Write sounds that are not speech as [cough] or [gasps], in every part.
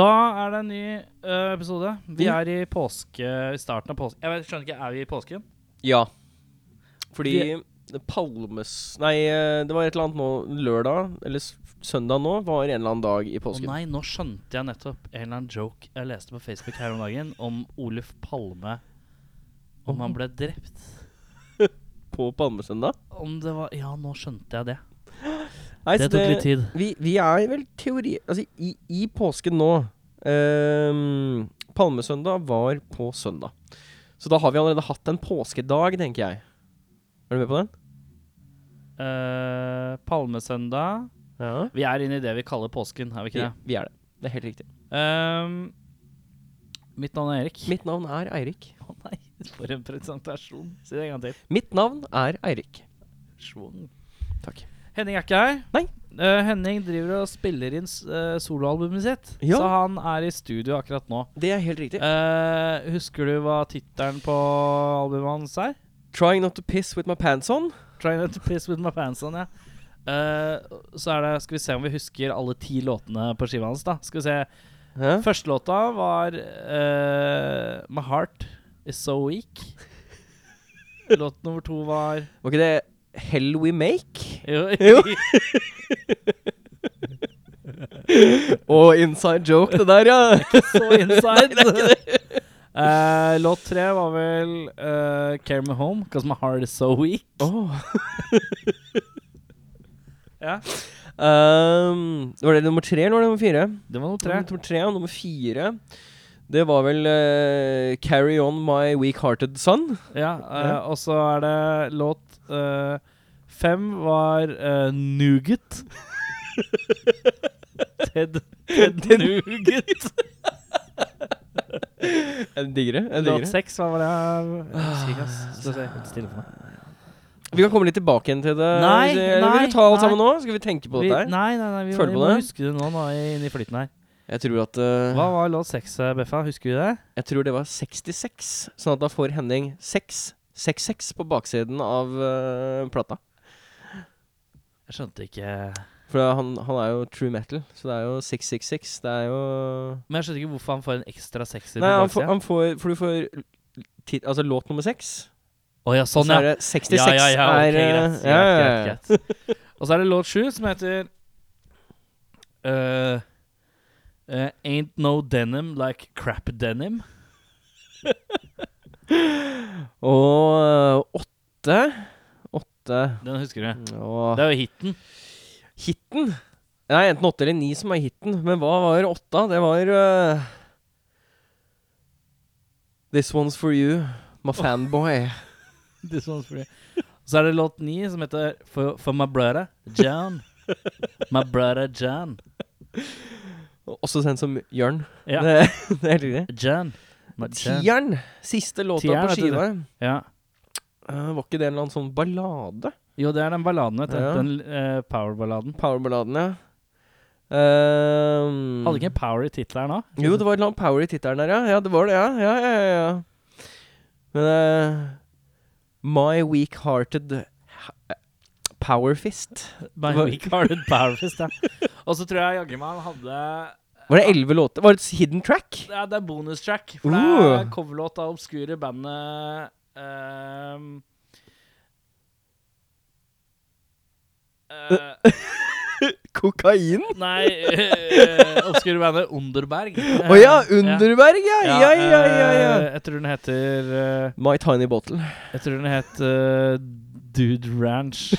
Da er det en ny uh, episode. Vi Mm. er i påske i starten av påske. Jeg vet, skjønner ikke, Er vi i påsken? Ja. Fordi det Palmes Nei, eh, det var et eller annet nå lørdag, eller s- søndag nå, var en eller annen dag i Å påsken. nei, nå skjønte jeg nettopp en eller annen joke jeg leste på Facebook her om dagen, om Oluf Palme. Om han ble drept. [laughs] På palmesøndag. Om det var Ja, nå skjønte jeg det. Nei, Det tok litt tid. Vi, vi er vel teori... Altså, i, i påsken nå ehm, Palmesøndag var på søndag. Så da har vi allerede hatt en påskedag, tenker jeg. Er du med på den? Uh, Palmesøndag. Ja. Vi er inne i det vi kaller påsken, er vi Vi, ikke det? vi er det. Det er helt riktig. Um, mitt navn er Erik. Mitt navn er Eirik. Å nei, for en presentasjon. Si det en gang til. Mitt navn er Eirik. Takk. Henning er ikke her. Nei. Eh, Henning driver og spiller inn uh, soloalbumet sitt, Ja. så han er i studio akkurat nå. Det er helt riktig. uh, husker du hva tittelen på albumet hans er? Trying not to piss with my pants on. Trying not to piss with my pants on, ja. Så er det Skal vi se om vi husker alle ti låtene på skiva hans, da. Skal vi se. Hæ? Første låta var My Heart Is So Weak. [laughs] Låt nummer to var Var ikke det Hell We Make? Jo. Jo. [laughs] Og inside joke, det der, ja. Ikke så inside. [laughs] Eh, låt tre var vel uh, Carry Me Home, Cause My Heart Is So Weak. Åh. [laughs] Ja, Um, var det nummer tre eller var det nummer fire? Det var nummer tre. Nummer tre og nummer fire Det var vel uh, Carry On My Weak-Hearted Son. Ja, uh, Ja. Og så er det låt fem var uh, Nougat. Ted, Ted [laughs] Nougat. [laughs] en diggere. En diggere. Låt seks, hva var det? Ass. Skal vi se, stille for meg. Vi kan komme litt tilbake igjen til det. Nei, vil nei, du ta alt sammen nå? Skal vi tenke på Vi, dette her? nei, nei, nei, vi, vi må det? huske det nå, nå inni flyten her. Jeg tror at uh, Hva var låt seks, eh, Beffa? Husker du det? Jeg tror det var 66. Sånn at da får Henning 6 6-6 på baksiden av uh, plata. Jeg skjønte ikke For han, han er jo true metal, så det er jo 666. Det er jo Men jeg skjønte ikke hvorfor han får en ekstra sekser Nei, på han baksida. han får For du får tit, Altså låt nummer 6. Å ja, Og sånn, så ja. er det 66 Ja, ja, ja, okay, er greit, eh, ja, ja, greit, greit. Og så er det låt sju, som heter uh, uh, Ain't no denim like crap denim. [laughs] Og øh, åtte Åtte Den husker du. Og Det er jo hiten. Hitten Det er enten åtte eller ni som er hitten, men hva var åtta? Det var uh, This one's for you, my fanboy. [laughs] This one's for you. Så er det låt ni, som heter For, for my brother John. My brother John. Også sendt som Jørn. Ja. Det, det er helt riktig. John. Tieren. Siste låta Tieren, på skiva. Ja. Uh, var ikke det en eller annen sånn ballade? Jo, det er den balladen, vet du. Ja. Den uh, power-balladen. Powerballaden, ja. Um, Hadde ikke en power i tittelen da? Jo, det var et eller annet power i tittelen der, ja. Ja, det var det, ja. Ja, ja, ja, ja. Men uh, My weak-hearted Powerfist. power fist My weak hearted power fist, ja. [laughs] Og så tror jeg jaggu meg han hadde Var det elleve låter? Var det et hidden track? Ja, det er bonustrack. For det Uh. er coverlåt av obskure bandet um, uh, [laughs] Kokain? Nei, uh, obskure bandet Underberg. Å ja! Underberg, ja! Ja, ja, ja, ja. ja. jeg tror den heter uh, My Tiny Bottle. Jeg tror den het uh, Dude Ranch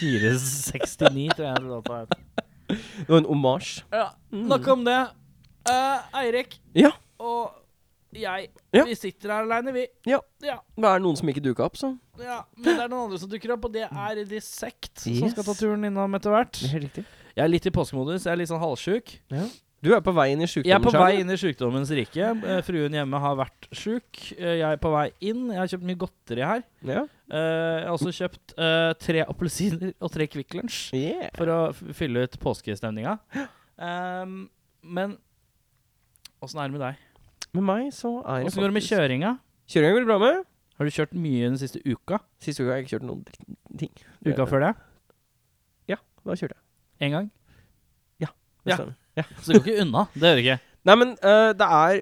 469, tror jeg den låta het. Det var en omasj. Ja, nok om det. Eh, Eirik Ja. og jeg, Ja. vi sitter her aleine, vi. Ja. ja. Det er noen som ikke dukka opp, så. Ja, men det er noen andre som dukker opp, og det er Dissect, som skal ta turen innom etter hvert. Er. Jeg er litt i påskemodus, jeg er litt sånn halvsjuk. Du er på vei inn i Jeg er på sjukdommen, vei inn i sjukdommens rike. Eh, fruen hjemme har vært sjuk. Eh, jeg er på vei inn. Jeg har kjøpt mye godteri her. Ja. Eh, jeg har også kjøpt uh, tre appelsiner og tre Kvikk Lunsj Yeah. for å f fylle ut påskestemninga. [gasps] Um, men åssen er det med deg? Med meg så er det Åssen går det med faktisk- kjøringa? Kjøringa går det bra med. Har du kjørt mye den siste uka? Siste uka har jeg ikke kjørt noen ting. Uka før det? Da kjørte jeg. Én gang? Det Ja. stemmer. Ja. Så det går ikke unna. Det gjør det ikke. [laughs] Nei, men øh, det er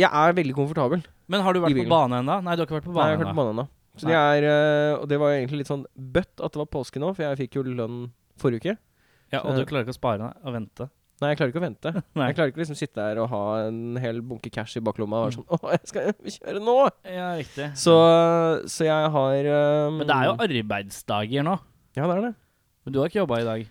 Jeg er veldig komfortabel. Men har du I vært på bilen. bane ennå? Nei, du har ikke vært på Nei, jeg bane har hørt ennå. på banen ennå. Så det er øh, Og det var egentlig litt sånn bøtt at det var påske nå, for jeg fikk jo lønn forrige uke. Ja, og du klarer ikke å spare deg og vente? Nei, jeg klarer ikke å vente. [laughs] Nei. Jeg klarer ikke liksom sitte der og ha en hel bunke cash i baklomma og være sånn Å, jeg skal [laughs] kjøre nå! Ja, riktig. Så, så jeg har um, Men det er jo arbeidsdager nå. Ja, det er det. Men du har ikke jobba i dag?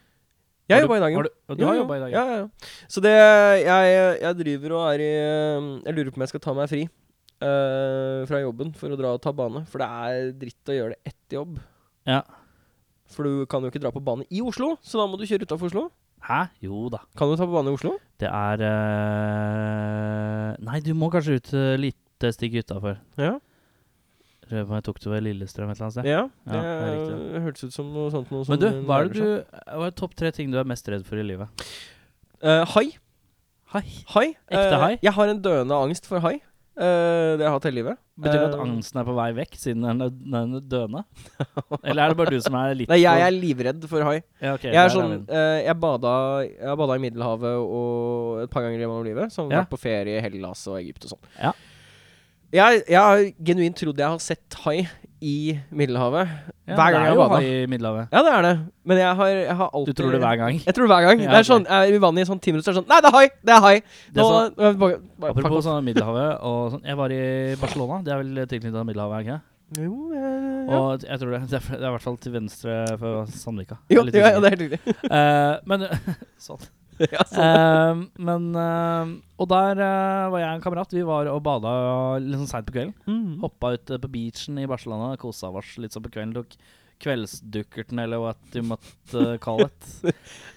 Jeg Har jobba i dag, Har du, du Ja, har ja. jobba i dag? Ja, ja, ja. Så det jeg, jeg driver og er i øh, Jeg lurer på om jeg skal ta meg fri uh, fra jobben for å dra og ta bane. For det er dritt å gjøre det etter jobb. Ja. For du kan jo ikke dra på bane i Oslo, så da må du kjøre utafor Oslo. Hæ? Jo da. Kan du ta på bane i Oslo? Det er eh, Nei, du må kanskje ut uh, lite stikk utafor. Ja. Jeg tok du ved Lillestrøm et eller annet sted? ja, Ja, det, det er riktig. hørtes ut som noe sånt. Noe Men du, hva er det du Hva er topp tre ting du er mest redd for i livet? Eh, hai. Hai. Hai. Ekte hai? hai? Jeg har en døende angst for hai. Eh, det har jeg hatt hele livet. Betyr det at Eh, angsten er på vei vekk, siden den er, den er døende? [laughs] Eller er det bare du som er litt Nei, jeg er livredd for hai. ja, okay, Jeg er sånn eh, Jeg bada Jeg har bada i Middelhavet og et par ganger gjennom livet. Som Ja. vært på ferie i Hellas og Egypt og sånn. Ja. Jeg, jeg har genuint trodd jeg har sett hai i Middelhavet. ja, hver gang jeg er jo bada. i Middelhavet. Ja, det er det. Men jeg har, jeg har Du tror det hver gang? Jeg tror det hver gang. Ja, det er sånn, Jeg er i vannet i sånn ti minutter, så er det sånn Nei, det er hai! Det er hai! Det er sånn- nå- bare, bare, Apropos sånn Middelhavet og sånn. Jeg var i Barcelona. Det er vel tilknyttet Middelhavet, ikke? Jo, eh, ja. Og jeg tror det, det, er, det er i hvert fall til venstre for Sandvika. jo, ja, ja, det er helt riktig. uh, men [laughs] Sånn. [laughs] ja, sånn. Eh, men uh, Og der uh, var jeg og en kamerat. Vi var og bada litt sånn seint på kvelden. Mm. Hoppa ut eh, på beachen i Barcelona, kosa oss litt sånn på kvelden. Tok kveldsdukkerten, eller what you might call it.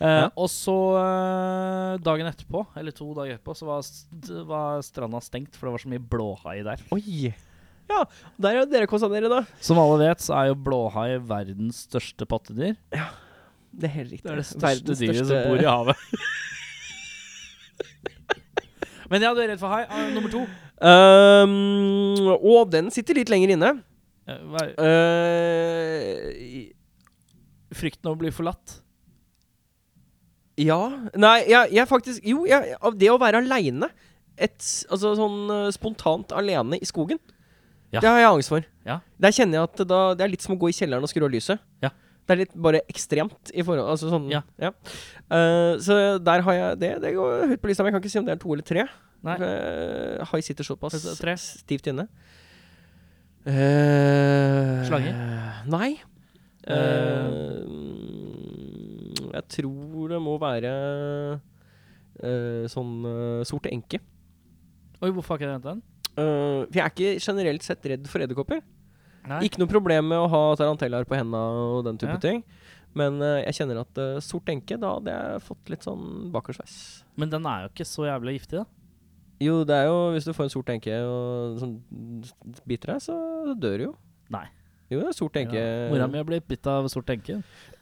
ja. Og så eh, dagen etterpå, eller to dager etterpå, så var, st- var stranda stengt, for det var så mye blåhai der. Oi. Ja, der har dere kosa dere, da. Som alle vet, så er jo blåhai verdens største pattedyr. Det er helt riktig. Det er det største dyret som bor i havet. [laughs] Men ja, du er redd for hai. Ah, nummer to. Um, og den sitter litt lenger inne. Eh, hva er- Uh, Frykten av å bli forlatt. ja Nei, jeg, jeg faktisk Jo, jeg, av det å være aleine Altså sånn uh, spontant alene i skogen. Ja. Det har jeg angst for. Ja. Der kjenner jeg at da, det er litt som å gå i kjelleren og skru av lyset. Ja. Det er litt bare ekstremt i forhold Altså sånn Ja. Uh, så der har jeg det. Det går høyt på lista, men jeg kan ikke si om det er to eller tre. Nei. Uh, High sitter såpass tre. stivt inne. Uh, Slange? Nei. Eh, jeg tror det må være sånn sorte enke. Oi, hvorfor har ikke jeg hentet den? For jeg er ikke generelt sett redd for edderkopper. Nei. Ikke noe problem med å ha tarantellaer på henda og den type Ja. ting. Men uh, jeg kjenner at uh, sort enke, da hadde jeg fått litt sånn bakersveis. Men den er jo ikke så jævlig giftig, da. Jo, det er jo Hvis du får en sort enke og sånn, biter deg, så dør du jo. Nei. Jo, det er sort enke. Ja. Mora mi har blitt bitt av sort enke.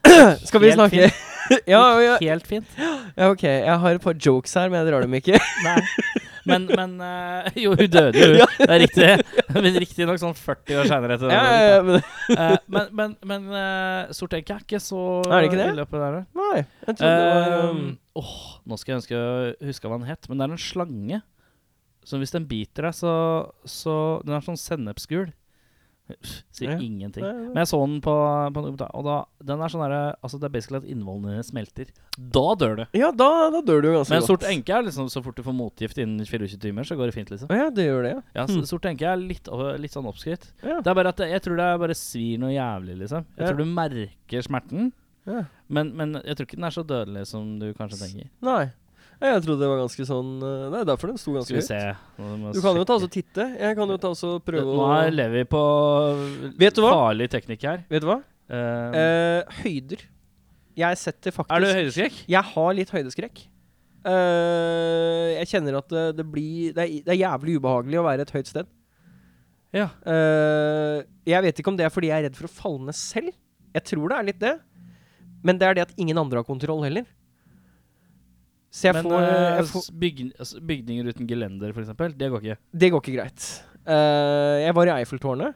[clears throat] Skal vi Helt snakke [laughs] ja, ja, Helt fint. ja, ok. Jeg har et par jokes her, men jeg drar dem ikke. Nei. [laughs] Men, men uh, Jo, hun døde jo. [laughs] Det er riktig. Men riktignok sånn 40 år seinere. ja, ja, ja, men, uh, men men, men uh, sort egg er ikke så Er det ikke det? der. nei, jeg trodde det var um, Ehm, nå skal jeg ønske jeg huske hva den het. Men det er en slange. Så hvis den biter deg, så, så Den er sånn sennepsgul. Sier Ja. ingenting. Ja. Men jeg så den på, på en kommentar og da Den er sånn derre Altså, det er basically at innvollene smelter. Da dør du. Ja, da, da dør du jo ganske Men godt. sort enke er liksom så fort du får motgift innen 24 timer, så går det fint, liksom. Ja, det gjør det, ja. Ja, Hmm. Sort enke er litt, litt sånn oppskrytt. Det er bare at jeg tror det er bare svir noe jævlig, liksom. Jeg tror du merker smerten, ja. men, men jeg tror ikke den er så dødelig som du kanskje tenker. Nei. Ja, Jeg trodde det var ganske sånn uh, Nei, derfor den sto ganske Skal vi høyt. se. Du kan jo ta og titte. Jeg kan jo ta og prøve å Nå lever vi på farlig teknikk her. Vet du hva? Eh, Uh, høyder. Jeg setter faktisk er du høydeskrekk? Jeg har litt høydeskrekk. Uh, jeg kjenner at det, det blir det er, det er jævlig ubehagelig å være et høyt sted. Ja. Uh, jeg vet ikke om det er fordi jeg er redd for å falle ned selv. Jeg tror det er litt det. Men det er det at ingen andre har kontroll heller. Så jeg Men får, eh, jeg får s- altså, bygninger uten gelender, for eksempel, det går ikke. Det går ikke greit. Uh, jeg var i Eiffeltårnet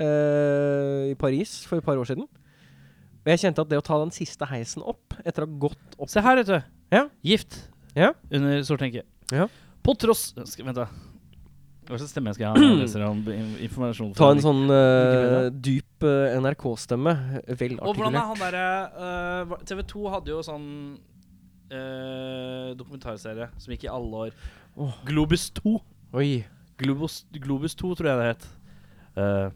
uh, i Paris for et par år siden. Og jeg kjente at det å ta den siste heisen opp, etter å ha gått opp Se her, vet du. Ja. Gift Ja. under sort enke. Ja. På tross skal, Vent, da. Hva slags stemme skal jeg ha informasjon? Ta en sånn uh, dyp NRK-stemme. Vel Og hvordan er han derre TV 2 hadde jo sånn eh, dokumentarserie som gikk i alle år. Oh. Globus 2. Oi. Globus, Globus 2, tror jeg det het. Eh,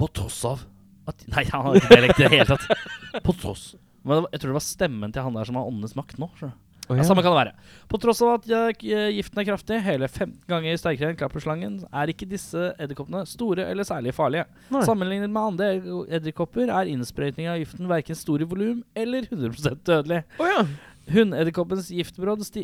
på tross av at [laughs] Nei, han har ikke dialekt i det hele tatt. [laughs] På tross Men var- Jeg tror det var stemmen til han der som har åndenes makt nå. skjønner Å, Ja, samme kan det være. På tross av at eh, eh, giften er kraftig, hele 15 ganger sterkere enn klapperslangen, er ikke disse edderkoppene store eller særlig farlige. Nei. Sammenlignet med andre edderkopper er innsprøytning av giften verken stor i volum eller 100 dødelig. Oh, ja. Hunnedderkoppens giftbrodd sti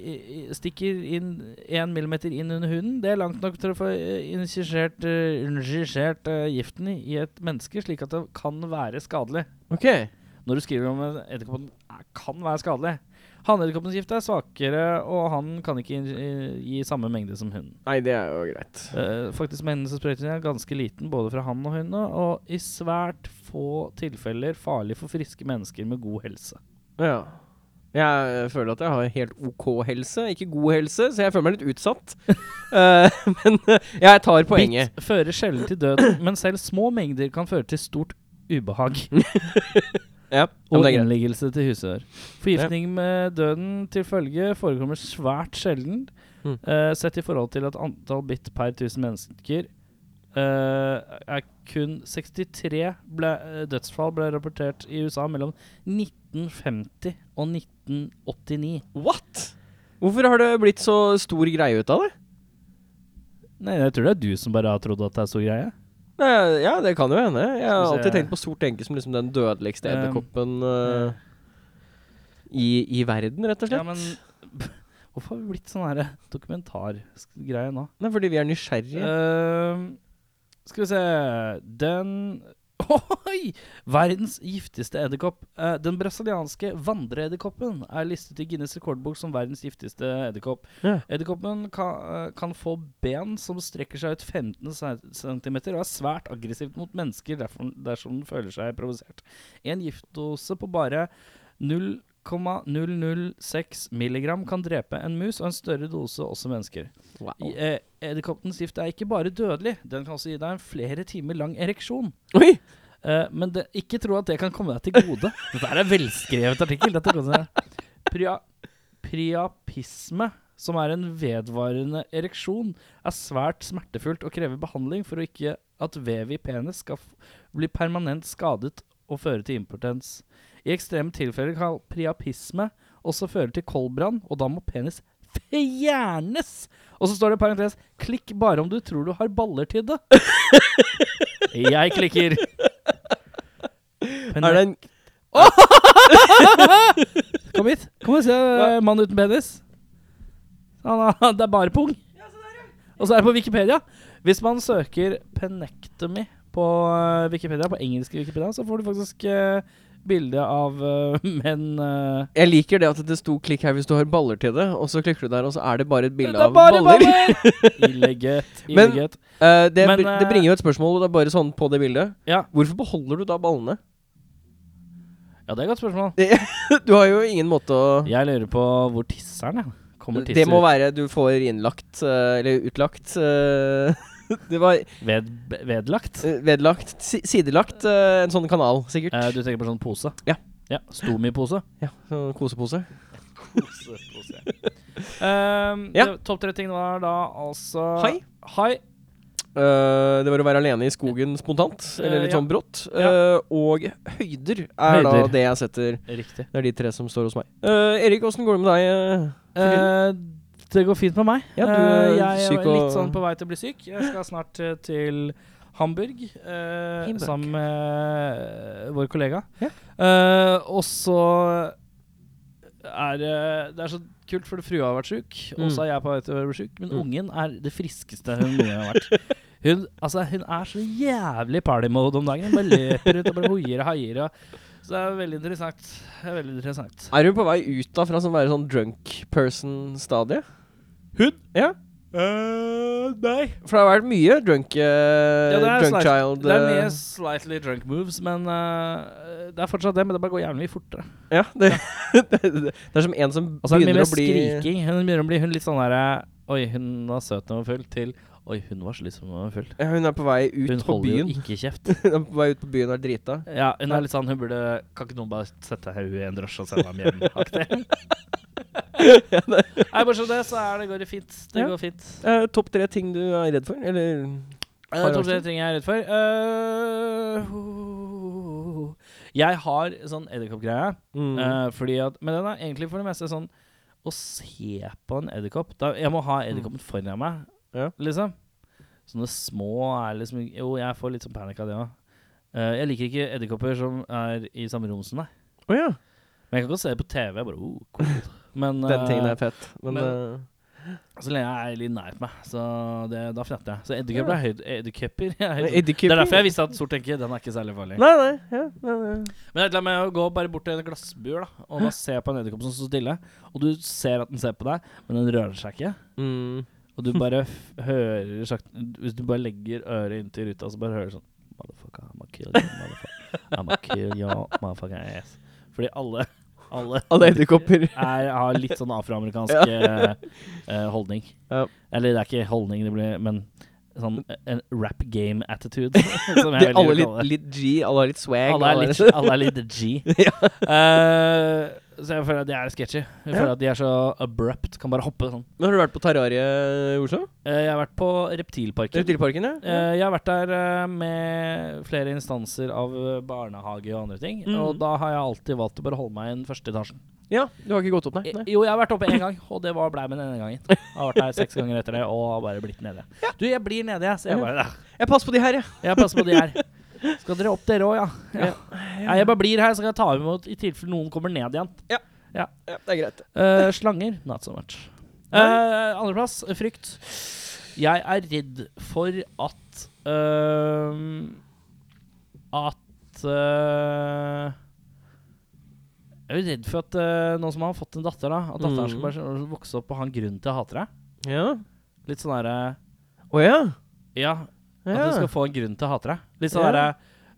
stikker inn 1 millimeter inn under huden. Det er langt nok til å få eh, injisert, uh, giften i et menneske, slik at det kan være skadelig. Okay. Når du skriver om en edderkopp kan være skadelig. Hannedderkoppens gift er svakere, og han kan ikke gi, gi samme mengde som hunden. Nei, det er jo greit. Uh, faktisk Mengden som sprøyter inn er ganske liten både fra han og hundene, og i svært få tilfeller farlig for friske mennesker med god helse. Ja. Jeg føler at jeg har helt OK helse, ikke god helse, så jeg føler meg litt utsatt. uh, [laughs] men eh, jeg tar poenget. Bitt fører sjelden til døden, men selv små mengder kan føre til stort ubehag [laughs] Ja, ja, og innleggelse til husør. Forgiftning med døden til følge forekommer svært sjelden, Mm. uh, sett i forhold til at antall bitt per 1000 mennesker uh, er kun 63 ble, eh, dødsfall ble rapportert i USA mellom 1950 og 1989. What? Hvorfor har det blitt så stor greie ut av det? Nei, jeg tror det er du som bare har trodd at det er så greie. Ja, det kan jo hende. Jeg har alltid tenkt på sort enke som liksom den dødeligste Um, edderkoppen uh, i, i verden, rett og slett. Ja, men [laughs] hvorfor har vi blitt sånn dokumentargreie nå? Nei, fordi vi er nysgjerrige. Uh, skal vi se Den [laughs] Oi! Verdens giftigste edderkopp. Eh, den brasilianske vandreedderkoppen er listet i Guinness rekordbok som verdens giftigste edderkopp. Ja. Edderkoppen kan, eh, kan få ben som strekker seg ut 15 cm og er svært aggressivt mot mennesker dersom den føler seg provosert. En giftdose på bare 0,006 milligram kan drepe en mus, og en større dose også mennesker. Wow. Eh, Edderkoppens gift er ikke bare dødelig, den kan også gi deg en flere timer lang ereksjon. Oi! Eh, men det, ikke tro at det kan komme deg til gode. [laughs] Dette er en velskrevet artikkel. Pria, priapisme, som er en vedvarende ereksjon, er svært smertefullt og krever behandling for å ikke at vev i penis skal bli permanent skadet og føre til impotens. I ekstreme tilfeller kan priapisme også føre til koldbrann, og da må penis fjernes! Og så står det i parentes 'klikk bare om du tror du har baller til det'. [laughs] Jeg klikker. Er det en [laughs] Kom hit. Kom og se uh, mann uten penis. Han har, det er bare pung. Og så er det på Wikipedia. Hvis man søker 'penectomy' på eh, Wikipedia, på engelsk Wikipedia, så får du faktisk uh, bilde av uh, [laughs] menn uh, Jeg liker det at det sto 'klikk her hvis du har baller til det', og så klikker du der, og så er det bare et bilde av baller. baller! [laughs] Illeget. Men- Illeget. Eh, det, Men, det bringer jo et spørsmål, det er bare sånn på det bildet. Ja. Hvorfor beholder du da ballene? ja, det er et godt spørsmål. [laughs] Du har jo ingen måte å Jeg lurer på hvor tisseren er. Kommer Det må være du får innlagt Eller utlagt [laughs] Det var Ved, vedlagt? eh, vedlagt si, Sidelagt eh, en sånn kanal, sikkert. Eh, du tenker på sånn pose? Ja. ja Stomi-pose? ja, sånn kosepose. Kosepose. um, Ja. Topp tre ting var da altså Hai. Hai. Uh, det var å være alene i skogen spontant, eller litt ja. sånn brått. Eh, og høyder er da det jeg setter Riktig. Det er de tre som står hos meg. Eh, Erik, åssen går det med deg? Eh? Eh, det går fint med meg. Ja, du Eh, er jeg syk er litt sånn på vei til å bli syk. Jeg skal snart eh, til Hamburg, eh, Hamburg. sammen med eh, vår kollega. Ja. Eh, og så er det Det er så kult, for frua har vært sjuk, og så er jeg på vei til å bli sjuk. Men Mm. ungen er det friskeste hun noen har vært. [laughs] Hun, altså, hun er så jævlig party-mode om dagen. Hun bare løper ut og bare hoier og haier. Og, så det er veldig interessant. Det er veldig interessant. Er du på vei ut da fra sånn være sånn drunk person-stadiet? Hun? Ja. Uh, nei. For det har vært mye drunk, uh, Ja, det drunk slight- child Det er eh, mye slightly drunk moves, men eh, det er fortsatt det. Men det bare går jævlig mye fortere. Ja, det, [laughs] ja. det, er som en som Og så det mye begynner å bli skriking. Hun begynner å bli hun litt sånn derre Oi, hun var søt da hun var full, til Oi, hun var slitsom hun full. ja, Hun er på vei ut Hun på holder jo byen. ikke kjeft. [laughs] Hun er på vei ut på byen og er drita. Ja, hun er litt sånn Hun burde Kan ikke noen bare sette henne i en drosje og sende ham hjem? [laughs] Ja, Nei, bortsett fra det, så er det, går det fint. Det Ja. går fint. Uh, Topp tre ting du er redd for? Eller Uh, Topp tre ting jeg er redd for. Uh, jeg har sånn edderkoppgreie. mm. eh, fordi at Men den er egentlig for det meste sånn å se på en edderkopp Jeg må ha edderkoppen foran meg, Ja. liksom. Sånne små er liksom Jo, jeg får litt sånn panikk av det òg. jeg liker ikke edderkopper som er i samme rom som deg. Å ja. Men jeg kan godt se det på TV. Jeg bare, oh, cool. Men [laughs] Den tingen eh, er fett. Men, men- eh, så lenge jeg er litt nært meg, så det, da fnatter jeg. Så edderkopper er høyde... Edderkopper er. Det er derfor jeg visste at sort tenke den er ikke særlig farlig. Nei, nei. Ja, nei, nei. Men jeg med å gå bare bort til en glassbur da og da se på en edderkopp som står stille. Og du ser at den ser på deg, men den rører seg ikke. Mm. Og du bare hører sakte Hvis du bare legger øret inntil ruta, så bare hører du sånn Motherfucker, I'm gonna kill you, motherfucker. I'm gonna kill you, motherfucker ass. Fordi alle Alle, Alle edderkopper. er, har litt sånn afroamerikansk Ja. eh, holdning. Ja. Eller det er ikke holdning, det blir Men sånn en rap game attitude, [laughs] som jeg alle litt, litt G, alle har litt swag. Alle er litt, alle er litt G. [laughs] Ja. Eh, så jeg føler at de er sketchy. Jeg Ja. føler at de er så abrupt. Kan bare hoppe sånn. Men har du vært på Terrarie i Oslo? Eh, jeg har vært på Reptilparken. Reptilparken, ja? Eh, jeg har vært der eh, med flere instanser av eh, barnehage og andre ting. Mm. Og da har jeg alltid valgt å bare holde meg i den første etasjen. ja, du har ikke gått opp, nei? Nei. Jo, jeg har vært oppe én gang, [laughs] og det var blei med denne gangen. [laughs] Jeg har vært der seks ganger etter det og har bare blitt nede. Du, jeg blir nede, jeg. Så jeg bare Jeg passer på de her, jeg. Jeg passer på de her. [laughs] Skal dere opp, dere òg, ja? ja. Ja, jeg bare blir her, så kan jeg ta imot i tilfelle noen kommer ned igjen. Ja, det er greit. Uh, slanger, not so much. Uh, Andreplass, frykt. Jeg er redd for at uh, At uh, Jeg er redd for at uh, nå som han har fått en datter, da At datteren Mm. skal bare vokse opp og ha en grunn til å hate deg. Ja. Litt sånn derre Å ja. Ja, at du skal få en grunn til å hate deg. Litt sånn Ja.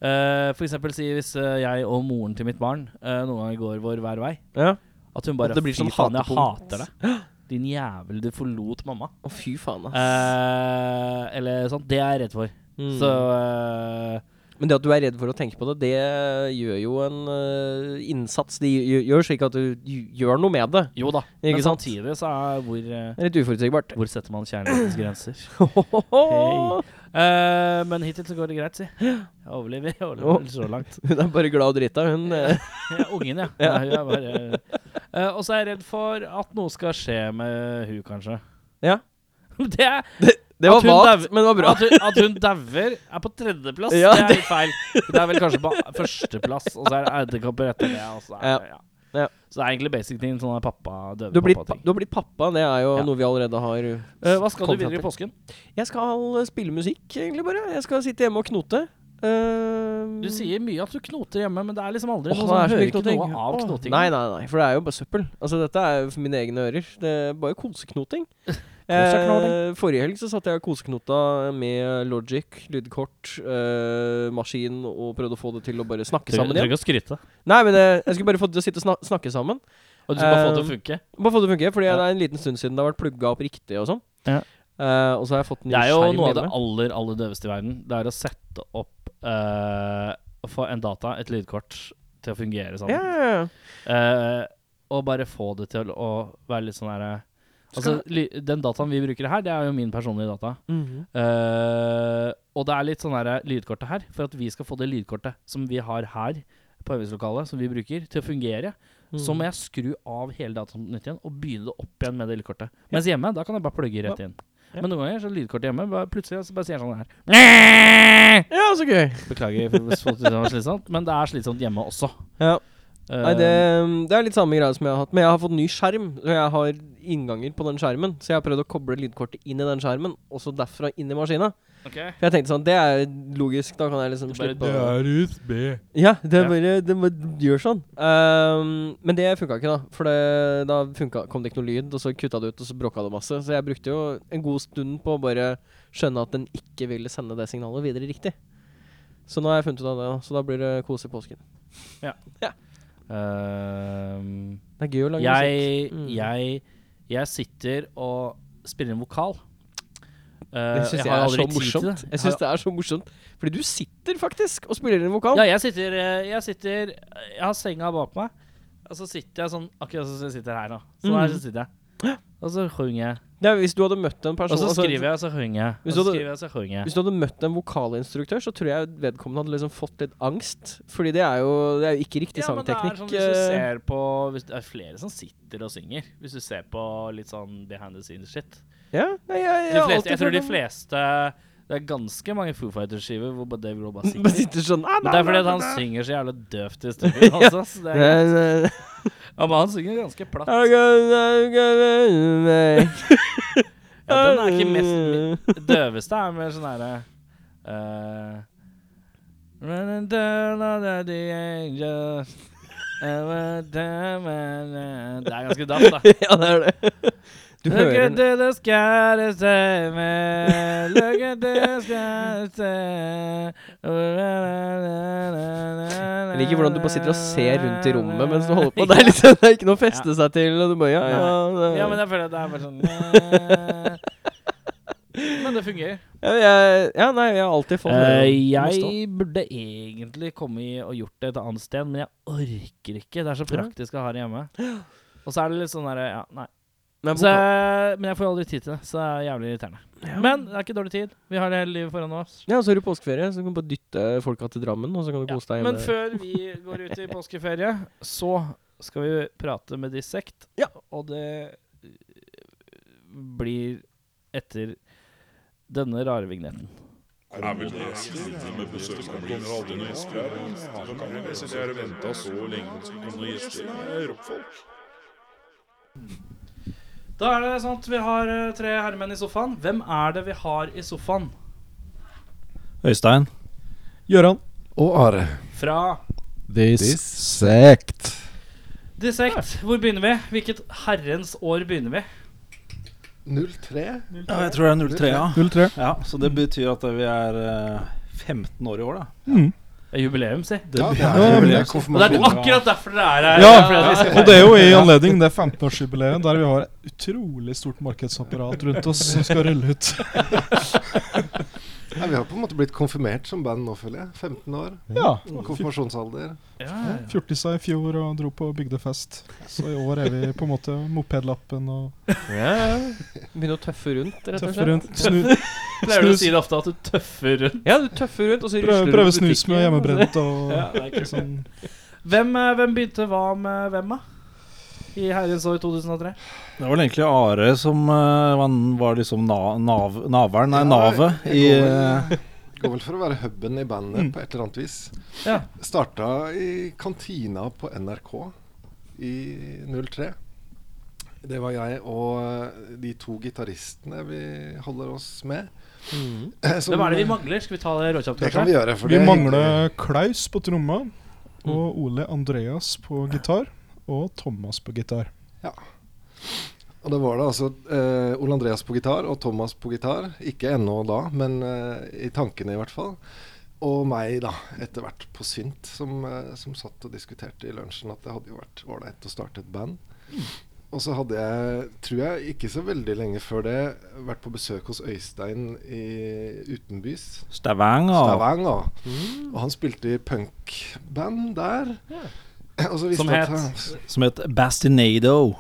eh, For eksempel si hvis uh, jeg og moren til mitt barn uh, noen ganger går vår hver vei. ja. At hun bare At det blir Fy sånn faen, jeg hater deg. Din jævel, du forlot mamma. Å, fy faen, ass. Eh, eller sånt. Det er jeg redd for. Mm. Så eh, Men det at du er redd for å tenke på det, det gjør jo en uh, innsats. Det gjør, slik at du gjør noe med det. Jo da. Ikke Men sant? samtidig så er hvor uh, litt uforutsigbart. Hvor setter man kjærlighetens grenser? [laughs] hey. Uh, men hittil så går det greit, si. Jeg overlever, jeg overlever så langt. Hun er bare glad og drita, hun. eh. [laughs] Ja, ungen, ja. ja. hun er bare, uh, og så er jeg redd for at noe skal skje med hun, kanskje. Ja. [laughs] Det er Det var vagt, men det var bra. At hun, at hun dauer, er på tredjeplass. Ja, det er feil. Det er vel kanskje på førsteplass, og så er det edderkopper etter det. Og så, er, det- ja. Ja. så det er egentlig basic ting. Sånn pappa døde Du har, pappa-ting. du har blitt pappa, det er jo Ja. noe vi allerede har uh, hva skal du videre i påsken? Jeg skal spille musikk, egentlig bare. Jeg skal sitte hjemme og knote. Uh, Du sier mye at du knoter hjemme, men det er liksom aldri oh, noe som er hører ikke noe av knoting. Nei, nei, nei, for det er jo bare søppel. Altså, dette er jo for mine egne ører. Det er bare koseknoting. [laughs] Eh, forrige helg så satt jeg og koseknota med Logic, lydkort, eh, maskin og prøvde å få det til å bare snakke Du sammen trenger ikke å skryte. Nei, men eh, jeg skulle bare få det til å sitte og snak snakke sammen. Og du skulle bare få det til å Eh, funke. Bare få det til å funke, fordi Ja. det er en liten stund siden det har vært plugga opp riktig og sånn. Ja. Eh, og så har jeg fått ny Det er jo noe av det aller, aller døveste i verden. Det er å sette opp uh, Få en data, et lydkort, til å fungere sammen. Ja, ja, ja. Eh, og bare få det til å være litt sånn herre Altså, Den dataen vi bruker her, det er jo min personlige data. Mm -hmm. uh, og det er litt sånn her lydkortet her, for at vi skal få det lydkortet som vi har her på øvingslokalet, som vi bruker, til å fungere, så Mhm. må jeg skru av hele dataen på nytt igjen og begynne det opp igjen med det lydkortet. Mens hjemme, da kan jeg bare plugge rett inn. Ja. Men noen ganger så er lydkortet hjemme, bare plutselig så bare sier jeg sånn her Ja, så gøy. Beklager for det var slitsomt, men det er slitsomt hjemme også. Ja. Nei, det, det er litt samme greia som jeg har hatt. Men jeg har fått ny skjerm. Og jeg har innganger på den skjermen. Så jeg har prøvd å koble lydkortet inn i den skjermen, og så derfra inn i maskina. Okay. For jeg tenkte sånn, det er logisk. Da kan jeg liksom slippe Det er USB. Ja, det er bare Det bare gjør sånn. Um, men det funka ikke, da. For det, da funka, kom det ikke noe lyd, og så kutta det ut, og så bråka det masse. Så jeg brukte jo en god stund på å bare skjønne at den ikke ville sende det signalet videre riktig. Så nå har jeg funnet ut av det, da. Så da blir det kos i påsken. Ehm, Det er gøy å lage jeg, musikk. Mm. jeg, jeg sitter og spiller en vokal. Uh, Det syns jeg, har er aldri så morsomt. det. Jeg synes det er så morsomt Fordi du sitter faktisk og spiller en vokal. Ja, jeg sitter, eh, jeg sitter Jeg har senga bak meg, og så sitter jeg sånn akkurat sånn som jeg sitter her nå. Så mm. her så sitter jeg. Og så synger jeg. Er, hvis du hadde møtt en person så altså, skriver jeg, og så synger jeg. Og så skriver jeg, så synger jeg. Hvis du hadde møtt en vokalinstruktør, så tror jeg vedkommende hadde liksom fått litt angst. Fordi det er jo, det er jo ikke riktig Ja, men det er sangteknikk. sånn hvis du eh, ser på hvis Det er flere som sitter og synger. Hvis du ser på litt sånn behind the scenes shit. Ja, nei, jeg, jeg, fleste, jeg tror de fleste Det er ganske mange Foo Fighters-skiver hvor Dave Grohl bare [laughs] sitter. sitter sånn ah, Men det er fordi han synger så jævla døvt i studio. [laughs] Altså, så det er, ja, men han synger ganske platt. [laughs] Ja, den er ikke mest [laughs] døveste er mer sånn herre uh, Running down under the angels Ever time and- Det er ganske daft, da. [laughs] ja, det er det. Du Look hører at the sky save me. Look at the sky save Jeg liker hvordan du bare sitter og ser rundt i rommet mens du holder på. Det er, liksom, [laughs] det er ikke noe å feste seg til. Du bare, ja, ja, Ja, men jeg føler at det er bare sånn. [laughs] Men det fungerer. ja, jeg, ja, nei, jeg har alltid fått å jeg burde egentlig komme i og gjort det et annet sted, men jeg orker ikke. Det er så praktisk å ha det hjemme. Og så er det litt sånn derre Ja, nei. Men Så, men jeg får aldri tid til det, så det er jævlig irriterende. Men det er ikke dårlig tid. Vi har det hele livet foran oss. ja, og så er det påskeferie, så du kan bare dytte folka til Drammen, og så kan du Ja. kose deg Men før vi går ut i [laughs] påskeferie, så skal vi prate med Dissekt. Ja. Og det blir etter denne rare vignetten. Er vel det slitne med besøk som blir når aldri noen gjester er her. Så kan jeg sitte her så lenge på noen gjester. Er rockfolk. Da er det sånn at vi har eh, tre herremenn i sofaen. Hvem er det vi har i sofaen? Øystein. Gøran. Og Are. Fra Dissekt. Dissekt. Hvor begynner vi? Hvilket herrens år begynner vi? 03. Ja, jeg tror det er 03, ja. 03. ja. Så det betyr at vi er eh, 15 år i år, da. Mm. Det er jubileum, si. Det, Ja, det er, jubileum. det det Og det er akkurat derfor dere er her. Ja, skal Og det er jo i [laughs] anledning det 15-årsjubileet der vi har et utrolig stort markedsapparat rundt oss som skal rulle ut. [laughs] Ja, vi har på en måte blitt konfirmert som band nå, føler jeg. 15 år. Ja. Konfirmasjonsalder. Ja, ja. Fjortisa i fjor og dro på bygdefest. Så i år er vi på en måte mopedlappen og Ja, ja. Begynne å tøffe rundt, rett og slett. rundt. Snu, [laughs] Pleier du å si det ofte at du tøffer rundt? Ja, du tøffer rundt, og så prøve, rusler prøve snus med hjemmebrent og [laughs] Ja, det er sånn. Hvem, eh, hvem begynte hva med hvem, da? I herrens år 2003? Det var vel egentlig Are som uh, var, var liksom na, nav, naveren, nei, Ja, navet i går eh, [laughs] Går vel for å være huben i bandet Mm. på et eller annet vis. Ja. Starta i kantina på NRK i 03. Det var jeg og de to gitaristene vi holder oss med. Mm. [clears throat] Som- Hvem er det vi mangler? Skal vi ta det råkjapt? Det kan vi gjøre. For Vi det mangler Klaus på tromma og Ole Andreas på gitar og Thomas på gitar. Og da var det altså eh, Ole Andreas på gitar og Thomas på gitar. Ikke ennå da, men eh, i tankene i hvert fall. Og meg, da, etter hvert på synt, som, eh, som satt og diskuterte i lunsjen at det hadde jo vært ålreit å starte et band. Og så hadde jeg, tror jeg ikke så veldig lenge før det, vært på besøk hos Øystein i utenbys. Stavanger. Stavanger. Mm. Og han spilte i punkband der. [clears throat] Så Som het? Som het Bastinado.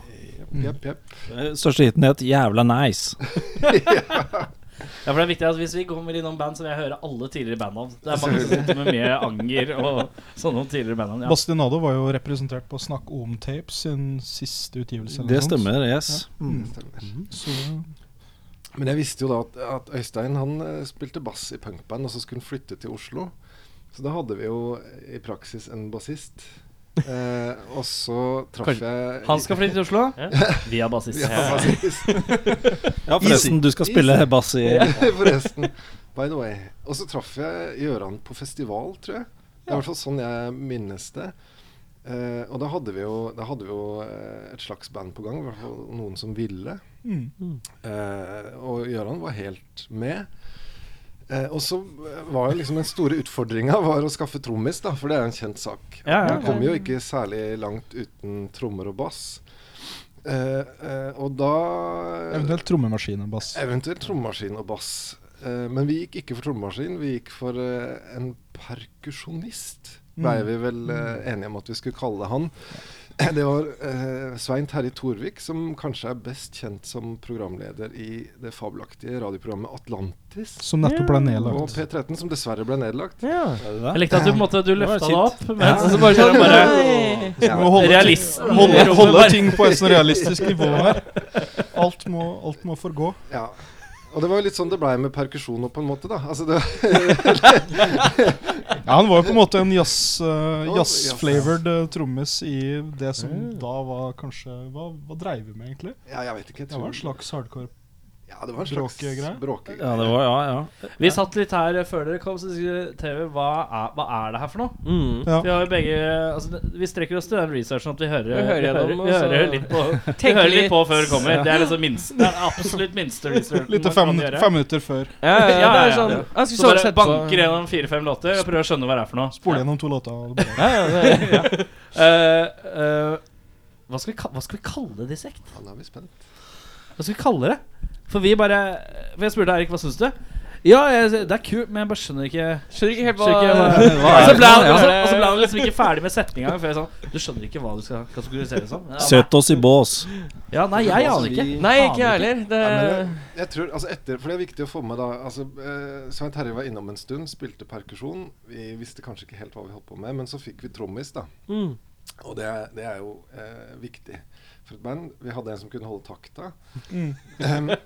Jepp, yep. Eh, Største hiten het Jævla Nice. [laughs] Ja, for det er viktig at Hvis vi kommer innom band, så vil jeg høre alle tidligere bandnavn. Det er mange som sitter med mye anger og sånne tidligere bandnavn. Ja. Bastinado var jo representert på Snakk om Tape sin siste utgivelse. Det stemmer, yes. Mm. Stemmer. Så Men jeg visste jo da at, at Øystein han eh, spilte bass i punkband, og så skulle han flytte til Oslo. Så da hadde vi jo i praksis en bassist Eh, og så traff jeg Han skal flytte til Oslo. [laughs] via bassist. Ja, bassist. [laughs] Ja, forresten, du skal spille bass i [laughs] Forresten. By the way. Og så traff jeg Gjøran på festival, tror jeg. Det er i hvert fall sånn jeg minnes det. Uh, og da hadde vi jo, da hadde vi jo eh, et slags band på gang, i hvert fall noen som ville. Mm. Uh, og Gjøran var helt med. Eh, og så var jo liksom den store utfordringa var å skaffe trommis, da, for det er jo en kjent sak. Ja, ja, Man kommer jo ikke særlig langt uten trommer og bass. Eh, eh, og da Eventuelt trommemaskin og bass. Eventuelt trommemaskin og bass. Eh, men vi gikk ikke for trommemaskin, vi gikk for eh, en perkusjonist. Blei Mm. vi vel eh, enige om at vi skulle kalle han. [clears throat] Det var eh, Svein Terje Torvik, som kanskje er best kjent som programleder i det fabelaktige radioprogrammet Atlantis. Som nettopp ble nedlagt. Og. P13, som dessverre ble nedlagt. Ja. Jeg likte at du måte Du løfta det kjipt. opp, men Så så bare så bare. Ja. Holde, holde, holde ting på et sånn realistisk nivå her. Alt må, alt må forgå. Ja. Og det var jo litt sånn det blei med perkusjon på en måte, da. Altså det, [laughs] Ja, Han var jo på en måte en jazz, uh, Ja, jazz-flavored eh, trommis i det som Mm. da var kanskje Hva, hva dreiv vi med, egentlig? ja, jeg vet ikke. Jeg Det var en slags hardcore. Ja, det var en slags bråkegreie. Ja, det var Ja, ja. Vi satt litt her før dere kom, så diskuterte vi hva er, hva er det her for noe. Ja. Mm. Vi har jo begge altså, Vi strekker oss til den researchen at vi hører, Vi hører vi hører, vi hører litt på [laughs] Vi hører litt litt. på før det kommer. Det er liksom minst Det er absolutt minste researchen Litt fem, fem minutter før. Ja, ja, ja, det Ja, er sånn ja. Så så bare sett på banker gjennom fire-fem låter og prøver å skjønne hva det er for noe. Spole gjennom to låter. og Ja, ja, det, [laughs] Eh, eh, hva, skal vi, hva skal vi kalle Dissekt? Ja, nå er vi spent. Hva skal vi kalle det? For vi bare For jeg spurte Erik hva syns du. Ja, jeg, det er kult, men jeg bare skjønner ikke Skjønner ikke helt hva ikke hva, Hva Og er så ble han, Ja, og så, ja, og så ble han liksom ikke ferdig med setninga. For jeg sånn Du skjønner ikke hva du skal kategorisere som? Ja, Sett oss i bås. Ja, nei, jeg aner ikke. Nei, ikke jeg heller. Det, Ja, jeg, jeg tror, altså etter, for det er viktig å få med da altså, eh, Svein Terje var innom en stund, spilte perkusjon. Vi visste kanskje ikke helt hva vi holdt på med, men så fikk vi trommis, da. mm. Og det, er- det er jo eh, viktig band. Vi hadde en som kunne holde takta. Mm. [laughs] [laughs]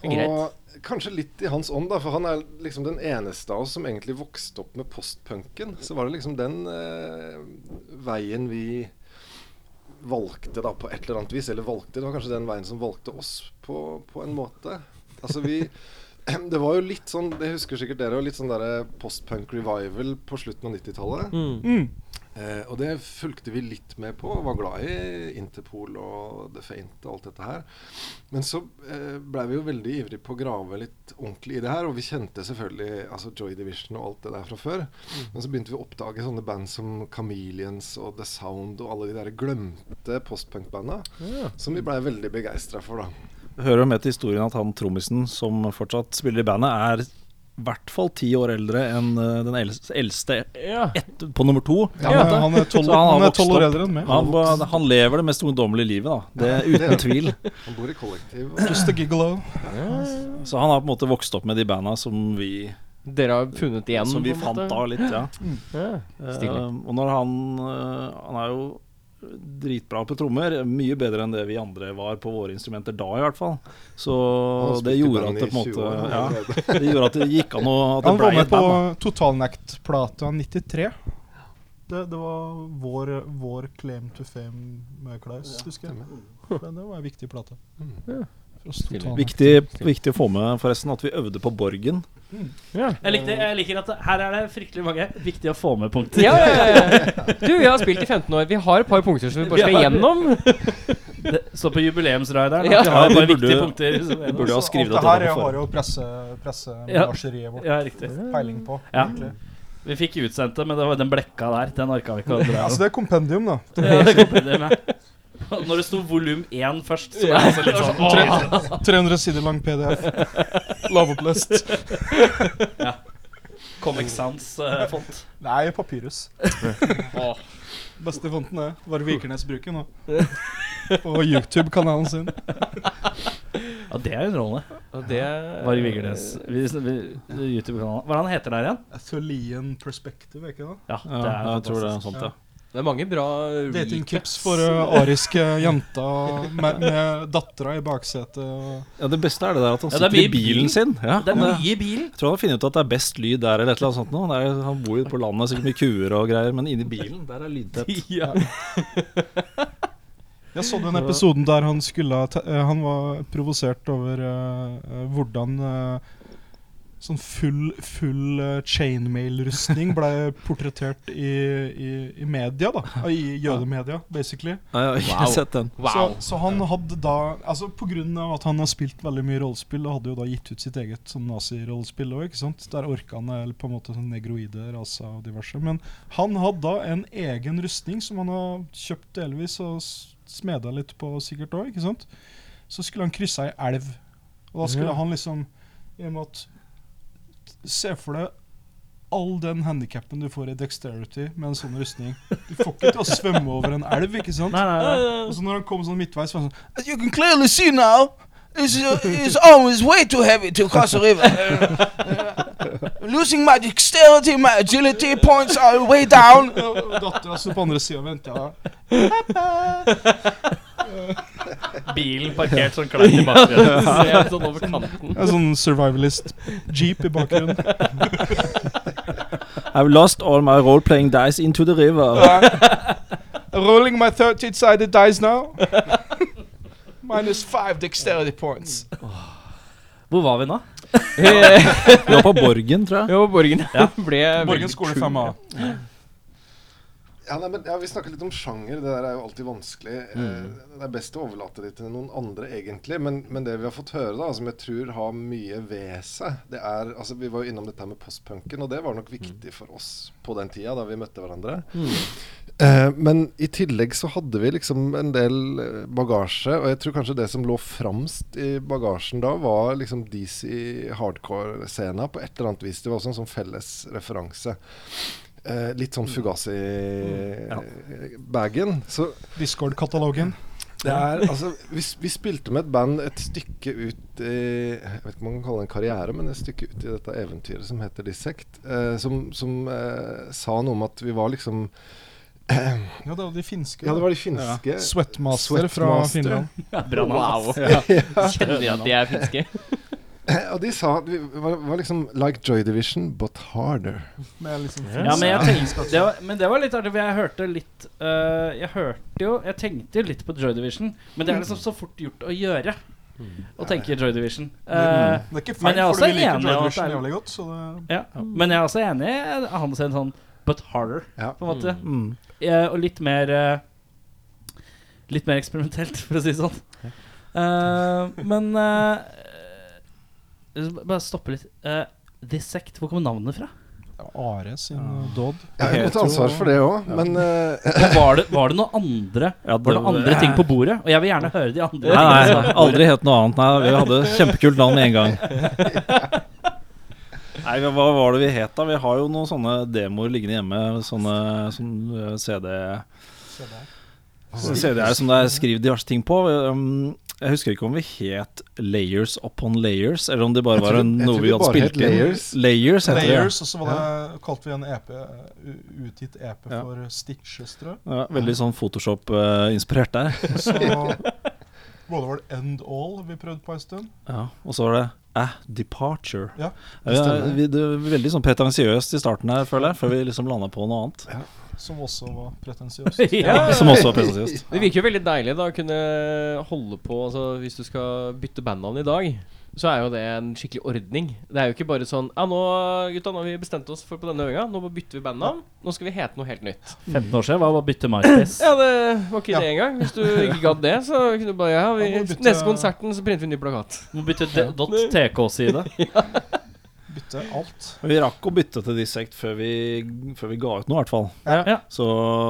Um, og kanskje litt i hans ånd, da, for han er liksom den eneste av oss som egentlig vokste opp med postpunken. Så var det liksom den uh, veien vi valgte da på et eller annet vis. Eller valgte, det var kanskje den veien som valgte oss på, på en måte. Altså vi [clears throat] Det var jo litt sånn, det husker sikkert dere, litt sånn derre postpunk revival på slutten av 90-tallet. Mm. Mm. Eh, og det fulgte vi litt med på. Var glad i Interpol og The Faint og alt dette her. Men så eh, blei vi jo veldig ivrige på å grave litt ordentlig i det her. Og vi kjente selvfølgelig altså Joy Division og alt det der fra før. Men så begynte vi å oppdage sånne band som Chameleons og The Sound og alle de der glemte postpunk-banda. Som vi blei veldig begeistra for, da. Hører jo med til historien at han trommisen som fortsatt spiller i bandet, er i hvert fall ti år eldre enn eh, den eldste, ett på nummer to. Han er- han er tolv han han er tolv år eldre enn meg. Han, han lever det mest ungdommelige livet, da. Det er uten tvil. Han bor i kollektiv. Just a gigolo. Så han har på en måte vokst opp med de banda som vi, Dere har funnet igjen? som vi fant da litt, ja. Ja. Stilig. Eh, og når han eh, Han er jo dritbra på trommer. Mye bedre enn det vi andre var på våre instrumenter da, i hvert fall. Så det gjorde at det på en måte år ja. [laughs] Det gjorde at det gikk an å At det Han var med et på. Totalnect-plata 93. Det, det var vår, vår claim to fame med Klaus, husker jeg. Det, det var en viktig plate. Mm. Totalnect. Viktig, viktig å få med forresten at vi øvde på Borgen. Ja. Jeg, likte, jeg liker at her er det fryktelig mange viktig å få med punkter. Ja, ja, ja. Du, vi har spilt i 15 år. Vi har et par punkter som vi bare skal Ja. gjennom. Det, så på jubileumsrideren Ja. vi har Ja, burde- viktige punkter. som er- burde ha skrevet det her har jo presse, pressemenasjeriet vårt Ja, peiling på. Ja. Vi fikk utsendt det, men det var den blekka der. Den orka vi ikke å dra. Altså, det er kompendium, da. Ja, det er kompendium, med. [laughs] Når det sto volum 1 først, så var det altså litt sånn åh. 300 sider lang PDF. [laughs] Lavopplest. [laughs] Comic Sans-font. Nei, papyrus. Beste fonten er Var Vikernes bruker nå. På YouTube-kanalen sin. Ja, det er underholdende. Ja, det Varg Vigernes. Vi- vi- YouTube-kanalen. Hva er det han heter der igjen? Athelian Perspective, er ikke det? Ja, Ja, det er jeg tror det er sånt, ja. Det er mange bra Datingtips for uh, ariske jenter med, med dattera i baksetet. og- Ja, Det beste er det der at han Ja, er sitter i bilen bil. sin. Ja, Det er mye i bilen. Jeg tror han har funnet ut at det er best lyd der, eller et eller annet sånt. Nå. Det er, han bor jo på landet, sikkert mye kuer og greier, men inni bilen, der er lydtett. [laughs] Ja. [laughs] Jeg så den episoden der han skulle eh, Han var provosert over eh, hvordan eh, sånn full, full eh, chainmail-rustning ble portrettert i, i, i media, da. [laughs] I jødemedia, basically. Nei, jeg har Wow. sett den. Så, så han hadde da Altså av at han har spilt veldig mye rollespill, og hadde jo da gitt ut sitt eget sånn nazirollespill òg, ikke sant. Der orkene, er på en måte sånn negroide raser og diverse. Men han hadde da en egen rustning som han har kjøpt delvis og smeda litt på sikkert òg, ikke sant. Så skulle han krysse ei elv. Og da skulle han liksom i og med at Se for deg all den handikappen du får i dexterity med en sånn rustning. Du får ikke til å svømme over en elv, ikke sant? Nei, nei, nei. Og så når han kom sånn midtveis, var han sånn you can clearly see now, it's, uh, it's always way too heavy to cross a river. [laughs] losing my dexterity, my agility points are way down. [laughs] Dattera sto på andre sida og venta. [laughs] [laughs] Bilen parkert sånn kleint i bakgrunnen. Sånn over kanten. En sånn survivalist jeep i bakgrunnen. [laughs] I've lost all my role-playing dice into the river. Rolling my 30-sided dice now. Minus five dexterity points. Hvor var vi nå? [laughs] Vi var på Borgen, tror jeg. Ja, Borgen Ja. ble Borgen skole true. 5A. Ja, nei, men, ja, Vi snakker litt om sjanger. Det der er jo alltid vanskelig. Mm. det er best å overlate det til noen andre, egentlig. Men, men det vi har fått høre, da, som jeg tror har mye ved seg det er, altså Vi var jo innom dette med postpunken, og det var nok viktig for oss på den tida da vi møtte hverandre. Eh, men i tillegg så hadde vi liksom en del eh, bagasje, og jeg tror kanskje det som lå framst i bagasjen da, var liksom DC hardcore-scena på et eller annet vis. Det var også en sånn felles referanse. Eh, litt sånn Fugazi-bagen. Så Discord-katalogen. det er altså vi, vi spilte med et band et stykke ut i Jeg vet ikke om man kan kalle det en karriere, men et stykke ut i dette eventyret som heter Dissect. Eh, som som eh, sa noe om at vi var liksom [clears throat] Ja, det var de finske. Ja, det var de finske. Sweatmaster fra Finland. Finland. [laughs] Bra navn. Wow. [laughs] Ja. Kjenner de at de er finske? [laughs] Og de sa at vi var, var liksom like Joy Division, but harder. Med liksom Ja, men jeg tenkte det var, Men det var litt artig, for jeg hørte litt uh, Jeg hørte jo Jeg tenkte jo litt på Joy Division, men det er liksom så fort gjort å gjøre. Å tenke Joy Division. Uh, Det er ikke men feil, for vi liker enig Joy Division jævlig godt. Så det ja. Men jeg er også enig i hans en sånn but harder, Ja. på en måte. Mm. Eh, og litt mer Litt mer eksperimentelt, for å si det sånn. Eh, men eh, Bare stoppe litt. Uh, Dissect, hvor kommer navnet fra? Are sin uh, Dodd. Ja, jeg må tatt ansvar for det òg, men uh, var, det, var det noen andre [laughs] Ja, Var det andre ting på bordet? Og jeg vil gjerne høre de andre. Nei, nei, aldri het noe annet. Nei, Vi hadde kjempekult navn én en gang. [laughs] Nei, Hva var det vi het, da? Vi har jo noen sånne demoer liggende hjemme. Sånne, sånne CD CD-er som det er skrevet diverse ting på. Um, jeg husker ikke om vi het Layers Upon Layers, eller om det bare var en, noe vi hadde spilt inn. Layers. Layers heter Layers, og så var det, kalte vi en EP, utgitt EP Ja. for Stitches, tror jeg. Ja, veldig sånn Photoshop-inspirert der. [laughs] Så [laughs] både var det End All vi prøvde på en stund. Ja, og så var det Ah, Departure. Ja, Ja, stemmer. vi, det veldig sånn pretensiøst i starten her, føler jeg, før vi liksom landa på noe annet. Som også var pretensiøst. [laughs] ja. Som også var pretensiøst. Det virker jo veldig deilig da å kunne holde på altså, Hvis du skal bytte bandnavn i dag, så er jo det en skikkelig ordning. Det er jo ikke bare sånn Ja, nå gutta, nå har vi bestemt oss for på denne øvinga. Nå bytter vi bandnavn. Nå skal vi hete noe helt nytt. 15 år siden var det å bytte MySpace. Ja, det var ikke Ja. det engang. Hvis du ikke gadd det, så kunne du bare Ja, vi, Ja, bytte- neste konserten så printer vi en ny plakat. Må bytte de- .tk-side. [laughs] Bytte alt. Vi rakk å bytte til Dissect før vi, før vi ga ut noe, i hvert fall. Ja. Ja. Så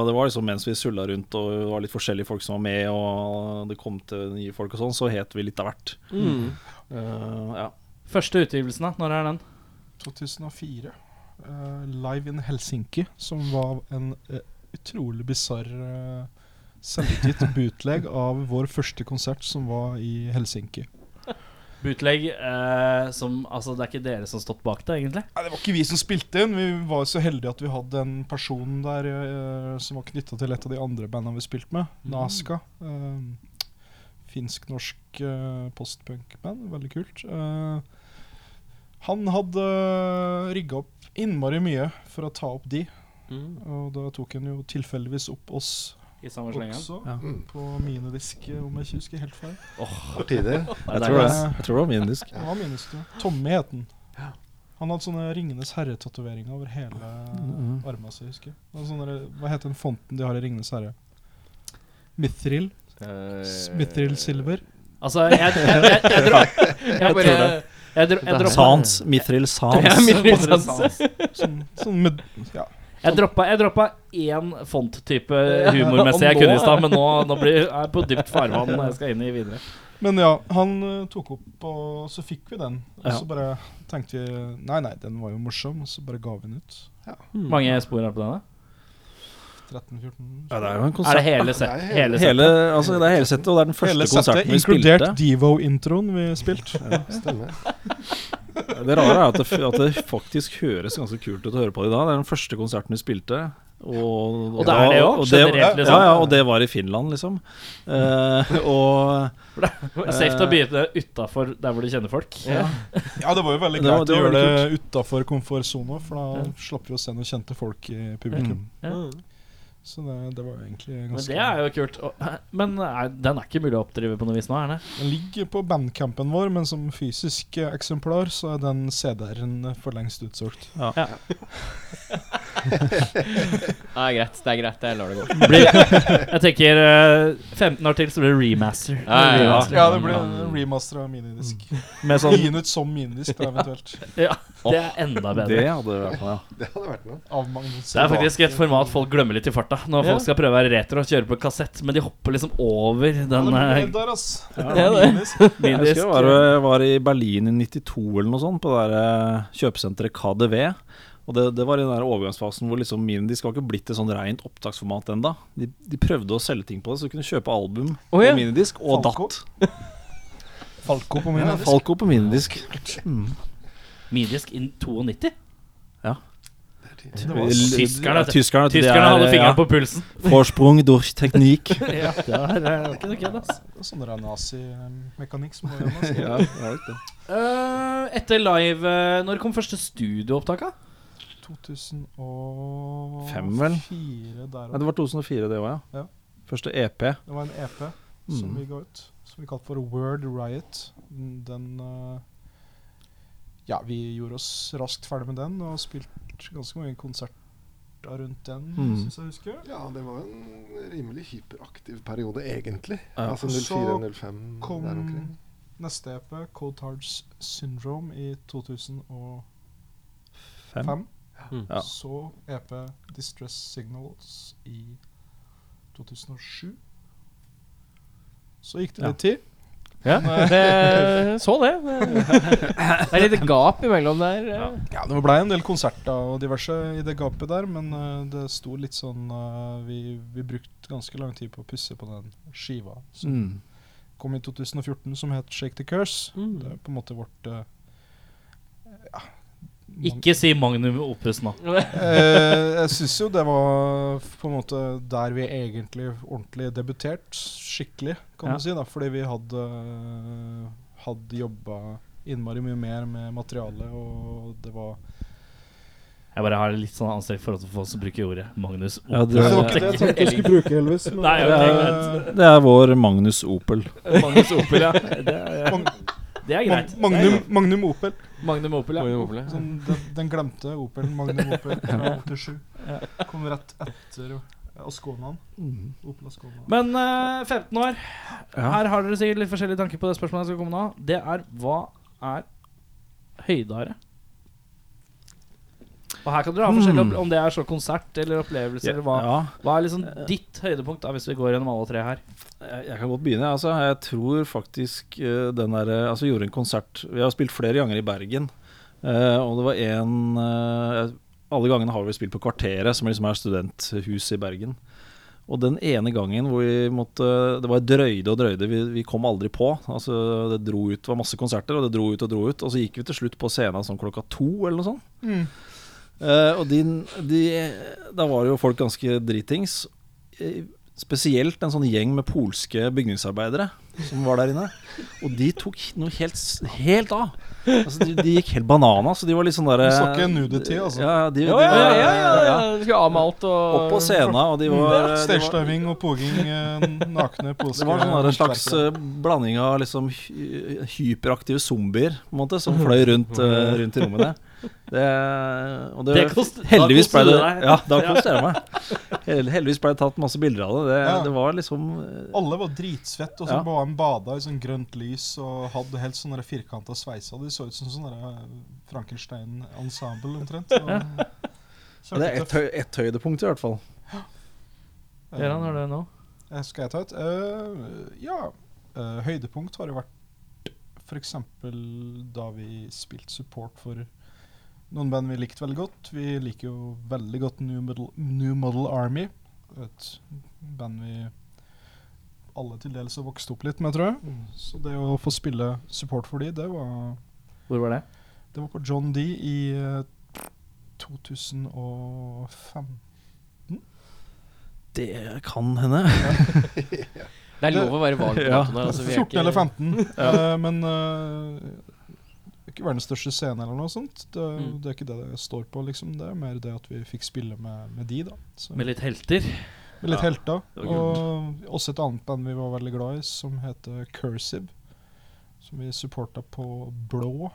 det var liksom mens vi sulla rundt og det var litt forskjellige folk som var med, og det kom til nye folk og sånn, så het vi litt av hvert. Mm. Uh, ja. Første utgivelsen, da? Når er den? 2004. Uh, live in Helsinki, som var en uh, utrolig bisarr uh, selvutgitt bootleg av vår første konsert, som var i Helsinki. Bootleg eh, som Altså, det er ikke dere som har stått bak det, egentlig? Nei, Det var ikke vi som spilte inn. Vi var så heldige at vi hadde en person der eh, som var knytta til et av de andre bandene vi spilte med, Naska. Eh, Finsk-norsk eh, postpunk-band. Veldig kult. Eh, han hadde rigga opp innmari mye for å ta opp de, Mm. og da tok han jo tilfeldigvis opp oss I samme slengen? også. Ja. På minidisk, eh, om jeg ikke husker helt feil. For tider. Jeg tror det. Jeg tror det var minidisk. Ja, minidisk, ja. Tommy het han. Han hadde sånne Ringenes herre-tatoveringer over hele armen sin, husker jeg. Sånne, hva heter den fonten de har i Ringenes herre? Mithril? Uh, Mithril Silver? Altså, jeg, jeg, jeg, jeg, dro, jeg, bare- jeg, jeg, Sans. Mithril Sans. Ja, Mithril Sans. Sånn, sånn med Ja. Jeg droppa Jeg droppa én font-type [laughs] humormessig jeg kunne i stad, men nå, nå blir jeg på dypt farvann jeg skal inn i videre. Men ja, han eh, tok opp, og så fikk vi den. Og så bare tenkte vi Nei, nei, den var jo morsom, og så bare ga vi den ut. Mange spor er på denne? 13-14 Ja, det er jo en konsert. Er det hele sett? Nei, Hele sett? Hele, altså, det er hele settet, og det er den første Hele settet, konserten vi inkludert. Devo-introen vi spilte. Stemmer. Det rare er at det, at det faktisk høres ganske kult ut å høre på det i dag. Det er den første konserten vi spilte. Og, Og det er det òg, generelt, liksom. Ja, ja, og det var i Finland, liksom. Eh, og Safe til å begynne utafor der hvor du kjenner folk. Ja. Ja, det var jo veldig Det greit det å gjøre det utafor komfortsona, for da slapp vi å se noen kjente folk i publikum. Ja. Så det, det var jo egentlig Men det er jo kult. Og- Men er, den er ikke mulig å oppdrive på noe vis nå, er den? Den ligger på bandcampen vår, men som fysisk eh, eksemplar så er den CD-en for lengst utsolgt. [laughs] [laughs] Det er greit, det er greit. Jeg lar det gå. Blir, jeg tenker eh, 15 år til, så blir det remaster. Ja, ja, ja. Ja, det blir en remaster av minidisk. Med sånn Gi den ut som minidisk, da, eventuelt. [laughs] Ja, det er enda det bedre. hadde vært noe, ja. Det hadde vært noe. Av Magnus. Det er faktisk et format folk glemmer litt i farta. Når folk skal prøve å være retro og kjøre på kassett, men de hopper liksom over den eh, der, ass. Ja, det. Minidisk. Jeg minidisk. husker jeg var, jeg var i Berlin i 92 eller noe sånt, på det der eh, kjøpesenteret KDV. Og det, det var i den der overgangsfasen hvor liksom minidisk var ikke blitt et sånn rent opptaksformat ennå. De, de, prøvde å selge ting på det, så du kunne kjøpe album oh, ja. på minidisk og Falco. datt. [laughs] Falco på minidisk. Ja, Falco på minidisk. Mm. Minidisk in 92? Ja. Tyskerne, tyskerne, tyskerne, tyskerne hadde fingeren ja. på pulsen. [laughs] Forsprung durch teknikk. [laughs] ja, det er, ikke noe kødd, ass. Sånn nazimekanikk som må gjøres. Eh, etter live eh, Når kom første studioopptaket? 2005, vel? Nei, det var 2004, det òg, ja. ja. Første EP. Det var en EP mm. som vi ga ut, som vi kalte for Word Riot. Den eh, Ja, vi gjorde oss raskt ferdig med den, og spilt ganske mange konserter rundt den, mm. syns jeg husker. Ja, det var en rimelig hyperaktiv periode, egentlig. Ja. Altså 04-05 der omkring. Neste EP, Cold Tards Syndrome, i 2005. Fem. Mm. Ja. Så EP Distress Signals i 2007. Så gikk det Ja. litt tid. Ja, det, så det. [laughs] Det er litt gap imellom der. eh. Ja, det ble en del konserter og diverse i det gapet der, men eh, det sto litt sånn eh, vi, vi brukte ganske lang tid på å pusse på den skiva som Mm. kom i 2014, som het Shake the Curse. Mm. Det er på en måte vårt eh, ja, Ikke si Magnum Opus nå. [laughs] Eh, jeg syns jo det var på en måte der vi egentlig ordentlig debuterte, skikkelig, kan Ja. du si. da Fordi vi hadde, hadde jobba innmari mye mer med materialet, og det var Jeg bare har litt sånn anstrengt forhold til folk som bruker ordet Magnus Opus. Ja, det- det var ikke det jeg tenkte skulle bruke, Elvis. ok, Eh, Det er vår Magnus Opel. Magnus Opel, ja. [laughs] Det er, Mag- det er greit. Magnum, Magnum Opel. Magnum Opel, ja. Magnum Opel, ja. Sånn, den, den glemte Opelen Magnum Opel [laughs] fra 87. Ja. Kom rett etter Asconaen. Opel Ascona. Men uh, 15 år. Ja. Her har dere sikkert litt forskjellige tanker på det spørsmålet jeg skal komme nå. Det er hva er høydare? Og her kan dere ha forskjellig opp- om det er så konsert eller opplevelse eller hva. Ja, Hva er liksom ditt høydepunkt, da hvis vi går gjennom alle tre her? jeg, jeg kan godt begynne. Altså, jeg tror faktisk eh, den der eh, Altså, gjorde en konsert Vi har spilt flere ganger i Bergen. eh, og det var en eh, Alle gangene har vi spilt på Kvarteret, som liksom er studenthus i Bergen. Og den ene gangen hvor vi måtte Det var drøyde og drøyde, vi, vi kom aldri på. Altså Det dro ut, det var masse konserter, og det dro ut og dro ut. Og så gikk vi til slutt på scenen sånn klokka to, eller noe sånt. Mm. Eh, og de, de, da var jo folk ganske dritings. Spesielt en sånn gjeng med polske bygningsarbeidere som var der inne. Og de tok noe helt, helt av. Altså, de, de gikk helt banana. Så de var litt sånn derre Du så ikke nudity, altså? Ja, de, Ja, de, ja, ja, ja, ja. Du skulle av med alt og Opp på scenen, og de var, Stagediving og poging, eh, nakne polske det var sånn en slags eh, blanding av liksom hyperaktive zombier på en måte, som [laughs] fløy rundt, rundt i rommet der. Det, og det, Det kost- heldigvis ble det. Ja, da koste jeg [laughs] meg. Heldigvis ble det tatt masse bilder av det. Det, Ja. det var liksom eh, Alle var dritsvette, og så Ja. var de bada i sånn grønt lys og hadde helt sånne firkanta sveiser. De så ut som sånn Frankenstein-ensemble, omtrent. Og, Det er ett høy, et høydepunkt, i hvert fall. Gøran, har du nå? Eh, Skal jeg ta et? Uh, ja. Uh, høydepunkt har jo vært f.eks. da vi spilte support for noen band vi likte veldig godt. Vi liker jo veldig godt New Model, New Model Army. Et band vi alle til dels har vokst opp litt med, tror jeg. Så det å få spille support for de, det var, Hvor var det? det var på John D i eh, 2005. Det kan hende. [laughs] Det er lov å være vag på Ja. Altså, vi er 14 eller ikke- 15. uh, men eh, det er ikke verdens største scene eller noe sånt. Det, Mm. det er ikke det det står på, liksom. Det er mer det at vi fikk spille med, med de, da. Så, Med litt helter? med litt Ja, helter. Og også et annet band vi var veldig glad i, som heter Cursive. Som vi supporta på Blå.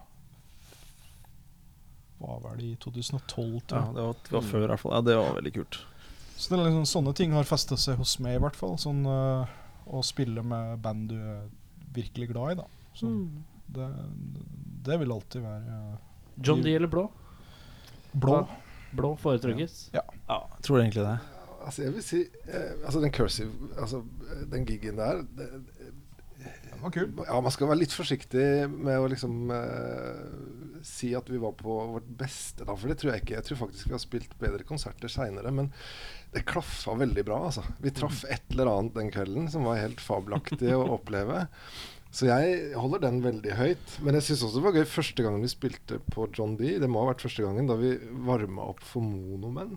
Var vel i 2012, tror Ja, det var, det var før, i hvert fall. Ja, det var veldig kult. Så det er liksom, sånne ting har festa seg hos meg, i hvert fall. Sånn eh, å spille med band du er virkelig glad i, da. Så Mm. Det, det vil alltid være John Dee eller blå? blå. Blå foretrekkes. Ja, jeg tror egentlig det. Altså, jeg vil si eh, Altså, den cursive Altså, den gigen der det, Den var kul. Ja, man skal være litt forsiktig med å liksom eh, si at vi var på vårt beste, da. For det tror jeg ikke. Jeg tror faktisk vi har spilt bedre konserter seinere. Men det klaffa veldig bra, altså. Vi traff et eller annet den kvelden som var helt fabelaktig å oppleve. Så jeg holder den veldig høyt. Men jeg syns også det var gøy første gangen vi spilte på John D. Det må ha vært første gangen da vi varma opp for Monomen.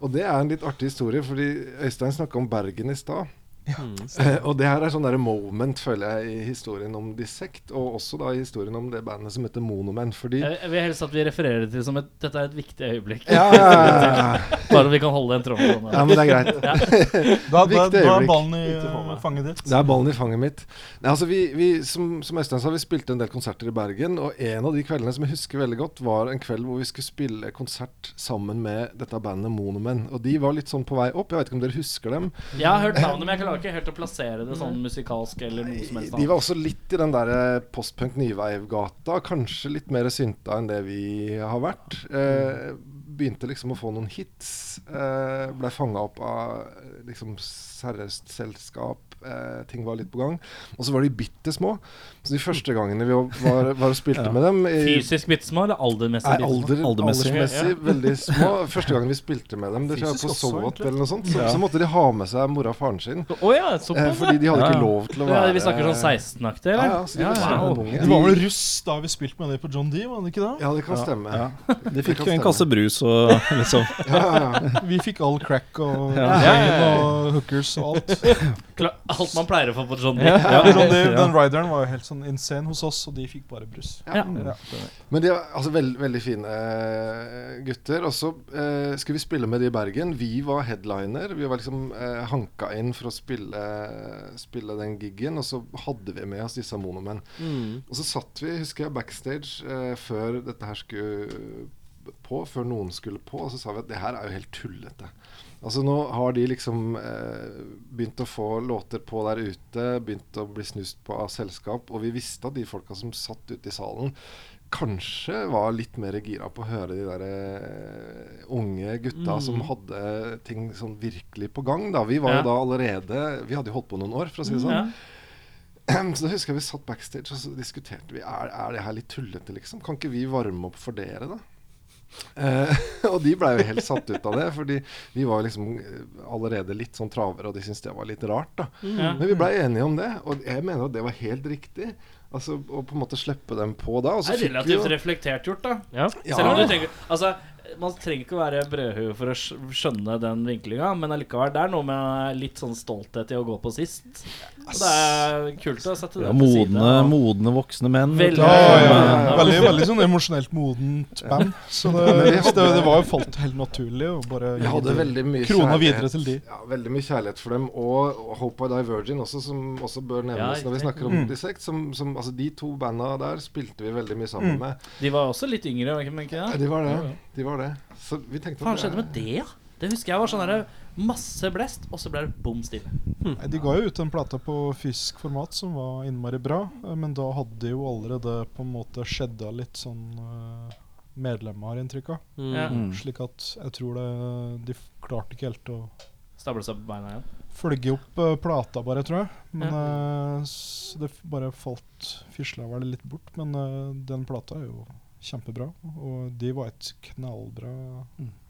Og det er en litt artig historie, fordi Øystein snakka om Bergen i stad. Mm, Eh, og det her er sånn der moment, føler jeg, i historien om Dissect, og også da i historien om det bandet som heter Monomen. Fordi Jeg, jeg vil helst at vi refererer det til som et Dette er et viktig øyeblikk. ja, ja, ja, ja. [laughs] Bare om vi kan holde den tråden ja, men det er greit. [laughs] Da, da, Viktig da er ballen i eh, fanget ditt. Det er ballen i fanget mitt. Nei, altså vi, vi, som, som Øystein sa, vi spilte en del konserter i Bergen. Og en av de kveldene som jeg husker veldig godt, var en kveld hvor vi skulle spille konsert sammen med dette bandet Monomen. Og de var litt sånn på vei opp. Jeg vet ikke om dere husker dem? Jeg har hørt navnet, men jeg klarer ikke helt å plassere det sånn musikalsk eller noe som helst. De var også litt i den der eh, postpunk nyveivgata. Kanskje litt mer synta enn det vi har vært. Eh, begynte liksom å få noen hits. Eh, Blei fanga opp av eh, liksom seriøst selskap. Eh, ting var litt på gang. Og så var de bitte små. Så de første gangene vi var, var og spilte Ja. med dem i, Fysisk bitte små eller aldermessig Nei, alder, Aldermessig. aldersmessig veldig små. Første gangen vi spilte med dem, det tror jeg på også, eller noe sånt, så, Ja. så måtte de ha med seg mora og faren sin. Oh, ja, Eh, fordi de hadde Ja, ikke lov til å Ja, være vi snakker sånn 16-aktig, eller? ja, så de Ja, var ja. Det var vel russ da vi spilte med dem på John D, var det ikke det? Ja, det kan stemme. Ja. [laughs] De Det fikk jo en kasse brus og [laughs] liksom Ja, ja, ja. Vi fikk all crack og og hookers og alt. Alt man pleier å få på John D. Ja, John D, Den rideren var jo helt sånn insane hos oss, og de fikk bare brus. Ja. Ja. Men de var altså veld, veldig fine eh, gutter. Og så eh, skulle vi spille med de i Bergen. Vi var headliner. Vi var liksom eh, hanka inn for å spille, spille den gigen. Og så hadde vi med oss disse monomen. Mm. Og så satt vi, husker jeg, backstage eh, før dette her skulle på, før noen skulle på, og så sa vi at det her er jo helt tullete. Altså Nå har de liksom eh, begynt å få låter på der ute, begynt å bli snust på av selskap, og vi visste at de folka som satt ute i salen, kanskje var litt mer gira på å høre de der eh, unge gutta Mm. som hadde ting sånn virkelig på gang. da Vi var Ja. jo da allerede Vi hadde jo holdt på noen år, for å si det sånn. Ja. [clears throat] Så da husker jeg vi satt backstage og så diskuterte vi Er, er det her litt tullete, liksom. Kan ikke vi varme opp for dere, da? Eh, [laughs] og de blei jo helt satt ut av det, fordi vi var liksom eh, allerede litt sånn travere, og de syntes det var litt rart, da. Mm. Men vi blei enige om det, og jeg mener at det var helt riktig. Altså Å på en måte slippe dem på da. Og så Det er fikk vi relativt jo reflektert gjort, da. Ja. Ja. Selv om du tenker Altså, man trenger ikke å være brødhue for å skjønne den vinklinga, men allikevel, det er noe med litt sånn stolthet i å gå på sist. Og det er kult å sette det Ja, til side. modne, og- modne voksne menn. Veldig. Ja, ja, ja. Veldig, veldig sånn emosjonelt modent band. Så det, det, det var jo falt helt naturlig å bare mye krona videre til de. Ja, veldig mye kjærlighet for dem. Og, Hope I Die Virgin også, som også bør nevnes når vi snakker om Mm. Dissect. Som, som, altså, de to banda der spilte vi veldig mye sammen Mm. med. De var også litt yngre, men ikke Ja, de var det. De var det. Så vi tenkte Hva skjedde med det, ja? Det husker jeg var sånn derre masse blest, og så ble det bom stille. Hmm. De ga jo ut en plate på fysisk format som var innmari bra, eh, men da hadde jo allerede på en måte skjedda litt sånn uh, medlemmer, har jeg inntrykk av. Ja. Mm. Slik at jeg tror det De klarte ikke helt å Stable seg på beina igjen. følge opp uh, plata, bare, tror jeg. Men eh, s- det bare falt Fisla vel litt bort. Men eh, den plata er jo kjempebra, og de var et knallbra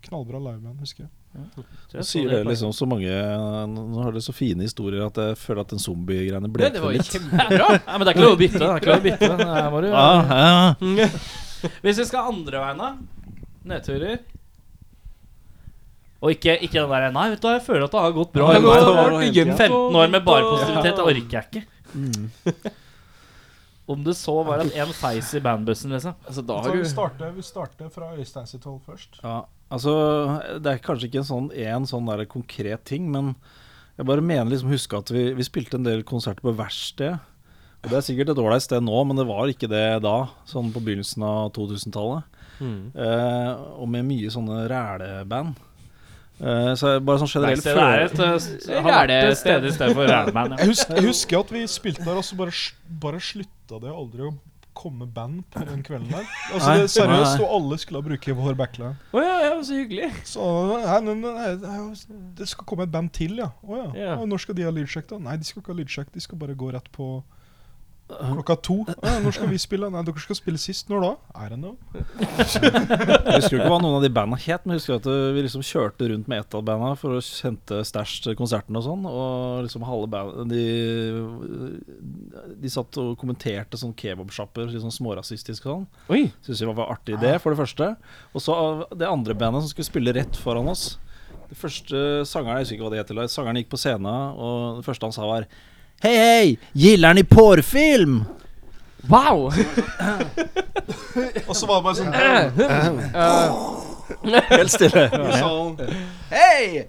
Knallbra liveband, husker jeg. Så jeg sier det liksom så mange Nå har dere så fine historier at jeg føler at den zombiegreiene Det, blekner det litt. kjempebra. [laughs] Nei, men det er ikke lov å bytte. Det er ikke lov å bytte. [laughs] Her må du Ja, ja. [laughs] Hvis vi skal andre veien, da? Nedturer? Og ikke, ikke den der Nei, vet du jeg føler at det har gått bra. Ja, det har vært 15 år med bare positivitet, det orker jeg ikke. Mm. Om det så var at en feis i bandbussen, liksom. Altså, da har vi du starter, vi starter fra Øystein sitt hold først. Ja, altså Det er kanskje ikke en sånn, en sånn der konkret ting, men jeg bare mener liksom huske at vi, vi spilte en del konserter på verksted. Og Det er sikkert et ålreit sted nå, men det var ikke det da, sånn på begynnelsen av 2000-tallet. mm. Eh, og med mye sånne ræleband. Eh, så bare sånn generelt Verkstedet er et uh, har vært et sted i stedet for Ræleband. Ja. Jeg husker, jeg husker at vi spilte der, og så bare, bare slutta det aldri å komme band på den kvelden der. [laughs] Altså Nei, det, Seriøst, nei. og alle skulle bruke vår backline. Å ja, ja, så hyggelig. Så nei, nei, nei, nei, det skal komme et band til, ja. Å ja. Ja. Og når skal de ha lydsjekk, da? Nei, de skal ikke ha lydsjekk. De skal bare gå rett på klokka to. Ja, når skal vi spille? Nei, dere skal spille sist. Når da? I don't know. Jeg husker ikke hva noen av de banda het, men jeg husker at vi liksom kjørte rundt med ett av banda for å hente stæsj til konserten og sånn. Og liksom halve bandet de, de satt og kommenterte sånn kebabsjapper, litt sånn smårasistisk og sånn. Syns vi var artig idé, for det første. Og så det andre bandet som skulle spille rett foran oss. Det første sangeren, jeg husker ikke hva det heter, sangeren gikk på scenen, og det første han sa var Hei, hei! Gillar ni porrfilm? Wow! Og så var det bare sånn [laughs] Helt stille. i salen. Hei!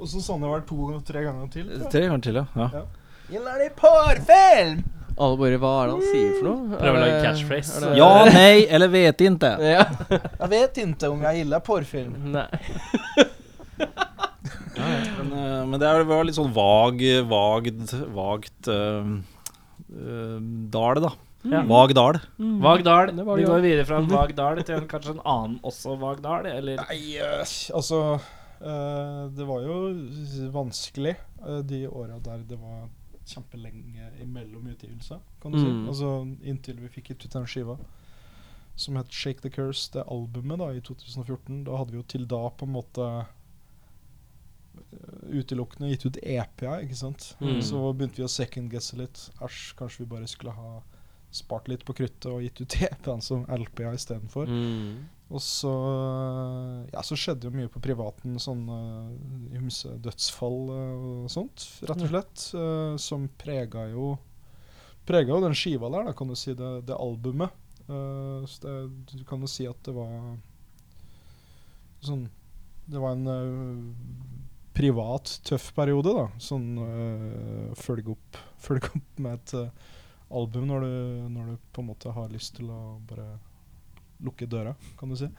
Og så sånn han det vel to-tre ganger til. tror jeg. Tre ganger til, ja. ja. Gillar ni porrfilm? Alle bare Hva er det han sier for noe? Prøver å lage catchphrase. er det- Ja, nei, [laughs] eller vet inte. Ja. Jeg vet ikke om jeg gillar porrfilm. Nei. Men, eh, men det var litt sånn vag, vagt, vagt øh, dal, da. Ja. Vag dal. Vag dal. Vi går videre fra en vag dal til en, kanskje en annen også vag dal, eller? Nei, eh, altså øh, Det var jo vanskelig eh, de åra der det var kjempelenge imellom utgivelser, kan du si. Mm. Altså inntil vi fikk gitt ut den skiva som het Shake the Curse, det albumet, da i 2014. Da hadde vi jo til da på en måte eh, utelukkende gitt ut EP-er, ikke sant. Mm. Så begynte vi å second-guesse litt. Æsj, kanskje vi bare skulle ha spart litt på kruttet og gitt ut [laughs] EP-en som LP-er istedenfor. Mm. Og så Ja, så skjedde jo mye på privaten, sånn uh, ymse dødsfall eh, og sånt, rett og slett. eh, som prega jo Prega jo den skiva der, da, kan du si, det, det albumet. Uh, så det, du kan jo si at det var sånn Det var en eh, privat, tøff periode, da. Sånn uh, følge opp [laughs] Følge opp med et eh, album når du, når du på en måte har lyst til å bare lukke døra, kan du si.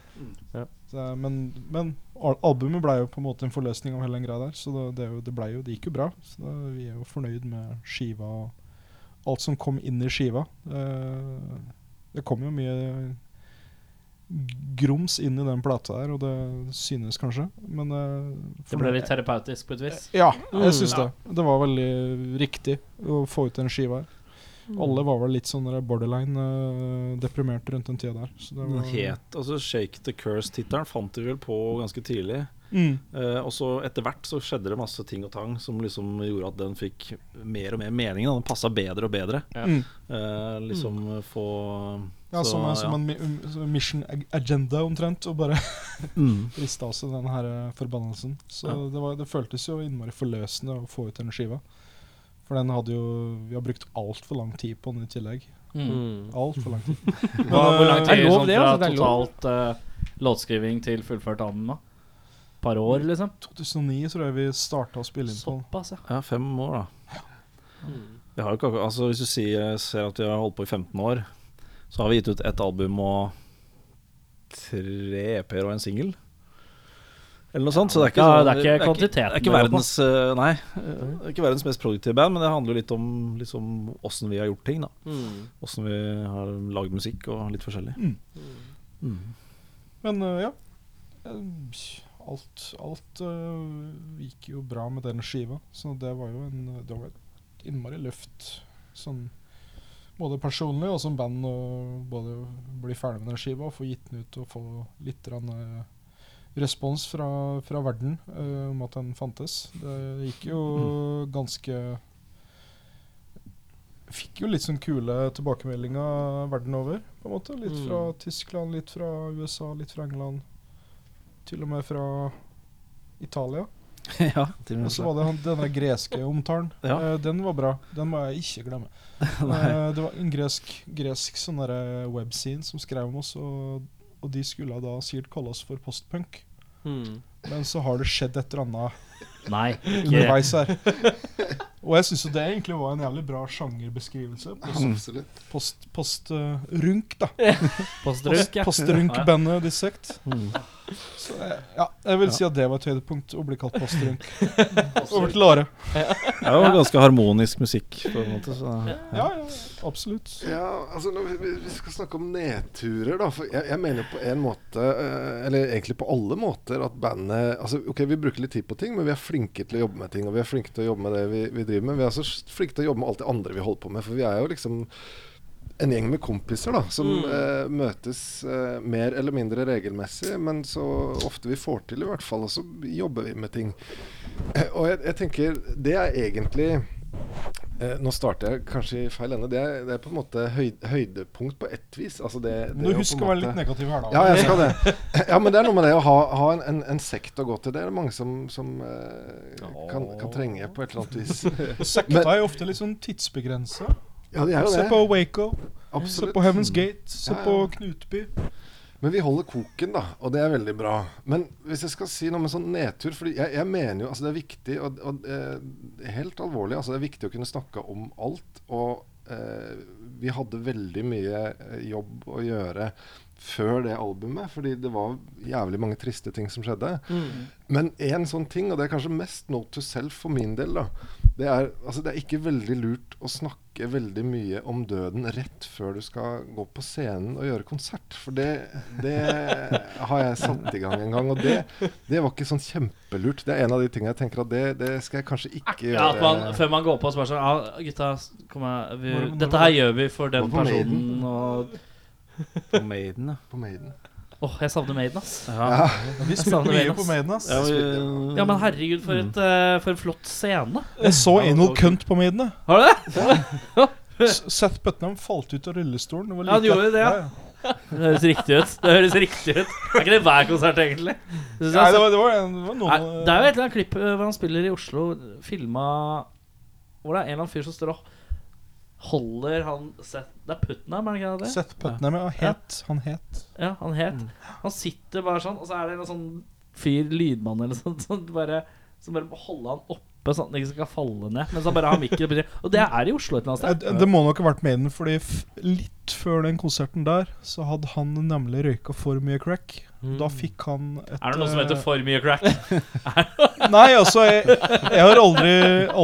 Ja. Så, men, men al albumet ble jo på en måte en forløsning av hele den greia der, så det, det, er jo, det, ble jo, det gikk jo bra. Så da, vi er jo fornøyd med skiva og alt som kom inn i skiva. Uh, det kom jo mye grums inn i den plata her, og det synes kanskje, men eh, Det ble litt terapeutisk på et vis. Ja, Mm. jeg syns mm, det. Det var veldig riktig å få ut den skiva her. Alle var vel litt sånn borderline uh, deprimert rundt den tida der. Så det Den het altså Shake the Curse-tittelen fant de vel på ganske tidlig. mm. Uh, og så etter hvert så skjedde det masse ting og tang som liksom gjorde at den fikk mer og mer mening. da. Den passa bedre og bedre. Ja. Mm. Eh, liksom få Ja, så, som, en, som ja. en um, mission agenda, omtrent. Og bare [laughs] [laughs] Mm. rista av seg den her eh, forbannelsen. Så Ja. det, var, det føltes jo innmari forløsende å få ut den skiva. For den hadde jo Vi har brukt altfor lang tid på den i tillegg. Mm. Mm. Altfor lang tid. [laughs] Hva, hvor lang eh, tid er lov sånn det, fra altså, det er lov. totalt uh, låtskriving til fullført album? da? Par år, liksom? 2009 tror jeg vi starta å spille inn på. Såpass, ja. ja, fem år, da. Mm. Vi har jo ikke Altså Hvis du sier, ser at vi har holdt på i 15 år, så har vi gitt ut ett album og tre EP-er og en singel. Eller noe sånt. Så det er ikke, Ja, sånn- det er ikke kvantiteten Det er ikke verdens eh, Nei, det er ikke verdens mest produktive band, men det handler jo litt om liksom åssen vi har gjort ting. Mm. Åssen vi har lagd musikk og litt forskjellig. Mm. Mm. Men eh, ja. Eh, Alt, alt gikk jo bra med den skiva, så det var jo en Det var et innmari løft sånn både personlig og som band å både bli ferdig med den skiva og få gitt den ut og få litt rann, eh, respons fra, fra verden uh, om at den fantes. Det gikk jo ganske Fikk jo litt sånn kule tilbakemeldinger verden over, på en måte. Litt Mm. fra Tyskland, litt fra USA, litt fra England. Til og med fra Italia. [laughs] ja, og så var det denne greske omtalen. [laughs] Ja. Eh, den var bra. Den må jeg ikke glemme. [laughs] Eh, det var en gresk, gresk sånn webscene som skrev om oss, og, og de skulle da sikkert kalle oss for postpunk. Hmm. Men så har det skjedd et eller annet Nei. Underveis her. Og jeg syns jo det egentlig var en jævlig bra sjangerbeskrivelse. Post-runk, post, post eh, runk, da. [laughs] Postrunk, ja. Postrunk-bandet Dissect. Så jeg, ja, jeg vil si at det var et høydepunkt, å bli kalt postrunk. Over til Are. Det var ganske harmonisk musikk, på en måte. Så, Ja, ja, absolutt. Ja, altså når vi, vi skal snakke om nedturer, da. For jeg, jeg mener på en måte, eh, eller egentlig på alle måter, at bandet altså Ok, vi bruker litt tid på ting, men vi er flinke til å jobbe med ting. Og vi er flinke til å jobbe med det vi, vi driver med. Vi er så flinke til å jobbe med alt det andre vi holder på med. For vi er jo liksom en gjeng med kompiser da som Mm. eh, møtes eh, mer eller mindre regelmessig, men så ofte vi får til, i hvert fall. Og så jobber vi med ting. Eh, og jeg, jeg tenker det er egentlig eh, Nå starter jeg kanskje i feil ende. Det er, det er på en måte høy, høydepunkt på ett vis. Altså det, det nå du husker jeg å være litt negativ her, da. ja, jeg skal det. [laughs] Ja, men det er noe med det å ha, ha en, en, en sekt å gå til. Det er det mange som, som eh, kan, kan trenge på et eller annet vis. [laughs] Sekta er jo ofte litt sånn tidsbegrensa. Ja, det er jo Se det. på Waco, se på Heaven's Gate, se Ja, på. Knutby. Men vi holder koken, da, og det er veldig bra. Men hvis jeg skal si noe med sånn nedtur Fordi jeg, jeg mener jo altså det er viktig, og, og eh, helt alvorlig, altså det er viktig å kunne snakke om alt. Og eh, vi hadde veldig mye eh, jobb å gjøre før det albumet, fordi det var jævlig mange triste ting som skjedde. Mm. Men én sånn ting, og det er kanskje mest note to self for min del, da. Det er, altså det er ikke veldig lurt å snakke veldig mye om døden rett før du skal gå på scenen og gjøre konsert. For det, det har jeg satt i gang en gang, og det, det var ikke sånn kjempelurt. Det er en av de tingene jeg tenker at det, det skal jeg kanskje ikke Ja, at man, gjøre. før man går på og spør sånn Ja, gutta, kom her. Vi, dette her gjør vi for den personen. Og På Maiden, ja. På Maiden. Åh, jeg savner Maiden, ass. Ja. Ja. Vi spilte mye Maiden, på. Maiden, ass. Ja, vi, Ja, men herregud, for, et, uh, for en flott scene. Jeg så Anal Cunt på Maiden. Har du det? Ja. [laughs] Seth Putnam falt ut av rullestolen. Det var Ja, han gjorde det, ja. ja. Det høres riktig ut. Det høres riktig ut Er ikke det hver konsert, egentlig? Nei, det var, det var, en, det var noen Nei, det er jo et eller annet klipp eh, hvor han spiller i Oslo, filma Hvor det er en eller annen fyr som står og holder han Seth Det er Putnam, er det ikke det? Seth Putnam, ja. Het. Han het. Ja, han het Han sitter bare sånn, og så er det en sånn fyr, lydmann eller sånt, [laughs] som bare, som bare må holde han oppe sånn at han ikke skal falle ned. Mens så bare har han mikken Og det er i Oslo et eller annet Eh, sted. Det, det må nok ha vært Maiden, fordi for litt før den konserten der, så hadde han nemlig røyka for mye crack. Da fikk han et Er det noe som eh, heter for mye crack? [laughs] [laughs] Nei, altså, jeg, jeg har aldri,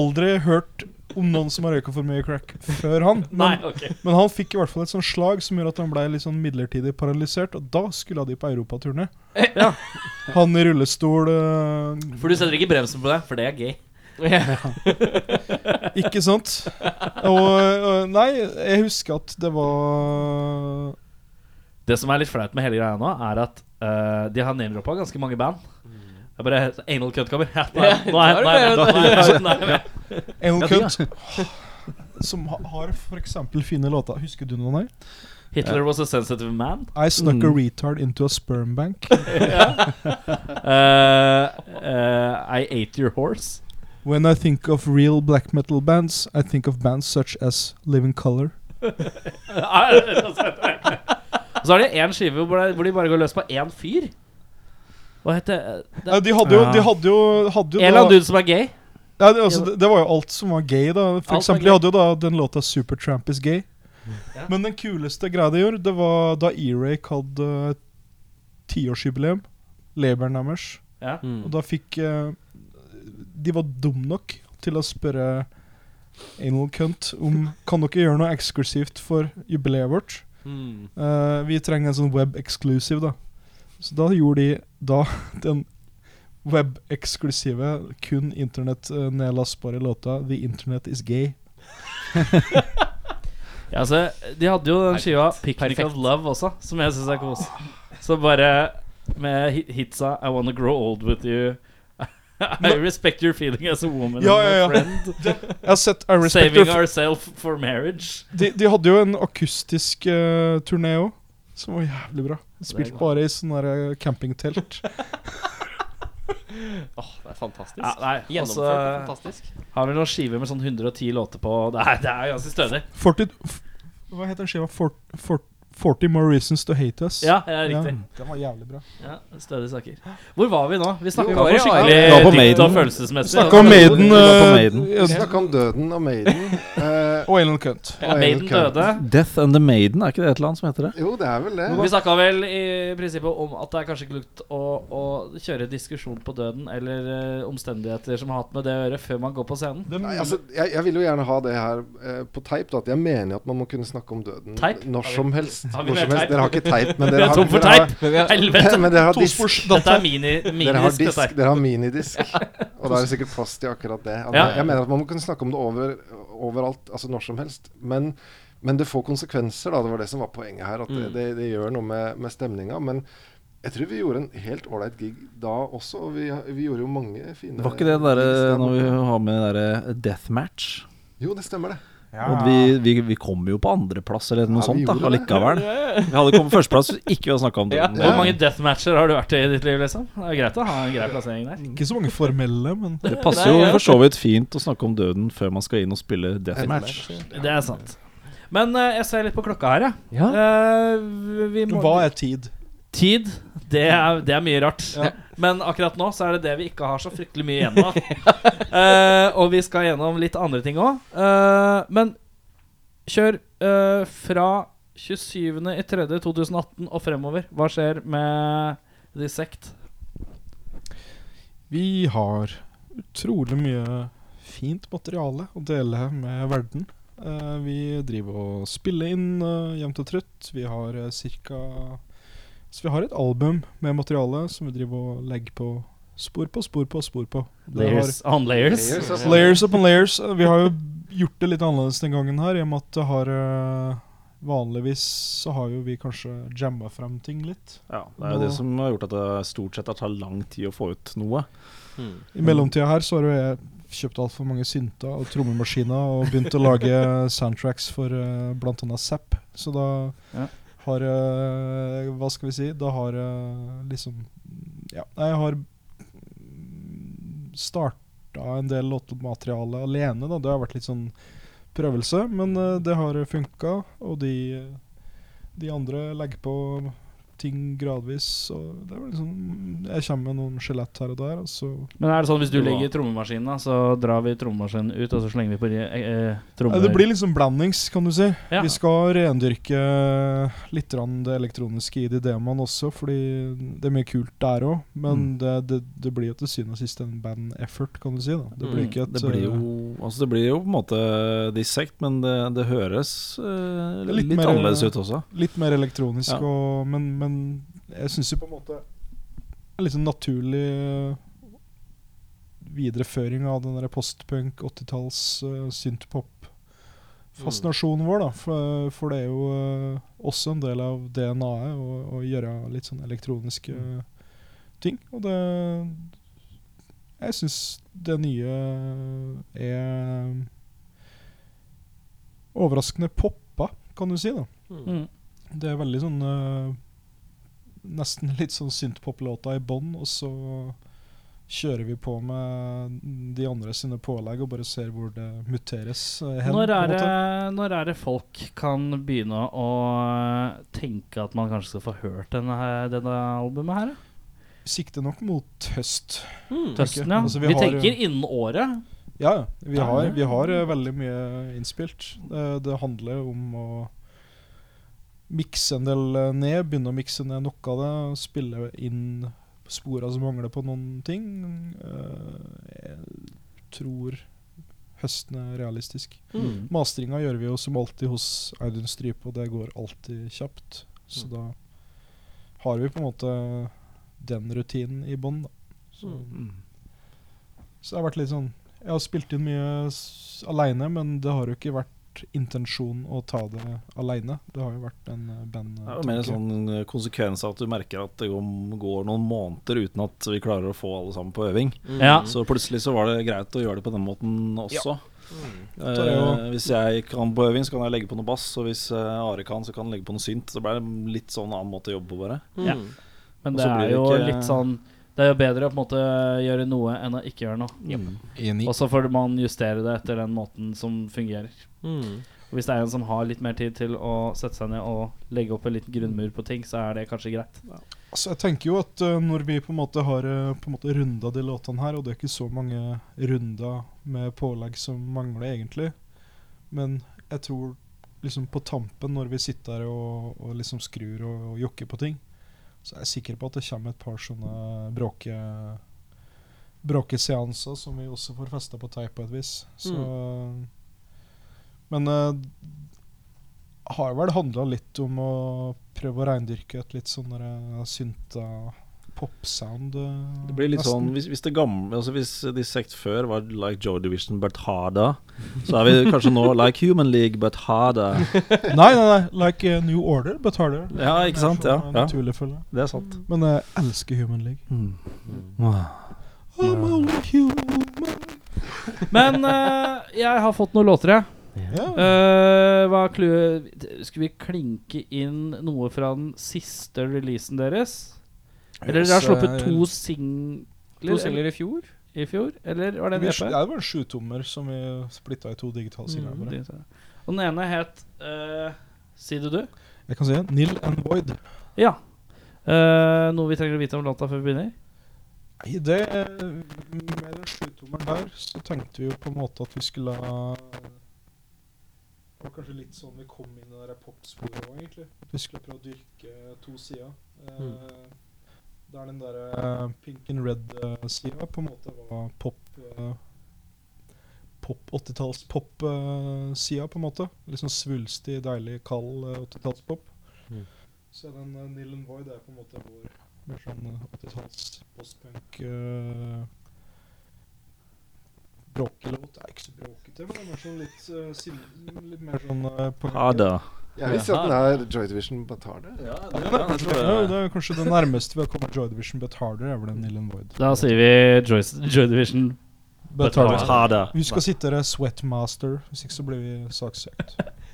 aldri hørt om noen som har røyka for mye crack før han. Nei, okay. ok. men han fikk i hvert fall et sånt slag som gjorde at han ble litt sånn midlertidig paralysert. Og da skulle de på europaturné. Ja. Han i rullestol eh, For du setter ikke bremsen på det, for det er gay. [laughs] Ikke sant? Og øh, Nei, jeg husker at det var Det som er litt flaut med hele greia nå, er at eh, de har name-droppa ganske mange band. Det er bare Anal Cut er- er- er- er- er- er jeg med. Anal Ja, Cunt. [laughs] Som ha- har f.eks. fine låter. Husker du noen her? Hitler was a sensitive man. I snuck a Mm. retard into a sperm bank. [laughs] Eh, eh, I ate your horse. When I think of real black metal bands, I think of bands such as Living Color. [laughs] Og så har de én skive hvor de bare går løs på én fyr. Hva heter det? Ja, de hadde jo, de hadde jo, hadde jo En eller annen dude som er gay. ja, det, altså, det, det var jo alt som var gay, da. For Alt eksempel, gay. de hadde jo da den låta 'Supertramp is gay'. Ja. Men den kuleste greia de gjorde, det var da E-Rake hadde tiårsjubileum. Laboren deres. Ja. Og da fikk uh, De var dum nok til å spørre Anal Cunt om Kan dere gjøre noe eksklusivt for jubileet vårt. Eh, vi trenger en sånn web-exclusive, da. Så da gjorde de da den web-eksklusive, kun internett-nedlastbare låta 'The Internet Is Gay'. [laughs] Ja, altså, de hadde jo den skiva 'Picnic of Love' også, som jeg syns er kos. Så bare med hi- hitsa 'I Wanna Grow Old With You'. [laughs] I respect your feeling as a woman Ja, and ja, a ja. friend. [laughs] Jeg har sett I Respect Saving Your ourselves for marriage. de, de hadde jo en akustisk uh, turné òg, som var jævlig bra. Spilt bare i sånn eh, campingtelt. [laughs] Åh, det er fantastisk. Ja, nei, Gjennomført altså- og fantastisk. Har vi noen skiver med sånn 110 låter på? Det er, det er ganske stødig. 40, hva heter den skiva? Fort, fort, 40 More Reasons To Hate Us. Ja, ja riktig. den var jævlig bra. Ja, Stødige saker. Hvor var vi nå? Vi snakka om skikkelig Ja, dypt Maiden. og følelsesmessig. Snakka om Maiden. Vi ja, snakka om døden og Maiden. Uh, [laughs] og Anal Cunt. Ja, Maiden døde. Death and the Maiden, er ikke det et eller annet som heter det? Jo, det er vel det. Vi snakka vel i prinsippet om at det er kanskje ikke lurt å, å kjøre diskusjon på døden eller uh, omstendigheter som har hatt med det å gjøre, før man går på scenen. Nei, altså, jeg, jeg vil jo gjerne ha det her eh, på teip. Da, at jeg mener at man må kunne snakke om døden Type? når som helst. Har vi Hvor som helst. Dere har ikke teip, men dere er har, tom for dere har, teip! Helvete! men dere har disk. Dette er mini, Dere har minidisk, disk, dette her. dere har minidisk. [laughs] Og da er det sikkert plass til akkurat det. At Ja. jeg, mener at man må kunne snakke om det over, overalt, altså når som helst. Men, men det får konsekvenser, da. Det var det som var poenget her. At det, det, det gjør noe med, med stemninga. Men jeg tror vi gjorde en helt ålreit gig da også. Og vi, vi gjorde jo mange fine Var ikke det derre gigs der når vi borte. har med derre deathmatch? Jo, det stemmer det. Og vi, vi, vi kom jo på andreplass eller noe Ja, sånt da, allikevel. det. Vi hadde kommet på førsteplass hvis ikke vi hadde snakka om Ja. døden. Hvor mange deathmatcher har du vært i i ditt liv, liksom? Det er greit å ha en grei plassering der. Ikke så mange formelle, men Det passer jo for så vidt fint å snakke om døden før man skal inn og spille deathmatch. Det er sant. Men uh, jeg ser litt på klokka her, jeg. Ja. Eh, vi må hva er tid? Tid, det er, det er mye rart. Ja. Men akkurat nå så er det det vi ikke har så fryktelig mye igjen av. uh, [laughs] og vi skal gjennom litt andre ting òg. men kjør uh, fra 27.3.2018 og fremover. Hva skjer med The Sect? Vi har utrolig mye fint materiale å dele med verden. Uh, vi driver og spiller inn uh, jevnt og trutt. Vi har uh, cirka Så vi har et album med materiale som vi driver og legger på spor på, spor på, spor på. Layers on layers. Layers, altså. Layers upon layers. Eh, Vi har jo gjort det litt annerledes den gangen her, i og med at det har eh, Vanligvis så har jo vi kanskje jamma frem ting litt. Ja, det er jo det som har gjort at det stort sett har tatt lang tid å få ut noe. I mellomtida her så har jo jeg kjøpt altfor mange synter og trommemaskiner og begynt å lage [laughs] soundtracks for uh, bl.a. Zapp. Så da Ja. Har jeg Hva skal vi si? Da har jeg liksom Ja, jeg har starta en del låtmateriale alene. da Det har vært litt sånn prøvelse, men eh, det har funka. Og de, de andre legger på ting gradvis. Og det var liksom Jeg kommer med noen skjelett her og der, og så Men er det sånn hvis du legger trommemaskinen, så drar vi trommemaskinen ut, og så slenger vi på eh, eh, trommer... Det blir liksom blandings, kan du si. Ja. Vi skal rendyrke litt det elektroniske i de demoene også, fordi det er mye kult der òg. Men Mm. det, det, det blir jo til syvende og sist en band effort, kan du si. da Det blir Mm. ikke et Det blir jo, eh, altså det blir jo på en måte dissekt, men det, det høres eh, litt litt, mer- annerledes ut også. litt mer elektronisk, Ja. og, men, men jeg syns jo på en måte det er litt sånn naturlig eh, videreføring av den der postpunk 80-talls uh, synthpop-fascinasjonen vår, da. For, for det er jo uh, også en del av DNA-et å, å gjøre litt sånn elektroniske ting. Og det Jeg syns det nye er overraskende poppa, kan du si, da. Mm. Det er veldig sånn eh, Nesten litt sånn synthpop-låta i bånn, og så kjører vi på med de andre sine pålegg og bare ser hvor det muteres eh, hen. Når er, det, når er det folk kan begynne å tenke at man kanskje skal få hørt denne, her, denne albumet her? Vi Sikter nok mot høst. Mm. Høsten, ja. Altså, vi, vi har- tenker innen året. Ja, ja. Vi har, vi har eh, veldig mye innspilt. Det, det handler om å mikse en del eh, ned, begynne å mikse ned noe av det, spille inn spora som mangler på noen ting. Eh, Jeg tror høsten er realistisk. Mm. Mastringa gjør vi jo som alltid hos Audun Strype, og det går alltid kjapt. Så da har vi på en måte den rutinen i bånn, da. Så, Mm. så det har vært litt sånn Jeg har spilt inn mye aleine, men det har jo ikke vært intensjonen å ta det aleine. Det har jo vært en eh, band Det er jo mer en sånn eh, konsekvens av at du merker at det går går noen måneder uten at vi klarer å få alle sammen på øving. Mm. Ja. Så plutselig så var det greit å gjøre det på den måten også. Ja. Mm. det Eh, hvis jeg kan på øving, så kan jeg legge på noe bass. Og hvis eh, Are kan, så kan han legge på noe synt. Så ble det litt sånn annen måte å jobbe på, bare. Ja. Mm. Men Og det er jo ikke- litt sånn Det er jo bedre å på en måte gjøre noe enn å ikke gjøre noe. Mm. Og så får man justere det etter den måten som fungerer. Mm. Og Hvis det er en som har litt mer tid til å sette seg ned og legge opp en liten grunnmur på ting, så er det kanskje greit. Altså, jeg tenker jo at uh, når vi på en måte har uh, på en måte runda de låtene her, og det er ikke så mange runder med pålegg som mangler egentlig, men jeg tror liksom på tampen, når vi sitter her og, og liksom skrur og, og jokker på ting, så jeg er sikker på at det kommer et par sånne bråke bråkeseanser som vi også får festa på teip på et vis. Så Men uh, har vel handla litt om å prøve å reindyrke et litt sånn der, synta popsound. eh, Det blir litt nesten. sånn Hvis, hvis det gamle Altså Hvis de sekt før var like Joy Division but harder, så er vi kanskje nå like Human League but harder. [laughs] Nei, nei, nei. Like uh, New Order, but harder. Ja, ikke sant? Ja, Sånn, ja. Det er sant. Men jeg elsker Human League. Mm. I'm only human. Men eh, jeg har fått noen låter, jeg. Ja. Uh? Skal vi klinke inn noe fra den siste releasen deres? Eller dere har sluppet to singler To singler i fjor. i fjor? Eller var det en en ja, det var en sjutommer som vi splitta i to digitale singler. Mm. Og den ene het uh, Si det, du? Jeg kan si det. Nill and Void. Ja. Uh, noe vi trenger å vite om låta før vi begynner? Nei, det Med den sjutommeren der så tenkte vi jo på en måte at vi skulle ha Det var kanskje litt sånn vi kom inn i det popsporet òg, egentlig. At vi skulle prøve å dyrke to sider. Eh, Der den derre eh, pink and red-sida på en måte var pop eh, Pop 80-talls pop-sida, på en måte. Litt sånn svulstig, deilig, kald eh, 80-tallspop. Mm. Så den uh, Nill and Void er på en måte vår mer sånn eh, 80-talls postpunk uh, Bråkelåt er ikke så bråkete, men den er sånn litt, uh, sin, litt mer sånn uh, på Harder. Jeg visste at den er Joy Division Batarde. Ja, Ja, det er kanskje det nærmeste vi har kommet Joy Division But Harder, er vel den Nill Void. Da sier vi Joy, Joy Division. Harder. Harder. Vi skal sitte der Sweatmaster, hvis ikke så blir vi saksøkt. [laughs]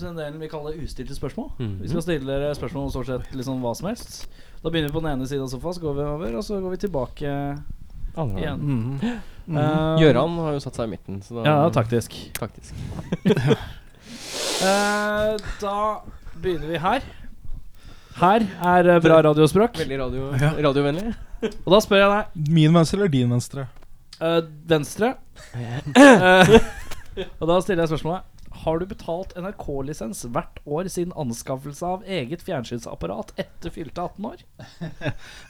det at vi kommer til den delen vi kaller ustilte spørsmål. Mhm. Vi skal stille dere spørsmål om stort sett liksom hva som helst. Da begynner vi på den ene siden av sofaen, så går vi over, og så går vi tilbake Andre igjen. Mhm. uh, Gjøran har jo satt seg i midten, så da Ja, taktisk. Taktisk. uh, [laughs] da begynner vi her. Her er eh, bra radiospråk. Veldig radio, radiovennlig. Og da spør jeg deg Min venstre eller din venstre? Uh, venstre. Eh, [laughs] og da stiller jeg spørsmålet Har du betalt NRK-lisens hvert år siden anskaffelse av eget fjernsynsapparat etter fylte 18 år?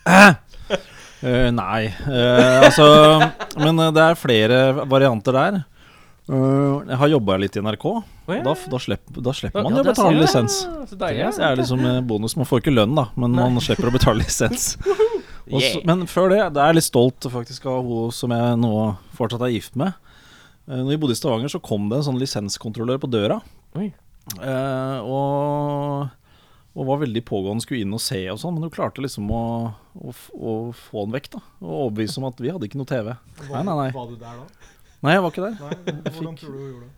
uh, [laughs] nei. Uh, altså Men eh, det er flere varianter der. Uh, jeg har jobba litt i NRK. ja. Da, da, slipper, da slipper man Ja, å betale lisens. Det, så. Det er liksom bonus. Man får ikke lønn, da, men man slipper å betale lisens. [laughs] Og så- men før det, det er jeg litt stolt faktisk av hun som jeg nå fortsatt er gift med. Eh, Når vi bodde i Stavanger, så kom det en sånn lisenskontrollør på døra. Oi. Eh, og, og var veldig pågående, skulle inn og se og sånn, men hun klarte liksom å, å, å få den vekk, da. Og overbevise om at vi hadde ikke noe TV. Nei, nei, nei. Var du der da? Nei, jeg var ikke der. Nei, Hvordan fikk- tror du hun gjorde det?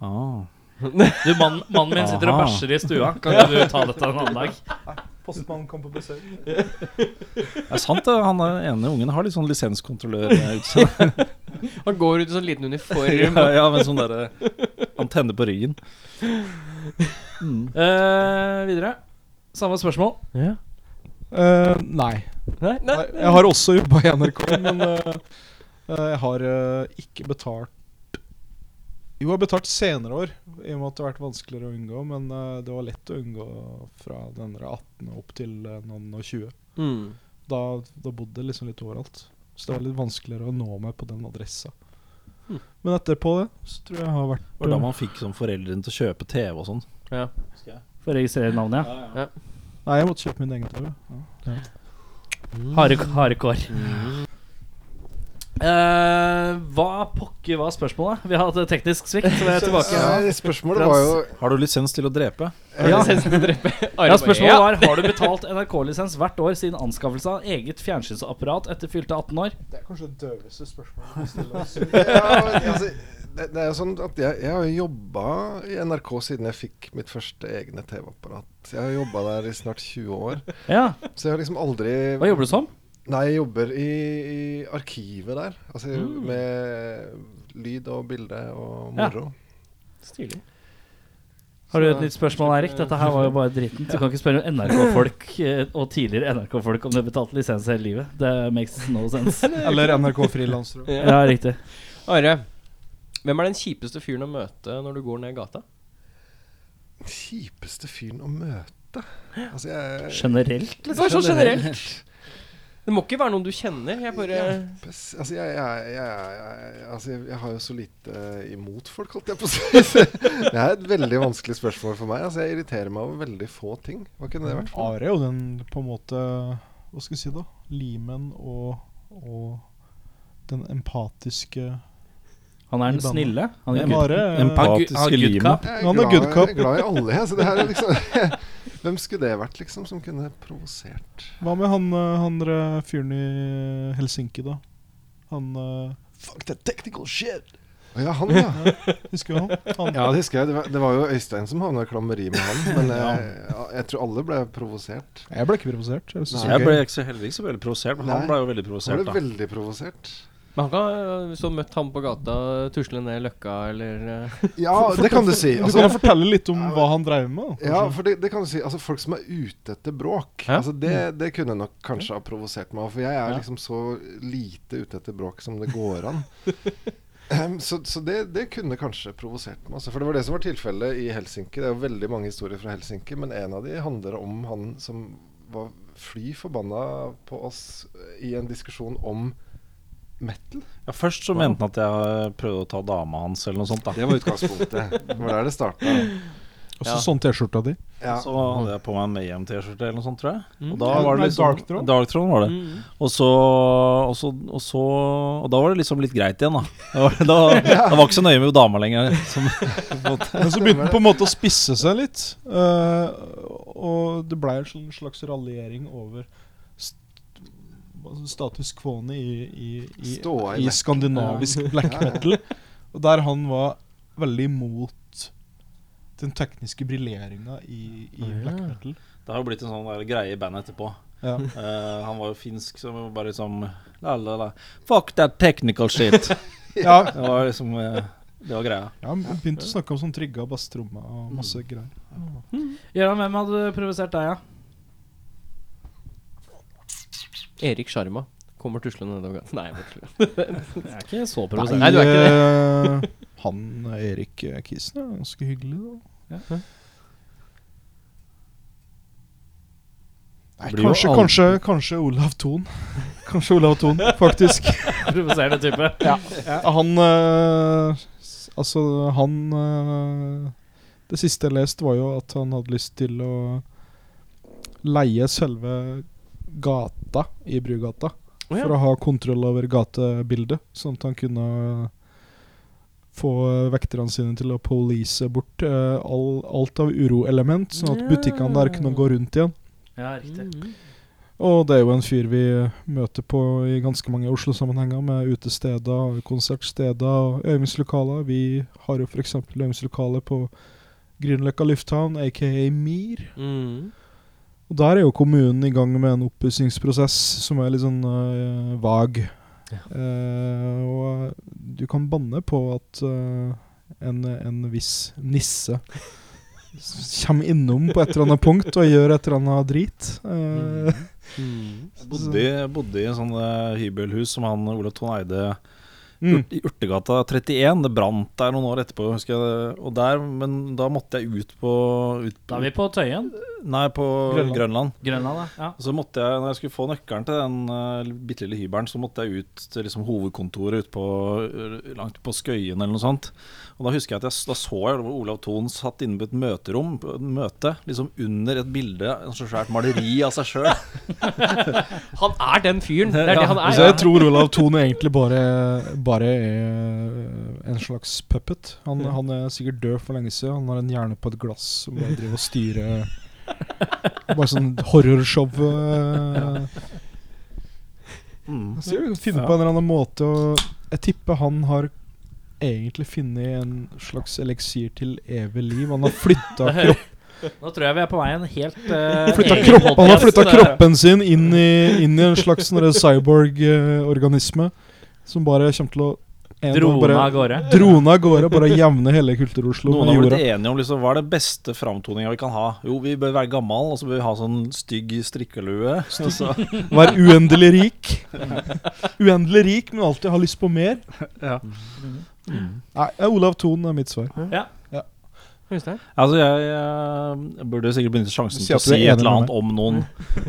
Ah. Du, mann, Mannen min sitter og Aha. bæsjer i stua. Kan du ta dette en annen dag? [laughs] Postmannen kom på besøk. Det er sant, det. Han er ene ungen har litt sånn lisenskontrollør-utseende. [laughs] Han går ut i sånn liten uniform. [laughs] ja, ja, med sånn derre antenne på ryggen. Eh, videre. Samme spørsmål. Ja. Uh, nei. Nei, nei. Jeg har også jobba i NRK, men eh, eh, jeg har eh, ikke betalt Jo, jeg har betalt senere år, i og med at det har vært vanskeligere å unngå. Men uh, det var lett å unngå fra den 18 opp til eh, noen og 20. Mm. Da, da bodde jeg liksom litt overalt. Så det var litt vanskeligere å nå meg på den adressa. Mm. Men etterpå det, så tror jeg jeg har vært Det var da man fikk sånn foreldrene til å kjøpe TV og sånn. Ja. For å registrere navnet, ja. Nei, jeg måtte kjøpe min egen TV. Ja. Hare, harekår. Eh, hva pokker var spørsmålet? Vi har hatt teknisk svikt, så vi er tilbake. ja, spørsmålet var jo Har du lisens til å drepe? Ja. Til å drepe. Ja, spørsmålet var Har du betalt NRK-lisens hvert år siden anskaffelse av eget fjernsynsapparat etter fylte 18 år. Det er kanskje det døveste spørsmålet å stille. [laughs] ja, altså, det, det er jo sånn at jeg, jeg har jo jobba i NRK siden jeg fikk mitt første egne TV-apparat. Jeg har jobba der i snart 20 år. Ja, Så jeg har liksom aldri Hva jobber du som? Nei, jeg jobber i, i arkivet der. Altså Mm. med lyd og bilde og moro. Ja. Stilig. Har du et nytt spørsmål, Eirik? Dette her var jo bare dritten. Du kan ikke spørre NRK-folk [laughs] eh, og tidligere NRK-folk om de har betalt lisens hele livet. Det makes no sense. [laughs] Eller NRK-frilansere. [laughs] Ja, riktig. Are, hvem er den kjipeste fyren å møte når du går ned gata? Kjipeste fyren å møte? Altså, jeg Generelt. liksom? sånn generelt. Det må ikke være noen du kjenner. Jeg bare ja, Altså, jeg, jeg, jeg, jeg, altså, jeg, jeg har jo så lite imot folk, holdt jeg på å si. [laughs] Det er et veldig vanskelig spørsmål for meg. Altså, jeg irriterer meg over veldig få ting. Hva kunne det vært? for? Are er jo den på en måte Hva skal vi si, da? Limen og, og den empatiske Han er den snille. Han er good. Empatiske er, Han er glad, good cop. jeg er glad i alle, jeg. Så det her er liksom [laughs] Hvem skulle det vært, liksom, som kunne provosert? Hva med han, eh, han eh, fyren i Helsinki, da? Han uh, Fuck that technical shit! Ja, han, [laughs] ja. Husker du han? han Ja, det husker jeg. Det var, det var jo Øystein som havna i klammeri med han. Men [laughs] jeg, ja, jeg tror alle ble provosert. Jeg ble ikke provosert. Jeg Nei. Jeg ble ikke så heller ikke så veldig provosert, men han ble jo veldig provosert. Han ble da veldig provosert. Men han kan, Hvis du har møtt ham på gata, tusle ned løkka eller eh, Ja, [laughs] det kan du si. Du Altså, kan fortelle litt om hva han dreiv med. Kanskje. ja, for det, det kan du si. Altså, folk som er ute etter bråk. Ja. Altså, det, det kunne nok kanskje ha provosert meg. For jeg er liksom så lite ute etter bråk som det går an. Um, [laughs] så så det, det kunne kanskje provosert meg. Altså, for det var det som var tilfellet i Helsinki. Det er jo veldig mange historier fra Helsinki, men en av de handler om han som var fly forbanna på oss i en diskusjon om metal. Ja, Først så mente han at jeg prøvde å ta dama hans, eller noe sånt. da Det var utgangspunktet. Det var der det starta. Og så Ja. sånn T-skjorta di. Ja. Så hadde jeg på meg en Mayhem-T-skjorte eller noe sånt, tror jeg. Mm. Og da Ja, var det liksom Darkthrone. Darkthrone var det. Mm. Og så, og, så, og så Og da var det liksom litt greit igjen, da. Da var, da, [laughs] da var ikke så nøye med dama lenger. Som, [laughs] på en måte. Men så begynte den på en måte å spisse seg litt. Uh, og det blei en slags raljering over status quo-ene i, i, i, i skandinavisk black metal. Og der han var veldig imot den tekniske briljeringa i, i Ja. black metal. Det har jo blitt en sånn der greie i bandet etterpå. Ja. Uh, han var jo finsk, så var bare liksom la, la, la. Fuck that technical shit. [laughs] ja, Det var liksom uh, Det var greia. ja, han begynte å snakke om sånn trigga basstrommer og masse Mm. greier. Gøran, hvem hadde provosert deg, ja? Erik Sjarma kommer tuslende nedover gata. [laughs] Nei, jeg bare tuller. Jeg er ikke så provoserende. Nei, du er ikke det. [laughs] han Erik Kisen er ganske hyggelig, da. Nei, Det blir jo kanskje, kanskje, kanskje Olav Thon. [laughs] Kanskje Olav Thon, faktisk. Provoserende type. Han øh, Altså, han øh, Det siste jeg leste, var jo at han hadde lyst til å leie selve gata i Brugata. Oh, ja. For å ha kontroll over gatebildet, sånn at han kunne få vekterne sine til å police bort uh, all, alt av uroelement, sånn at butikkene der kunne gå rundt igjen. Ja, riktig. Mm. Og det er jo en fyr vi møter på i ganske mange Oslo-sammenhenger, med utesteder, konsertsteder og øvingslokaler. Vi har jo f.eks. øvingslokale på Grünerløkka lufthavn, aka MIR. Mm. Og der er jo kommunen i gang med en oppussingsprosess som er litt sånn uh, vag. Eh, og du kan banne på at uh, en, en viss nisse kommer innom på et eller annet punkt og gjør et eller annet drit. Uh, Mm. [laughs] Jeg bodde, bodde i en sånn eh, hybelhus som han Olav Thon eide mm. I Urtegata 31. Det brant der noen år etterpå, husker jeg. Og der, men da måtte jeg ut på ut, Da er vi på Tøyen. Nei, på Grønland. Grønland. Grønland. Ja. Så måtte jeg, når jeg skulle få nøkkelen til den uh, bitte lille hybelen, så måtte jeg ut til liksom, hovedkontoret ut på, uh, langt på Skøyen eller noe sånt. Og da husker jeg at jeg, da så jeg Olav Thon satt inne på et møterom, på et møte, liksom under et bilde, et så svært maleri av seg sjøl. [laughs] Han er den fyren! Det er det han er. Så jeg tror Olav Thon egentlig bare, bare er en slags puppet. Han, han er sikkert død for lenge siden. Han har en hjerne på et glass som driver og styrer [laughs] Bare sånn horrorshow. eh. Mm. Så jeg finner på en eller annen måte Og Jeg tipper han har egentlig funnet en slags eliksir til evig liv. Han har flytta [laughs] kropp, Nå tror jeg vi er på vei en helt uh, kropp, han har flyttet kroppen sin inn i, inn i en slags sånn cyborg-organisme som bare kommer til å Drone av gårde. Drone av gårde, bare jevne hele Kultur-Oslo Noen har blitt enige om liksom, hva er det beste framtoninga vi kan ha. Jo, vi bør være gammel, og så bør vi ha sånn stygg strikkelue. [laughs] Være uendelig rik. Uendelig rik, men alltid ha lyst på mer. ja. Nei, Olav Thon er mitt svar. Ja. ja. Altså, jeg, jeg, burde sikkert benytte sjansen til å si et eller annet om noen.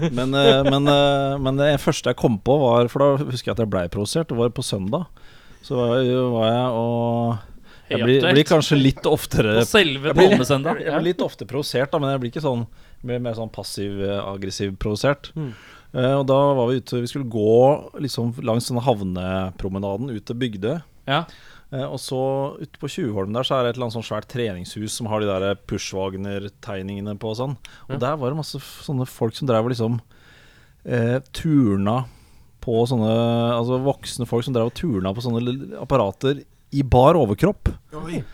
Men, eh, men, eh, men det første jeg kom på, var For da husker jeg at jeg blei provosert. Det var på søndag. Så var jeg, var jeg og Jeg blir, blir kanskje litt oftere På selve jeg Palmesøndag. jeg blir litt ofte provosert, da, men jeg blir ikke sånn mer, mer sånn passiv-aggressiv provosert. Mm. Uh, og da var vi ute Vi skulle gå liksom langs denne havnepromenaden ut til Bygdøy. Ja. Uh, og så ute på Tjuvholmen der så er det et eller annet sånn svært treningshus som har de der Pushwagner-tegningene på og sånn. Og Ja. der var det masse sånne folk som drev og liksom uh, turna på sånne Altså voksne folk som drev og turna på sånne apparater i bar overkropp.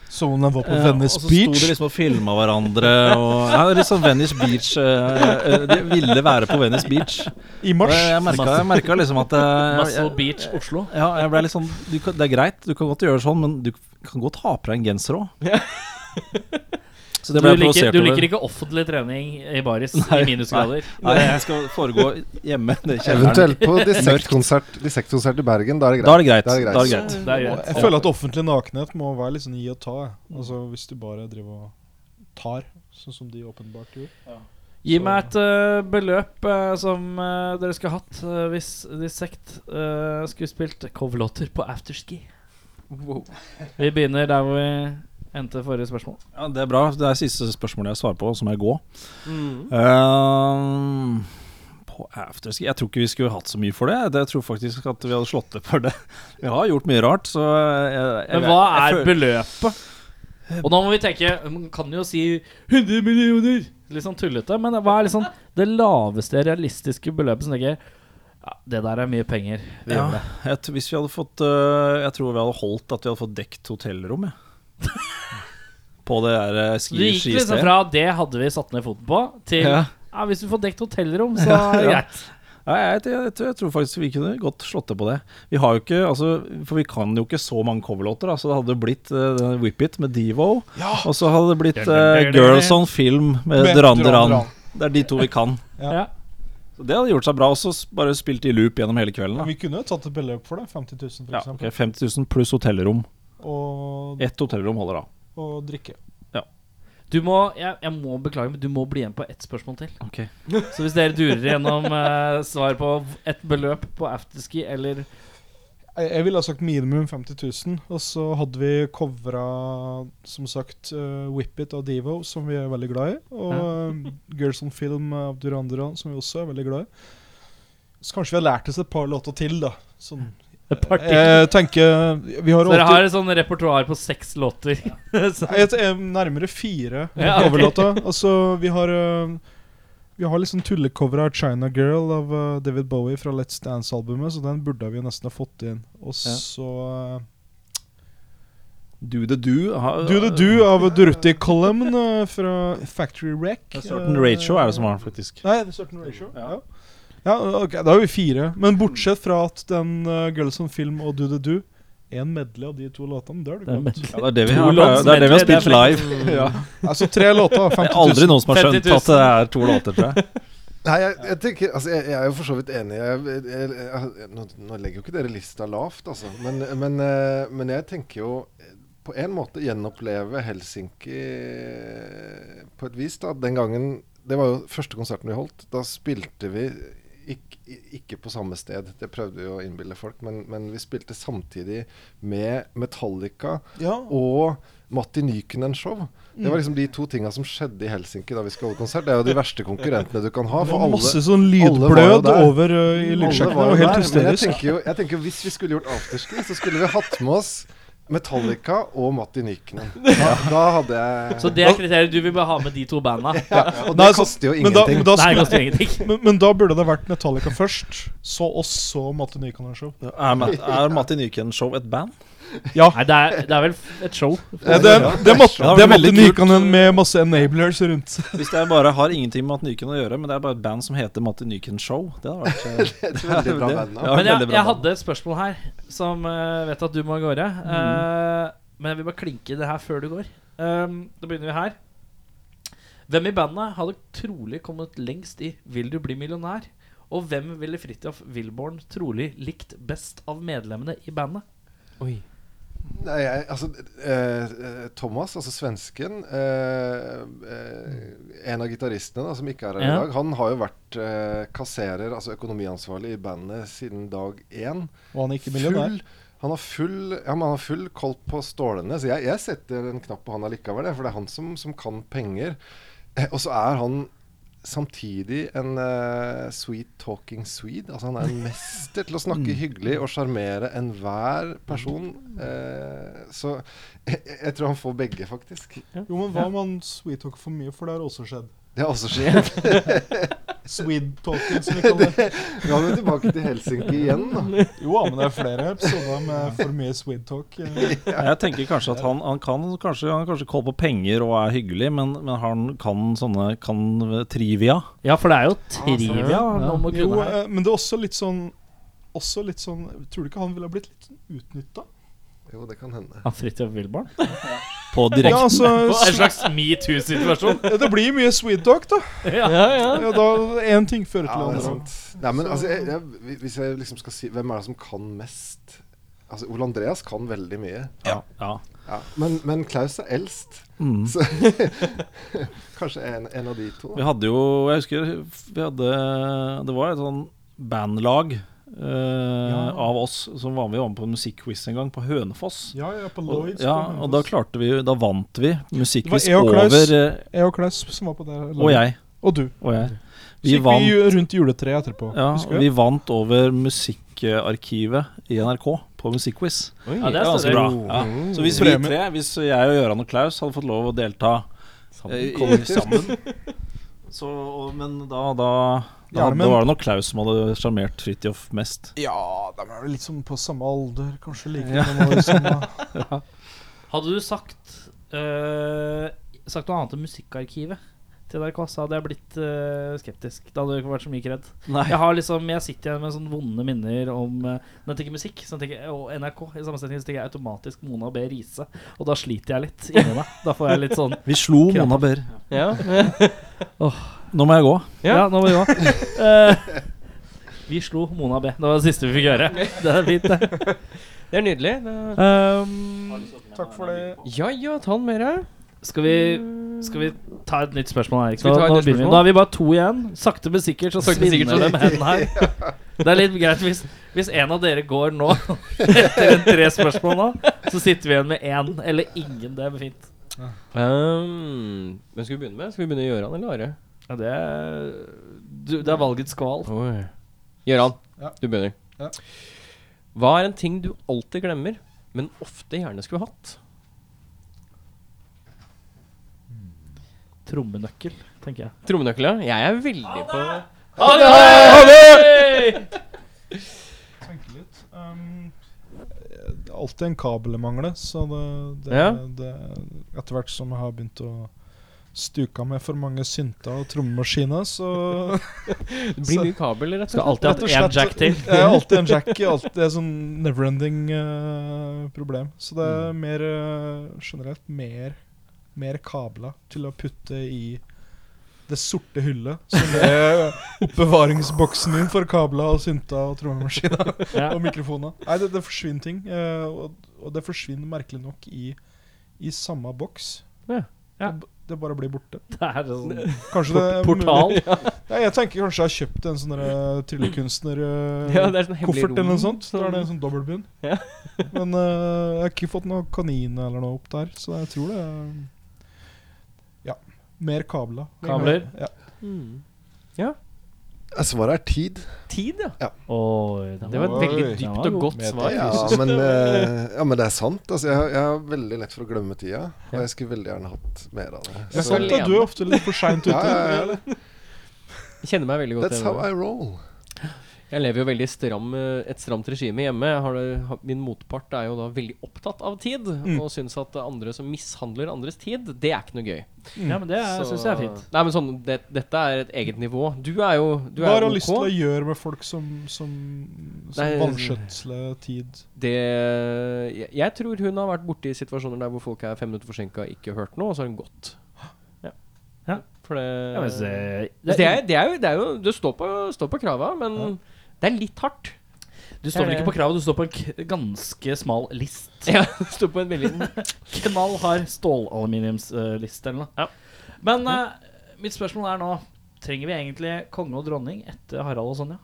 Som om den var på Eh, Venice og så sto de liksom og filma hverandre. Og, ja, litt sånn Venice Beach eh, eh, De ville være på Venice Beach. I mars. jeg, jeg, merka, liksom at eh, Muscle Beach, Oslo. ja, jeg ble litt sånn du Det er greit, du kan godt gjøre sånn, men du kan godt ha på deg en genser òg. [laughs] Så det Du liker, du liker ikke offentlig trening i baris Nei, i minusgrader? Nei, jeg skal foregå hjemme. Eventuelt på Dissektkonsert dissekt i Bergen. Da er det greit. Da er det greit. Da er det Da er det greit. greit. Det er greit. Jeg føler at offentlig nakenhet må være litt sånn gi og ta. Altså Hvis du bare driver og tar, sånn som de åpenbart gjorde. Gi meg et uh, beløp uh, som uh, dere skulle hatt hvis Dissect uh, skulle spilt coverlåter på afterski. Vi begynner der hvor vi endte forrige spørsmål. Ja, det er bra. Det er siste spørsmålet jeg svarer på, så må jeg gå. Mm. Ehm, på afterski Jeg tror ikke vi skulle hatt så mye for det. Det- Jeg tror faktisk at vi hadde slått det for det. [laughs] Vi har gjort mye rart, så jeg, jeg, Men hva jeg er beløpet? Og nå må vi tenke Man kan jo si 100 millioner! Litt sånn tullete. Men hva er liksom det laveste realistiske beløpet som tenker ja, Det der er mye penger. Vi Ja, jeg, hvis vi hadde fått øh, Jeg tror vi hadde holdt at vi hadde fått dekt hotellrom. jeg. [laughs] på det der eh, Du gikk liksom fra det hadde vi satt ned foten på, til ja. Ja. hvis vi får dekt hotellrom, så [laughs] er det Ja. greit. Ja, jeg, jeg, jeg, tror- jeg tror faktisk vi kunne godt slått til på det. Vi har jo ikke, altså, For vi kan jo ikke så mange coverlåter. Altså, det hadde blitt uh, Whip It med Devo. Og så hadde det blitt uh, Girls on Film med Duran Duran. Det er de to vi kan. Ja. Ja. Så Det hadde gjort seg bra. Også bare spilt i loop gjennom hele kvelden. Da. Vi kunne jo tatt et beløp for det. 50 000 for Ja, eksempel. 50 000 pluss hotellrom. Og, Ett hotellrom holder da. og drikke. Du må, jeg, jeg må beklage, men du må bli igjen på ett spørsmål til. Ok Så hvis dere durer gjennom [laughs] eh, svar på et beløp på afterski eller Jeg, jeg ville ha sagt minimum 50 000. Og så hadde vi covra, som sagt, uh, Whip It av Devo, som vi er veldig glad i. Og eh, Girls on Film av Duran Duran, som vi også er veldig glad i. Så kanskje vi har lært oss et par låter til, da. Sånn. Et? Jeg tenker Vi har Så dere har et sånn repertoar på seks låter? Så- Jeg vet, eh, nærmere fire [laughs] Ja, coverlåter. Altså, vi har eh, Vi har liksom tullecover av China Girl av eh, David Bowie fra Let's Dance-albumet, så den burde vi nesten ha fått inn. Og så ja. Do the Do. Ha, Do the Do av Durruti Column eh, fra Factory Wreck. Det er Certain Ratio er det som har den, faktisk. Nei, det er Certain Ratio. Ja. ja, ok, Da er vi fire. Men bortsett fra at den uh, Girls on Film og Do the Do en medley av de to låtene, det er Det det er godt. Ja, det er det vi har, det er det vi har spilt live. [laughs] Ja. Altså tre låter, Det er aldri noen som har skjønt at det er to låter, tror jeg. [laughs] Nei, jeg, jeg tenker Altså, jeg, jeg er jo for så vidt enig. Jeg, jeg, jeg, nå, nå legger jo ikke dere lista lavt, altså. Men, men, eh, men jeg tenker jo eh, på en måte gjenoppleve Helsinki på et vis. da Den gangen Det var jo første konserten vi holdt. Da spilte vi ikke, på samme sted. Det prøvde vi å innbille folk, men, men vi spilte samtidig med Metallica Ja. og Matti Nykänen-show. Det var liksom de to tinga som skjedde i Helsinki da vi skulle holde konsert. Det er jo de verste konkurrentene du kan ha. For alle, masse sånn lydblød over uh, i. Det var helt hysterisk. Jeg tenker jo jeg tenker hvis vi skulle gjort afterski, så skulle vi hatt med oss Metallica og Matti Nykänen. [laughs] Da, da hadde jeg Så det er kriteriet du vil bare ha med de to banda? [laughs] ja, Og det koster jo Men da, ingenting. men, da Nei, koster ingenting. [laughs] men, men da burde det vært Metallica først, så oss, så Matti Nykänen-show. Er, Ma- er Matti Nykänen-show et band? Ja. Nei, det er, det er vel et show. Det, det, er Matti- det måtte. Nykänen med masse enablers rundt. [laughs] Hvis jeg bare har ingenting med Matti Nyken å gjøre, men det er bare et band som heter Matti Nyken Show Det hadde vært [laughs] eh, Det er veldig bra band. ja, Men jeg, jeg hadde et spørsmål her som uh, vet at du må av gårde. Eh, men jeg vil bare klinke det her før du går. Um, da begynner vi her. Hvem i bandet hadde trolig kommet lengst i 'Vil du bli millionær'? Og hvem ville Fridtjof Wilborn trolig likt best av medlemmene i bandet? Nei, jeg, altså eh, eh, Thomas, altså svensken eh, eh, En av gitaristene da, som ikke er her Ja. i dag, han har jo vært eh, kasserer, altså økonomiansvarlig i bandet siden dag én. Og han er ikke millionær. Han har full, ja, men han har full koll på stålene. Så jeg, jeg setter en knapp på han allikevel, det, for det er han som, som kan penger. Eh, og så er han samtidig en uh, sweet talking swede. Altså Han er en [laughs] mester til å snakke hyggelig og sjarmere enhver person. Uh, så [laughs] jeg, jeg tror han får begge, faktisk. Jo, men hva om han sweet talker for mye, for det har også skjedd. Det har også skjedd. [laughs] Swede talking, som vi kaller det. [laughs] Vi er jo tilbake til Helsinki igjen, da. Jo, men det er flere episoder med for mye Swede-talk. eh. [laughs] Jeg tenker kanskje at han, han kan kanskje, han kanskje koll på penger og er hyggelig, men, men han kan sånne kan trivia. Ja, for det er jo trivia må Jo, eh, men det er også litt sånn Også litt sånn Tror du ikke han ville blitt litt utnytta? Jo, det kan hende. Av Fridtjof Wilborn? På Ja, direkten. altså En slags metoo-situasjon. ja, Det blir mye sweet talk, da. ja. Ja, da Én ting fører til det andre. Nei, men altså, jeg, jeg, hvis jeg liksom skal si Hvem er det som kan mest? Altså, Ole Andreas kan veldig mye. Ja. ja. Ja. Men, men Klaus er eldst. Mm. Så [laughs] kanskje en, en av de to. Vi hadde jo Jeg husker vi hadde Det var et sånn bandlag eh, av oss som var med, var med på en musikkquiz en gang, på Hønefoss. Ja, ja, på Og, Lloyds. ja, på og da klarte vi Da vant vi musikkquiz var jeg over eh, Jeg og Klaus som var på det. Og jeg. Og du. Og jeg. Så gikk vi vant, vi rundt juletreet etterpå. ja, Husker vi vant over musikkarkivet i NRK på musikkquiz. ja, det er ganske bra. Ja. Så hvis vi tre, hvis jeg og Gøran og Klaus hadde fått lov å delta eh, i, sammen [laughs] så, og, Men da, da, da, Ja, men- da var det nok Klaus som hadde sjarmert Fridtjof mest. Ja, de er vel litt sånn på samme alder, kanskje like Ja. som. [laughs] Hadde du sagt øh, sagt noe annet enn Musikkarkivet til NRK, så hadde jeg blitt øh, skeptisk. Da hadde du ikke vært så mye kredd Jeg har liksom Jeg sitter igjen med sånne vonde minner om øh, Når jeg tenker musikk så tenker jeg, og NRK, i sammensetning så tenker jeg automatisk Mona B. Riise. Og da sliter jeg litt inni meg. Da får jeg litt sånn Vi slo. Mona B. Ja. [laughs] Nå må jeg gå. Ja, nå må vi gå. [laughs] Eh, vi slo Mona B. Det var det siste vi fikk høre. Det er fint, det. Det er nydelig. Det... Um, Takk for det. Ja ja, ta den mer. skal, vi, skal vi ta et nytt spørsmål her? Skal vi ta et Nå nytt vi. spørsmål? Da har vi bare to igjen. Sakte, men sikkert så Sakte, men sikkert svinner så- det med hendene her. [laughs] Det er litt greit hvis, hvis en av dere går nå, [laughs] etter en tre spørsmål nå, så sitter vi igjen med én eller ingen. Det er fint. Um, hvem skal vi begynne med? Skal vi begynne med Gøran eller Are? Ja, det, er, du, det er valgets skval. Oi. Gøran, Ja. du begynner. Ja. Hva er en ting du alltid glemmer, men ofte gjerne skulle hatt? Trommenøkkel, tenker jeg. Trommenøkkel, ja. Jeg er veldig på Tenke litt. Um, det er alltid en kabel jeg mangler, så det, det, Ja. det Etter hvert som jeg har begynt å stuka med for mange synter og trommemaskiner, så [laughs] Det blir mye kabel, rett og slett. Skal alltid hatt én jack til. [laughs] Det er alltid en jack. Alltid er sånn neverending uh, problem. Så det er Mm. mer uh, generelt mer, mer kabler til å putte i det sorte hullet som [laughs] er oppbevaringsboksen min for kabler og synter og trommemaskiner Ja. og mikrofoner. Nei, det, det forsvinner ting. Uh, og, og det forsvinner merkelig nok i, i samme boks. Ja. Ja. Det, det bare blir borte. [laughs] Det er sånn Kanskje det portal. [laughs] Ja, jeg tenker kanskje jeg har kjøpt en sånn tryllekunstnerkoffert eh, Ja, det er sånn eller noe sånt. Da er det en sånn dobbeltbunn. Ja. [laughs] Men uh, jeg har ikke fått noe kanin eller noe opp der, så jeg tror det er Ja. Mer kabler. Kabler? Ja. Mm. Svaret er tid. Tid, ja. Oi, Det var et veldig Oi. dypt og godt svar. Ja, men, eh, ja, men det er sant. Altså, jeg, har- jeg har veldig lett for å glemme tida. Og jeg skulle veldig gjerne hatt mer av det. Det er sant, da. Du er ofte litt for seint ute. Ja, ja, ja. Jeg kjenner meg veldig godt That's how. I roll. Jeg lever jo veldig stram, eh, et stramt regime hjemme. Jeg har det, min motpart er jo da veldig opptatt av tid, Mm. og syns at andre som mishandler andres tid, det er ikke noe gøy. Ja, men det syns jeg er fint. Nei, men sånn, det, Dette er et eget nivå. Du er jo du Hva har er du lyst til å gjøre med folk som, som, som vanskjøtsler tid? Det jeg, jeg tror hun har vært borti situasjoner der hvor folk er fem minutter forsinka og ikke hørt noe, og så har hun gått. Ja. Ja. For det Ja, se- det, er, det, er jo, det er jo Det står på, står på krava, men det er litt hardt. Du står vel ikke på kravet, du står på en k ganske smal list. Ja, [laughs] du står på en veldig Knallhard stålaluminiumslist eller noe. Ja. Men uh, mitt spørsmål er nå Trenger vi egentlig konge og dronning etter Harald og Sonja?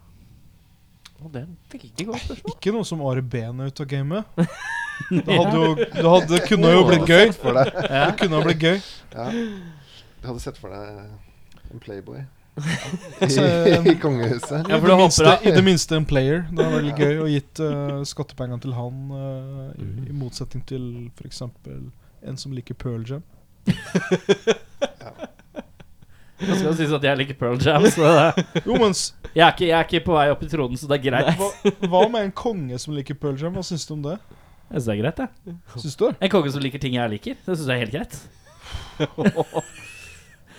Å, Det er et veldig godt spørsmål. Ikke noe som Are Behn er ute av gamet. [laughs] Det hadde jo Det hadde, kunne jo blitt gøy. Det kunne jo blitt gøy. Ja. Du hadde sett for deg en Playboy [laughs] i, kongehuset. Ja, for det, du minste, håper I det minste en player. Det er veldig gøy å gitt uh, skattepengene til han, uh, i, i motsetning til f.eks. en som liker Pearl Jam. Jeg skal synes sies at jeg liker Pearl Jam, så det, Jo, mens jeg, er ikke, jeg er ikke på vei opp i tronen, så det er greit. hva, hva med en konge som liker Pearl Jam? Hva syns du om det? Jeg synes det er greit, jeg. Syns du? En konge som liker ting jeg liker, det syns jeg er helt greit. [laughs]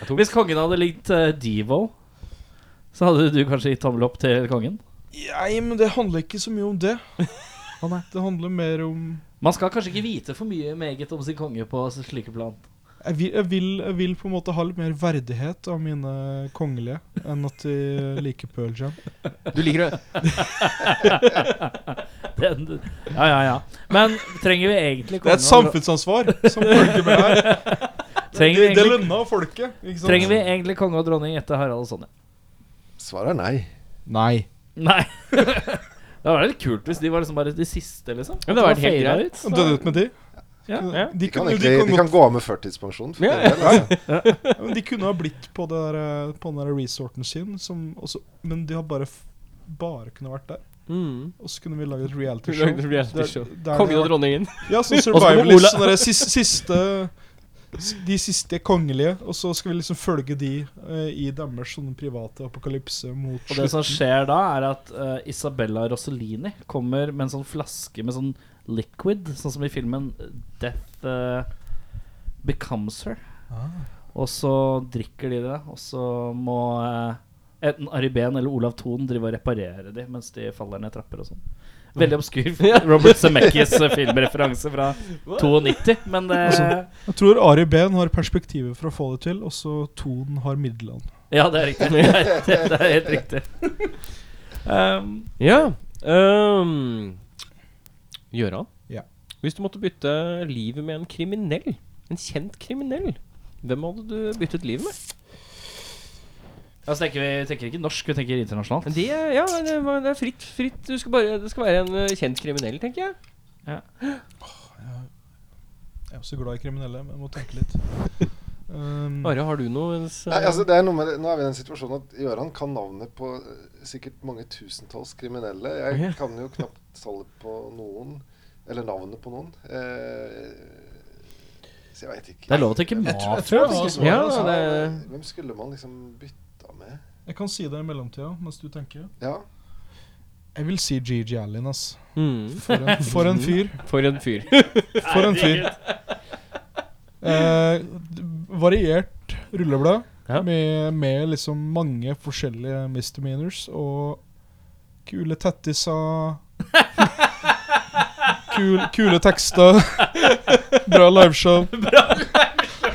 Hvis kongen hadde likt uh, Devo, så hadde du kanskje gitt tommel opp til kongen? Nei, men det handler ikke så mye om det. [laughs] Nei. Det handler mer om Man skal kanskje ikke vite for mye meget om sin konge på slike plan. jeg vil, jeg, vil, jeg vil på en måte ha litt mer verdighet av mine kongelige enn at de liker Pearl Jam. Du liker det? [laughs] Den, ja, ja, ja. Men trenger vi egentlig Det er et samfunnsansvar som følger med her. [laughs] Trenger vi vi det egentlig, lønner folket. Ikke sant? trenger vi egentlig konge og dronning etter Harald og Sonja? Svaret er nei. Nei. Nei. [laughs] det var litt kult hvis de var liksom bare de siste, liksom. Ja, det hadde vært helt greit. så- Døde ut med de. Ja, ja. De, De kan, de, kan de kan gå av med førtidspensjon. For Ja, det, altså. ja, men de kunne ha blitt på, det der, eh, på den der resorten sin, som også, men de har bare, bare kunne vært der. Mm. Og så kunne vi lage et reality [laughs] show. reality show. der Kongen og dronningen. Ja, sånn survivalist. Sånn siste, siste De siste kongelige. Og så skal vi liksom følge de uh, i deres sånne private apokalypse mot Og det som skjer da, er at uh, Isabella Rossellini kommer med en sånn flaske med sånn liquid, sånn som i filmen Death uh, becomes her. Ah. Og så drikker de det, og så må enten Ari Behn eller Olav Thon drive og reparere de mens de faller ned trapper og sånn. Veldig obskur [laughs] Robert Zemeckis eh, filmreferanse fra 92, men det Jeg tror Ari Behn har perspektivet for å få det til, og så Ton har midlene. Ja, det er riktig. [laughs] Det er, det er helt riktig. Um, Ja. Um, Gjøran, Ja. Hvis du måtte bytte livet med en kriminell, en kjent kriminell, hvem hadde du byttet livet med? Altså tenker vi tenker ikke norsk, vi tenker internasjonalt. Det, er- ja, det, var- det er fritt. fritt. Du skal bare, det skal være en eh, kjent kriminell, tenker jeg. Jeg er også glad i kriminelle, men jeg må tenke litt. [laughs] Um, Are, har du noe mens, Nei, altså det er noe med det. Nå er vi i den situasjonen at Gøran kan navnet på eh, sikkert mange tusentalls kriminelle. Jeg Ja. kan jo knapt tallet på noen. Eller navnet på noen. Eh, så jeg veit ikke. Det er lov å tenke jeg tror mafia. jeg har svaret, Ja, altså. det- Hvem skulle man liksom bytta med? Jeg kan si det i mellomtida mens du tenker. Ja. Jeg vil si Gigi Allen, ass. Mm. For en, for en fyr. [laughs] For en fyr. For en fyr. Eh, variert rulleblad Ja. med, med liksom mange forskjellige misdemeanors og kule tettiser. [laughs] Kul, kule tekster. [laughs] Bra liveshow. Bra liveshow.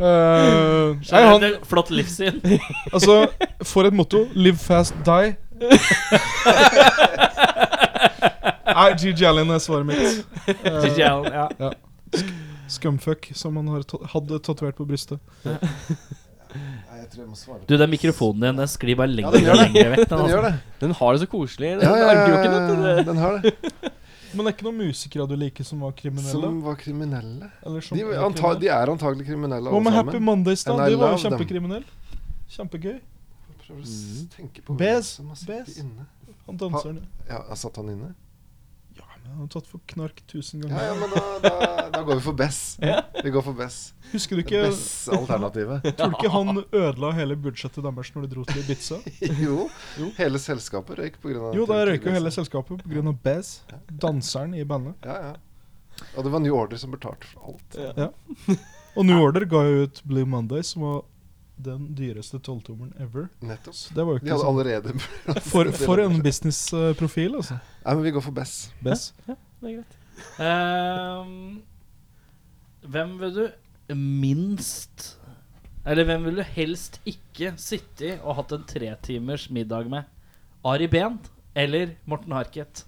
Eh, nei, han, Flott livssyn. [laughs] altså, for et motto. Live fast, die. [laughs] Nei, GG Allen er svaret mitt. [laughs] Uh, GG Allen, ja. Scumfuck, som han har hadde tatovert på brystet. Nei, Du, den mikrofonen din den sklir bare Ja, lenger den gjør og lenger vekk. Den, Den altså. gjør det. Den har det så koselig. Den Ja, ja, ja, den har det. Men det er ikke noen musikere du liker som var kriminelle? Som var kriminelle. Eller som De, anta, kriminelle? de er antagelig kriminelle Hva med Happy. Mondays, da? De var jo kjempekriminelle. Kjempegøy. Prøver å tenke på Bez, som har sittet Bez. inne. Han danseren. Ja, Satt han inne? Ja, han har tatt for knark tusen ganger. ja, men da, da, da går vi for Bess. [laughs] Vi går for Bess. Husker du ikke Bess-alternativet. [laughs] Tror du ikke han ødela hele budsjettet deres når de dro til Ibiza? [laughs] jo, Jo. hele selskapet røyk pga. Jo, da røyka hele selskapet pga. Bess, Danseren i bandet. Ja, ja. Og det var New Order som betalte for alt. Ja. Og New Order ga jo ut Blue Monday, som var den dyreste tolvtommeren ever. Nettopp. Så det var jo De ikke hadde sånn allerede [laughs] For, for en businessprofil, altså. Nei, men vi går for Bess. Bez. Det er greit. Ehm, hvem vil du minst Eller hvem vil du helst ikke sitte i og hatt en tretimers middag med? Ari Behn eller Morten Harket?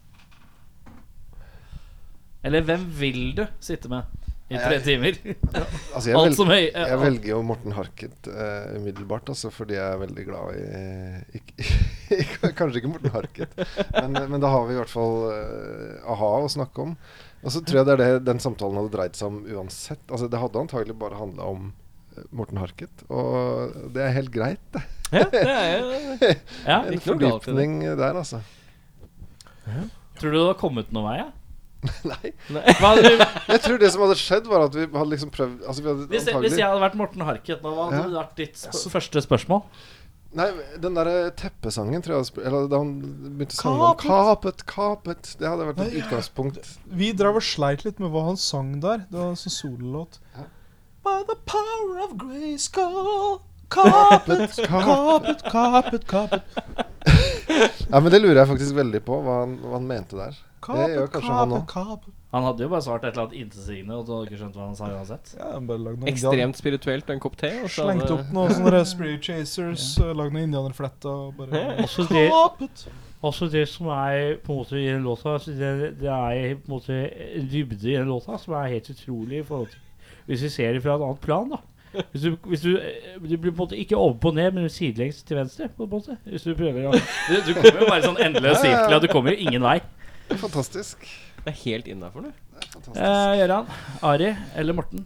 Eller hvem vil du sitte med i tre Jeg- timer? [laughs] Altså, jeg, Alt vel, som høy eh, jeg velger jo Morten Harket uh, umiddelbart, altså, fordi jeg er veldig glad i ikke, [laughs] ikke, Kanskje ikke Morten Harket, men, men da har vi i hvert fall uh, a-ha å snakke om. Og så tror jeg det er det den samtalen hadde dreid seg om uansett. Altså, det hadde antagelig bare handla om eh, Morten Harket, og det er helt greit, det. Ja, det er jo [laughs] Ja, En i fordypning der, altså. Tror du det har kommet noen vei? Ja? [laughs] Nei. Nei. [laughs] Jeg tror det som hadde skjedd, var at vi hadde liksom prøvd altså, vi hadde hvis, jeg, hvis jeg hadde vært Morten Harket nå, hva hadde Ja. vært ditt sp første spørsmål? Nei, den derre teppesangen, tror jeg Eller da han begynte å synge om Kapet, kapet Det hadde vært et Nei, ja. utgangspunkt. Vi drev og sleit litt med hva han sang der. Det var en sånn sololåt. Ja. By the power of Grayskull Kapet, kapet, kapet, kapet. Ja, men det lurer jeg faktisk veldig på, hva han, hva han mente der. Det gjør Kapet, kanskje han kapet, òg. kapet. Han hadde jo bare svart et eller annet intetsigende, og du hadde ikke skjønt hva han sa uansett. Ja, han ekstremt spirituelt og en kopp te. og så Slengte opp noen sånne Spirit [laughs] Chasers, ja. lagde noen indianerfletter og bare Også det, Kapet! Altså det som er på en måte i den låta altså det, det er på en måte en dybde i den låta som er helt utrolig i forhold til Hvis vi ser det fra et annet plan, da. Hvis du, hvis du, eh, du blir på en måte ikke ovenpå og ned, men sidelengs til venstre. på en måte Hvis du prøver å [laughs] Du, du kommer jo bare sånn endeløs sirkel, og du kommer jo ingen vei. Fantastisk. Det er helt innafor, du. Det. Eh, Gøran, Ari eller Morten?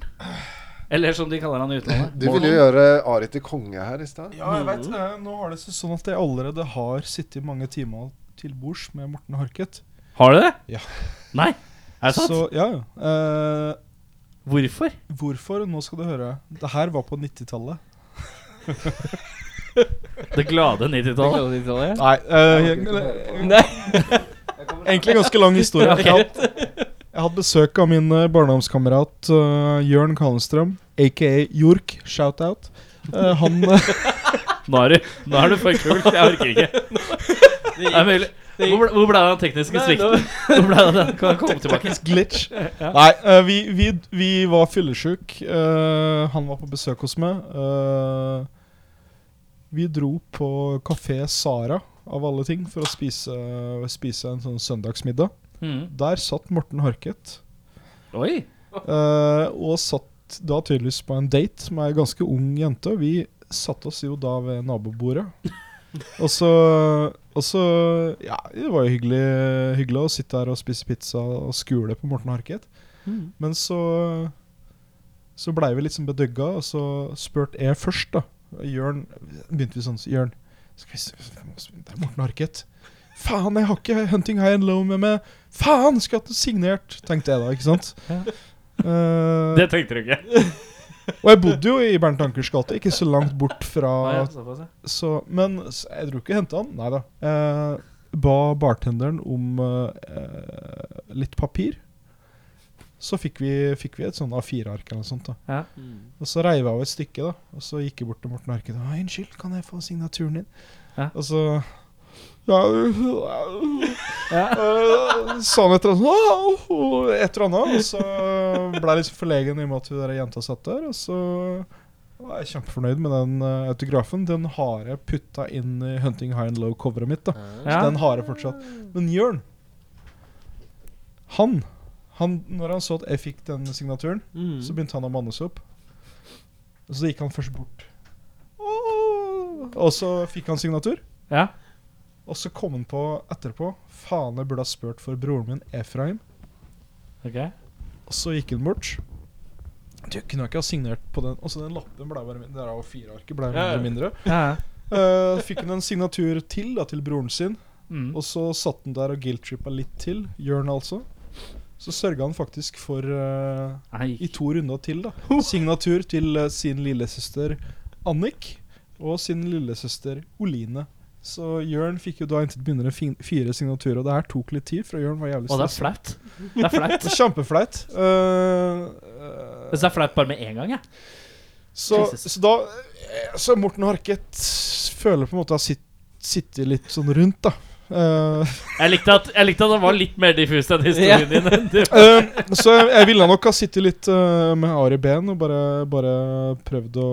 Eller som de kaller han i utlandet. Du ville jo gjøre Ari til konge her i stad. Ja, jeg vet. Nå har det seg sånn at jeg allerede har sittet mange timer til bords med Morten Harket. Har du det? Ja. Nei? Er det sant? Så ja, ja. Eh, Hvorfor? hvorfor? Nå skal du høre. Det her var på 90-tallet. Det glade 90-tallet. 90-tallet. Nei, Uh, jeg- Nei. Egentlig ganske lang historie. [laughs] Jeg, Jeg hadde besøk av min eh, barndomskamerat uh, Jørn Kallenstrøm, aka Jork. Shout-out. Uh, han Nå du, nå er du for kul. Jeg orker ikke. [laughs] Det er mulig. Hvor ble, hvor ble det av den tekniske svikten? [laughs] Hvor ble det den? Kan komme [laughs] tilbake? Teknisk glitch. [laughs] Nei, uh, vi, vi, vi var fyllesyke. Uh, han var på besøk hos meg. Uh, vi dro på Kafé Sara, av alle ting, for å spise, spise en sånn søndagsmiddag. Mm. Der satt Morten Harket. Oi. Eh, og satt da tydeligvis på en date med ei ganske ung jente. Vi satte oss jo da ved nabobordet. Og så Og så Ja, det var jo hyggelig, hyggelig å sitte her og spise pizza og skule på Morten Harket. Men så Så blei vi liksom bedøgga, og så spurte jeg først, da. Jørn Begynte vi sånn Jørn, skal vi se det? Er Morten Harket. Faen, jeg har ikke Hunting High and Low med meg. Faen, skulle hatt det signert, tenkte jeg da, ikke sant? Eh, Det tenkte du ikke. [laughs] og jeg bodde jo i Bernt Ankers gate, ikke så langt bort fra så, Men så jeg dro ikke og henta han. Nei da. Eh, ba bartenderen om eh, litt papir. Så fikk vi, fikk vi et sånn A4-ark eller noe sånt. da Ja. Og så reiv jeg av et stykke, da. Og så gikk jeg bort til Morten Harket. og 'Unnskyld, kan jeg få signaturen din?' Ja. Og så ja, han et eller annet sånn, Et eller annet. Og så ble jeg litt forlegen i og med at hun der jenta satt der. Og så var jeg kjempefornøyd med den øh, autografen. Den har jeg putta inn i Hunting High and Low-coveret mitt. da Så den har jeg fortsatt. Men Jørn, han, han Når han så at jeg fikk den signaturen, Mm. så begynte han å manne seg opp. Og så gikk han først bort. Og så fikk han signatur. Ja. Og så kom han på etterpå Faen, jeg burde ha spurt for broren min Efraim. Ok. Og så gikk han bort. Du kunne ikke ha signert på den. Og så den lappen ble bare mindre. Det er jo fire-arket ble mindre og mindre. Ja. uh, fikk han en signatur til da til broren sin. Mm. Og så satt han der og guilt-trippa litt til. Jørn, altså. Så sørga han faktisk for uh, i to runder til. da Signatur til uh, sin lillesøster Annik og sin lillesøster Oline. Så Jørn fikk jo da inntil fin- fire signaturer. Og det her tok litt tid, for Jørn var jævlig stressa. Det er flaut. [laughs] Kjempeflaut. Eh, eh, det er flaut bare med én gang, jeg. så, Jesus. så da eh, Så Morten Harket føler på en måte å ha sitt, sittet litt sånn rundt, da. Uh, Jeg likte at, jeg likte at det var litt mer diffust enn [laughs] historien din. uh, [laughs] så jeg, jeg ville nok ha sittet litt uh, med Ari ben og bare, bare prøvd å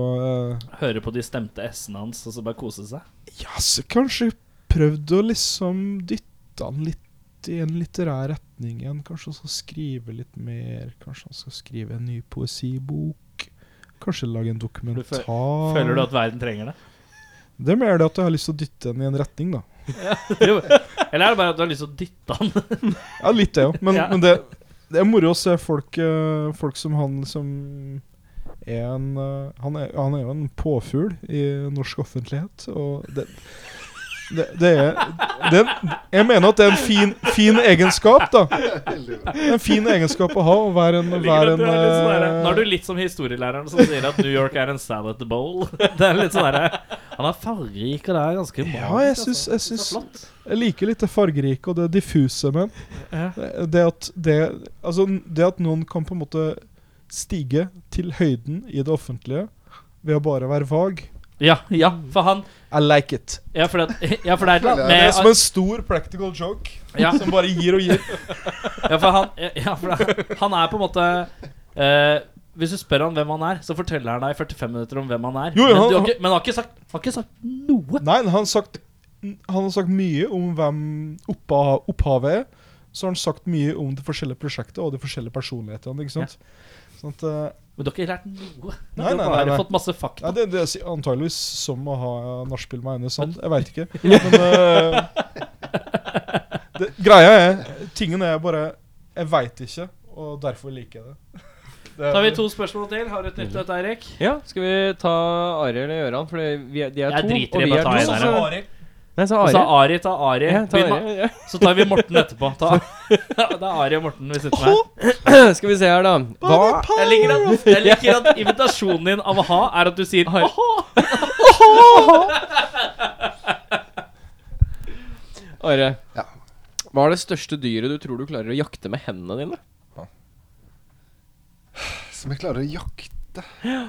Høre på de stemte s-ene hans og så bare kose seg. Ja, så kanskje prøvd å liksom dytte han litt i en litterær retning igjen. Kanskje også skrive litt mer. Kanskje han skal skrive en ny poesibok. Kanskje lage en dokumentar. Føler du at verden trenger det? Det er mer det at jeg har lyst til å dytte den i en retning, da. [laughs] Ja, Eller er det bare at du har lyst til å dytte han? Ja, litt det òg. Men, [laughs] Ja. men det, det er moro å se folk, eh, folk som han som en eh, han, er, han er jo en påfugl i norsk offentlighet, og det det, det er det, er- Jeg mener at det er en fin, fin egenskap, da. En fin egenskap å ha. Å være en, være en Nå er eh, du litt som historielæreren som sier at New York er en salad bowl. [laughs] Det er litt sånn der, Han er fargerik, og det er ganske magisk. Ja, jeg syns, jeg, Så syns jeg liker litt det fargerike og det diffuse, med den. det, det at det Altså, det at noen kan på en måte stige til høyden i det offentlige ved å bare være vag Ja, ja, for han I like it. Ja, for, det, ja, for det er et Det er som en stor practical joke ja, som bare gir og gir. [laughs] ja, for han Ja, for det, han er på en måte eh, Hvis du spør han hvem han er, så forteller han deg i 45 minutter om hvem han er. Jo, men, han- du har ikke, men han har ikke sagt, han har ikke sagt noe. Nei, han har sagt Han har sagt mye om hvem oppha, opphavet er. Så har han sagt mye om det forskjellige prosjektet og de forskjellige personlighetene. Ikke sant? Sånn at, eh, Men du har ikke lært noe. Nei, Nei, nei, nei, bare fått masse fakta. Nei, det, det er antageligvis som å ha nachspiel med Aune Sand. Jeg veit ikke. [laughs] Men uh, det, Greia er Tingen er bare Jeg veit ikke, og derfor liker jeg det. [laughs] Da har vi to spørsmål til. Har du et nytt et, Eirik? Ja, skal vi ta Arild eller Gøran? For vi er, de er Jeg to, driter i vi å ta to. En sa Ari. Og sa så Ari ta Ari. Ja, ta Ari ja. Så tar vi Morten etterpå. Ta. [laughs] Det er Ari og Morten vi sitter med. [clears throat] Skal vi se her, da. Hva Jeg liker at, jeg liker at invitasjonen din av a-ha er at du sier a-ha. [laughs] Are, Ja. hva er det største dyret du tror du klarer å jakte med hendene dine? Som jeg klarer å jakte. Ja,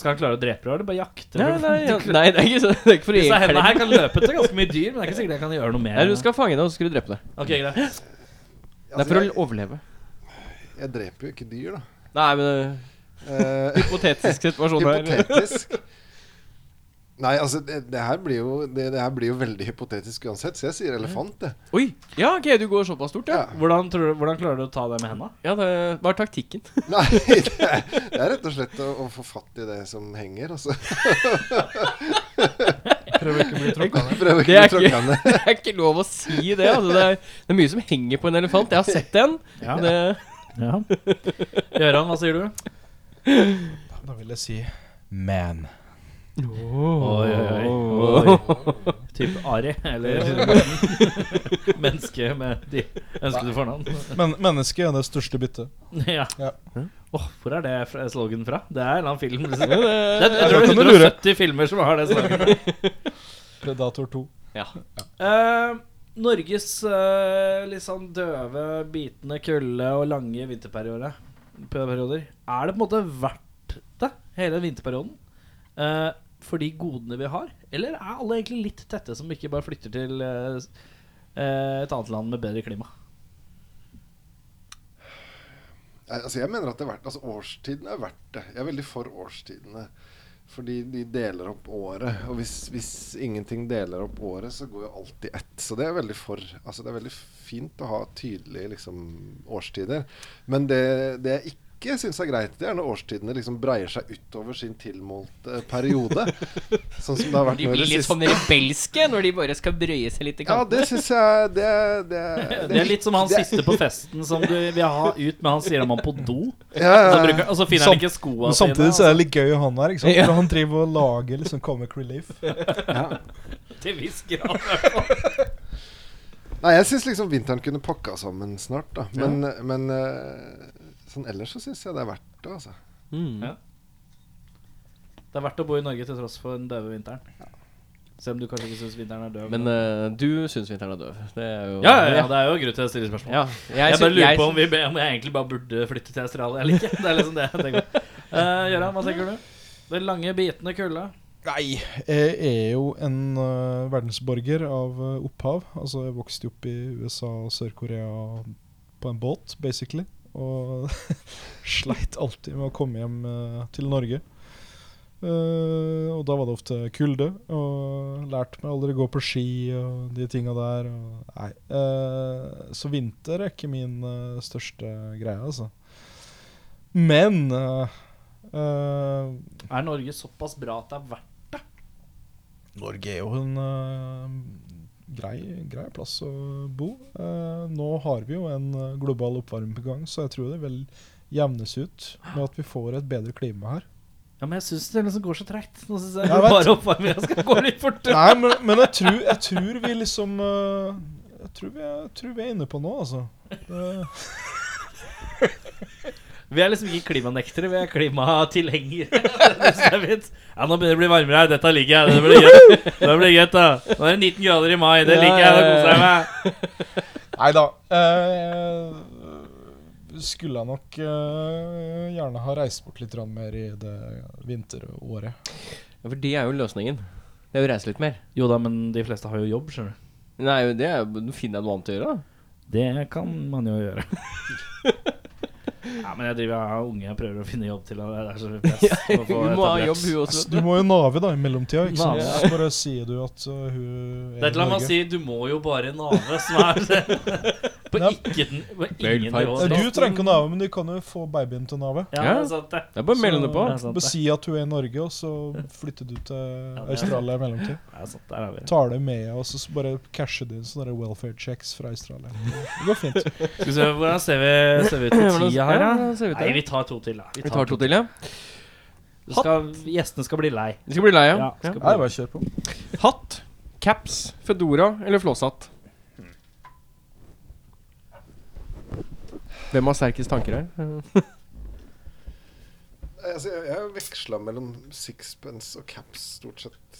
skal han klare å drepe deg, eller bare jakte? Nei, nei, ja, nei, det er ikke, så, det er ikke for Disse hendene her kan løpe til ganske mye dyr, men det er ikke sikkert jeg kan gjøre noe mer. Nei, du skal fange det, og så skal du drepe det. Ok, greit. Det er Altså, for å overleve. jeg dreper jo ikke dyr, da. Nei, men uh, Hypotetisk situasjon her. hypotetisk. Nei, altså, det, det, her blir jo, det, det her blir jo veldig hypotetisk uansett, så jeg sier elefant, Det. Oi! Ja, ok, du går såpass stort, ja. Ja. Hvordan, tror du, hvordan klarer du å ta det med henda? Ja, det Hva er taktikken? [laughs] Nei, det er, det er rett og slett å, å få fatt i det som henger, altså. [laughs] Prøv ikke å bli tråkka ned. [laughs] Det er ikke lov å si det. Altså. Det, er, det er mye som henger på en elefant. Jeg har sett en. Ja. Det, Ja. Gøran, hva sier du? Da vil jeg si man. Oi, oi, oi. [laughs] Type Ari, eller [laughs] menneske med de ønskede fornavn. Men mennesket er det største byttet. Ja. Ja. Oh, hvor er det slogan fra? Det er en eller annen film. Liksom. det, Det, jeg tror det er lure. 170 filmer som har det sloganet. [laughs] Predator 2. ja. Uh, Norges uh, litt sånn døve, bitende kulde og lange vinterperioder. Er det på en måte verdt det, hele vinterperioden? Eh, for de godene vi har? Eller er alle egentlig litt tette som ikke bare flytter til eh, eh, et annet land med bedre klima? Altså, jeg mener at det er verdt Altså, årstidene er verdt det. Jeg er veldig for årstidene. Fordi de deler opp året. Og hvis, hvis ingenting deler opp året, så går jo alt i ett. Så det er veldig for. Altså, det er veldig fint å ha tydelige liksom, årstider. Men det, det jeg ikke syns er greit, det er når årstidene liksom breier seg utover sin tilmålte periode. [laughs] sånn som det har vært De nå i blir litt siste. sånn rebelske når de bare skal brøye seg litt i Ja, kanten. det syns jeg det, det, [laughs] Det er litt som han det- siste på festen som du vil ha ut, men han sier han må på do. [laughs] Ja, Og så, bruker, og så finner han ikke skoa Men samtidig så er det litt gøy å ha han her. ikke sant? Ja. For Han driver og lager liksom comic relief. ja. Til viss grad. i hvert fall. Nei, jeg syns liksom vinteren kunne pakka sammen snart, da. Men, men eh, sånn ellers så syns jeg det er verdt det, altså. Mm. Ja. Det er verdt å bo i Norge til tross for den døve vinteren. Selv om du kanskje ikke syns vinteren er døv. Men uh, du syns vinteren er døv. Det er jo ja, ja, ja, det er jo grunn til å stille spørsmål. Ja, Jeg, jeg bare lurer jeg på om, vi, om jeg egentlig bare burde flytte til Australia eller ikke. [laughs] Det er liksom det jeg tenker. Uh, Gøran, hva tenker du? Den lange, bitende kulda. Nei, jeg er jo en uh, verdensborger av opphav. Altså, jeg vokste jo opp i USA og Sør-Korea på en båt, basically. Og [laughs] sleit alltid med å komme hjem øh, til Norge. Eh, og da var det ofte kulde. Og lærte meg aldri å gå på ski og de tinga der. Nei. eh, så vinter er ikke min største greie, altså. Men Er Norge såpass bra at det er verdt Norge er jo en eh, grei, grei plass å bo. Eh, nå har vi jo en global oppvarming på gang, så jeg tror det vil jevnes ut med at vi får et bedre klima her. Ja, men jeg syns det liksom går så tregt. Nå syns jeg Jeg bare oppvarminga skal gå litt fortere. Nei, men, men jeg, tror, jeg tror vi liksom eh, jeg, tror vi jeg tror vi er inne på noe, altså. Eh, [laughs] Vi er liksom ikke klimanektere, vi er klimatilhengere. [laughs] Er ja, nå begynner det å bli varmere her. Dette liker jeg. Det blir gøy. Det blir gøy, da. Nå er det 19 grader i mai. Det liker jeg. Det koser jeg meg. [laughs] Nei da. Uh, skulle jeg nok uh, gjerne ha reist bort litt mer i det vinteråret. Ja, For det er jo løsningen. Det er å reise litt mer. Jo da, men de fleste har jo jobb, skjønner du. Nei, det er finner jeg noe annet å gjøre, da. Det kan man jo gjøre. [laughs] Ja, men jeg driver jeg unge jeg prøver å finne jobb til. henne. det er så mye press få Hun må ha etablert. jobb, hun også. du må jo nave da i mellomtida, ikke sant? Så bare sier du at uh, hun Det er er et eller annet med å si 'du må jo bare nave', som er det. [laughs] På ikke den På ingen nivå. Du trenger ikke å nave, men du kan jo få babyen til å nave. Ja, det er sant, det. Det er bare å melde det på. Det er sant, Bare det. si at hun er i Norge, og så flytter du til det er Australia i mellomtid. Det er sant, der er vi. Tar det med, og så bare casher du inn sånne der welfare checks fra Australia. Det går fint. Skal vi se, Hvordan ser vi, ser vi ut til tida her, da? Ser ut Nei, til. vi tar to til, da. Vi tar to til, ja. Det Skal, gjestene skal bli lei. Vi skal bli lei, ja. Ja, ja. skal Nei, bli. bare kjør på. Hatt, caps, fedora eller flåshatt? Hvem har sterkest tanker her? Altså, jeg, har veksla mellom sixpence og caps stort sett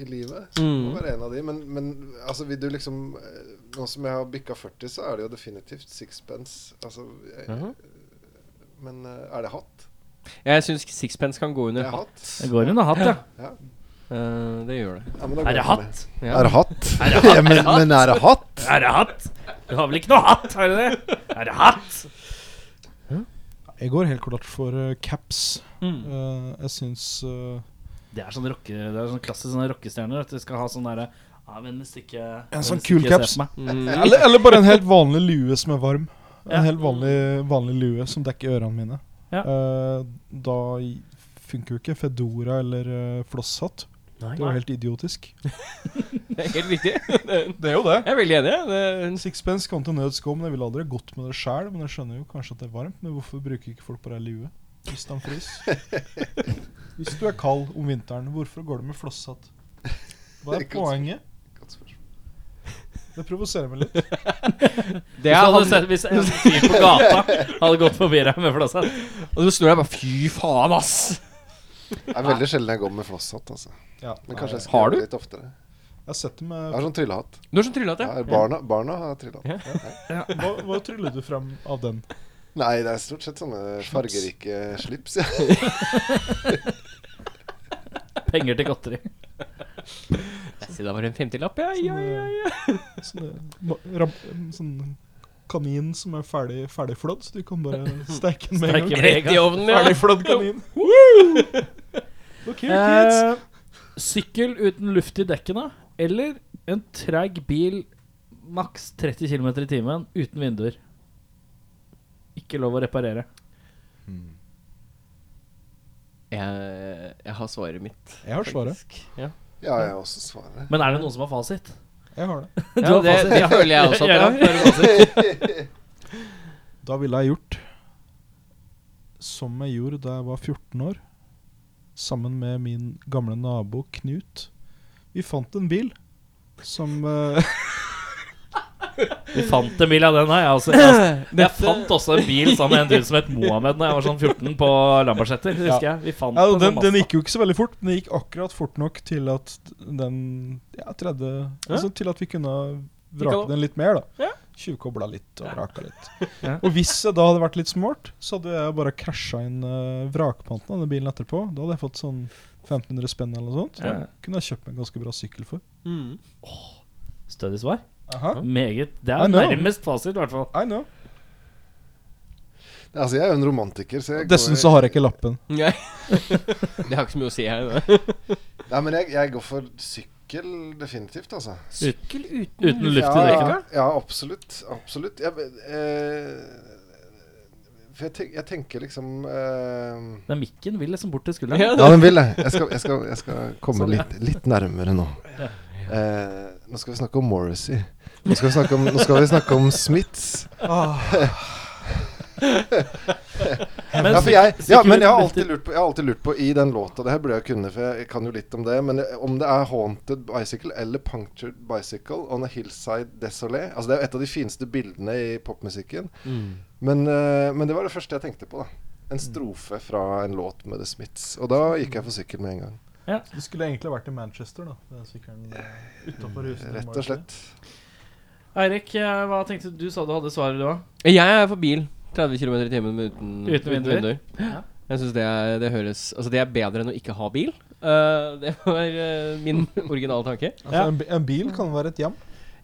i, livet. Det Mm. må være en av de. Men, men altså, vil du liksom eh, Nå som jeg har bikka 40, så er det jo definitivt sixpence. Altså, jeg, Jaha. Men eh, er det hatt? Jeg syns sixpence kan gå under er hatt. hatt. Det går under hatt, ja. Ja. Uh, det gjør det. Ja, Er det hatt? Ja. Er det hatt? Er det hatt? Ja, men, men er det hatt? Er det hatt? Du har vel ikke noe hatt, har du det? Er det hatt? Jeg går helt klart for eh, caps. Mm. Eh, jeg syns eh, Det er sånn rocke, det er sånn klassisk sånne rockestjerner. At du skal ha sånn derre ja, ikke En sånn kul ikke se caps. på meg. Mm. [laughs] eller, eller bare en helt vanlig lue som er varm. En Ja. helt vanlig, vanlig lue som dekker ørene mine. Ja. Eh, da i- funker jo ikke Fedora eller uh, flosshatt. Nei. Det er jo helt idiotisk. [laughs] Det er helt riktig. [laughs] Det er jo det. Jeg er veldig enig. Det, Sixpence kan til nøds gå, men jeg ville aldri gått med det sjæl. Men jeg skjønner jo kanskje at det er varmt. Men hvorfor bruker ikke folk bare ei lue hvis de fryser? [laughs] hvis du er kald om vinteren, hvorfor går du med flosshatt? Hva er poenget? Det provoserer meg litt. det Hvis, hadde sett, hvis en fyr på gata hadde gått forbi deg med flosshatt og du snur deg bare Fy faen, ass! Det er veldig sjelden jeg går med flosshatt. Altså. Ja, Men kanskje jeg skal Har gjøre du? det litt oftere. Jeg har sett det Jeg med har sånn tryllehatt. Du har sånn tryllehatt, Ja, ja. barna, barna har tryllehatt. Ja. Hva, hva tryller du frem av den? Nei, det er stort sett sånne fargerike slips. Ja. [laughs] Penger til godteri. Si da var det en femtilapp, ja. ja, ja, ja. Sånne, ma- ram, sånn kanin som er ferdig, ferdig flådd, så du kan bare [laughs] steike den med en gang. Rett i ovnen, ja. Ferdig flådd kanin. [laughs] Woo! Ok, kids. Eh, sykkel uten luft i dekkene eller en treig bil maks 30 km i timen uten vinduer. Ikke lov å reparere. Jeg, jeg har svaret mitt. Jeg har svaret. Ja. ja, jeg også svaret. Men er det noen som har fasit? Jeg har det. [laughs] Ja, det, det føler jeg også at jeg har. [laughs] [laughs] Da ville jeg gjort som jeg gjorde da jeg var 14 år, sammen med min gamle nabo Knut. Vi fant en bil som eh, Vi fant en bil av den her. Jeg, altså, jeg, [clears throat] jeg fant også en bil sammen med en dude som het Mohammed Da jeg var sånn 14 på Lambertseter. Husker jeg. Vi fant ja, en sånn den, den gikk jo ikke så veldig fort, men den gikk akkurat fort nok til at den Ja, tredje Altså til at vi kunne vrake den litt mer, da. Ja. Tjuvkobla litt og vraka litt. [laughs] Ja. Og hvis jeg da hadde vært litt smart, så hadde jeg bare casha inn uh, vrakpanten av den bilen etterpå. Da hadde jeg fått sånn 1500 spenn eller noe sånt. Ja. Kunne jeg kjøpt meg en ganske bra sykkel for. Mm. Stødig svar. Aha. Meget. Det I er know. nærmest fasit, i hvert fall. I know. Altså, jeg er jo en romantiker, så jeg Dessuten så har jeg ikke lappen. [laughs] Nei. Det har ikke så mye å si her. Nei, men jeg, jeg går for sykkel, definitivt, altså. Sykkel uten, Uten luft i ja, dekkene. ja, ja, absolutt. Absolutt. Jeg, eh, for jeg, tenk, jeg tenker liksom eh, Den mikken vil liksom bort til skulderen. Ja, Ja, den vil det. Jeg skal, jeg skal, jeg skal komme Sånn, ja. litt, litt nærmere nå. Eh, nå skal vi snakke om Morrissey. Nå skal vi snakke om, nå skal vi snakke om Smiths. Ja, for jeg, ja, men jeg har, alltid lurt på, jeg har alltid lurt på i den låta Det her burde jeg kunne, for jeg kan jo litt om det. Men om det er 'Haunted Bicycle' eller 'Punctured Bicycle' on a Hillside Desolé Altså Det er jo et av de fineste bildene i popmusikken. Mm. Men, eh, men det var det første jeg tenkte på. da En strofe fra en låt med The Smiths. Og da gikk jeg for sykkel med en gang. Ja. Det skulle egentlig vært i Manchester, da. Den sykkelen utafor huset. Rett og slett. Eirik, eh, hva tenkte du? Du sa du hadde svaret, du òg. Jeg er for bil. 30 km i timen med uten, Uten vinduer? Ja. Jeg syns det, er- det høres Altså det er bedre enn å ikke ha bil. Uh, det var uh, min [laughs] originale tanke. Altså, Ja. en, en bil kan være et hjem.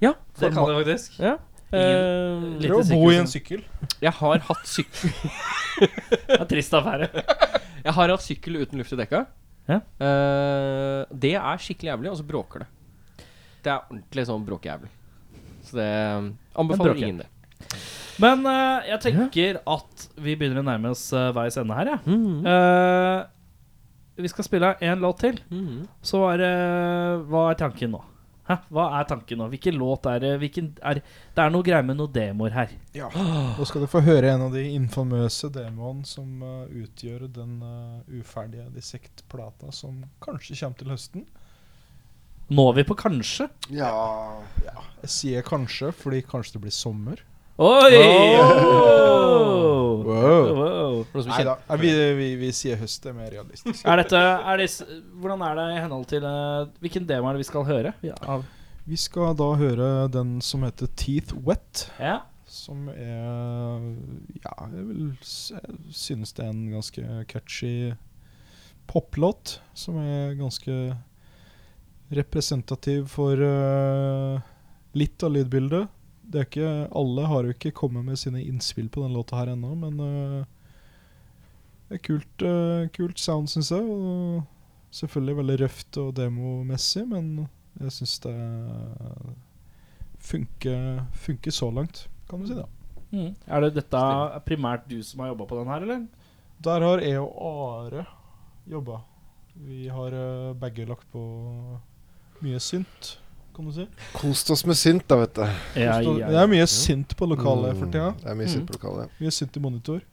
Ja. Det kan det faktisk. ja. Eh, Prøv å bo i en sykkel. jeg har hatt sykkel [laughs] [laughs] Det er trist affære. Jeg har hatt sykkel uten luft i dekka. Ja. Uh, det er skikkelig jævlig, og så bråker det. Det er ordentlig sånn bråkejævlig. Så det eh, anbefaler ingen det. Men uh, jeg tenker at vi begynner å nærme oss uh, veis ende her, jeg. Mm. Eh, vi skal spille én låt til. Mm. Så er det Hva er tanken nå? Hæ? Hva er tanken nå? Hvilken låt er det? Hvilken er, det er noe greier med noen demoer her. Ja. Nå skal du få høre en av de infamøse demoene som utgjør den uferdige Dissect-plata som kanskje kommer til høsten. Når vi på kanskje? Ja Jeg sier kanskje fordi kanskje det blir sommer. Oi! Wow. Wow. Som Nei da, vi, vi, vi sier høst. Det er mer realistisk. Er dette er det, Hvordan er det i henhold til uh, Hvilken demo er det vi skal høre? Ja, av, Vi skal da høre den som heter Teeth Wet, ja. Som er Ja, jeg vil jeg synes det er en ganske catchy poplåt. Som er ganske representativ for uh, litt av lydbildet. Det er ikke Alle har jo ikke kommet med sine innspill på den låta her ennå, men eh, det er kult, eh, kult sound, syns jeg. Og selvfølgelig veldig røft og demomessig, men jeg syns det funker, funker så langt, kan du si. det. Mm. Er det dette primært du som har jobba på den her, eller? Der har jeg og Are jobba. Vi har begge lagt på mye synt, kan du si. Kost oss med synt, da, vet du. Ja, ja, ja, Det er mye synt på lokalet for tida. Det er mye synt på lokalet. Mye synt i monitor.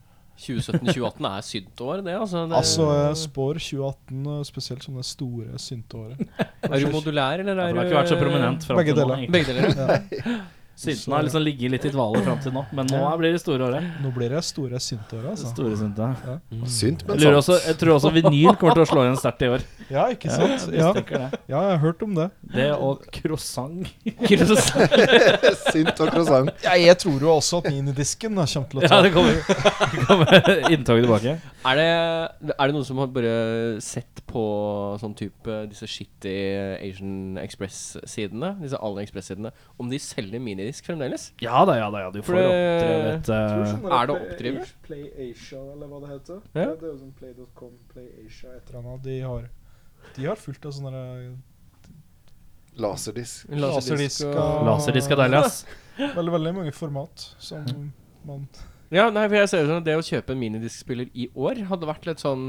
2017-2018 er syntår, det. Altså, det Altså, jeg spår 2018 eh, spesielt som det store synteåret. [laughs] er du modulær, eller Ja, er for det har ikke vært så prominent Begge deler. Begge [laughs] deler. Ja. [laughs] Synten har liksom ligget litt i dvale fram til nå, men nå blir det store året. Nå blir det store synteåret, altså. Store synta. Synt, men Jeg, sant. også, jeg tror også vinyl kommer til å slå igjen sterkt i år. Ja, ikke sant? Ja, ja, jeg har hørt om det. Det og croissant. [laughs] [laughs] synt og croissant. Ja, jeg tror jo også at minidisken kommer til å ta Ja, det kommer, det kommer inntoget tilbake. Er det, er det noen som har bare sett på sånn type disse shitty Asian Express-sidene? Disse AliExpress-sidene Om de selger minidisk fremdeles? Ja da, ja da. Ja, du får det- oppdrevet eh, Er det oppdriver? Play Asia, eller hva det heter. Ja. Det er jo sånn Play.com, Play Asia, et eller annet. De har, de har fullt av sånne der, Laserdisk. laserdisk og- og Laserdisk er deilig, ass. [laughs] Veldig, veldig mange format som man Ja, nei, for jeg ser det sånn at det å kjøpe en minidiskspiller i år hadde vært litt sånn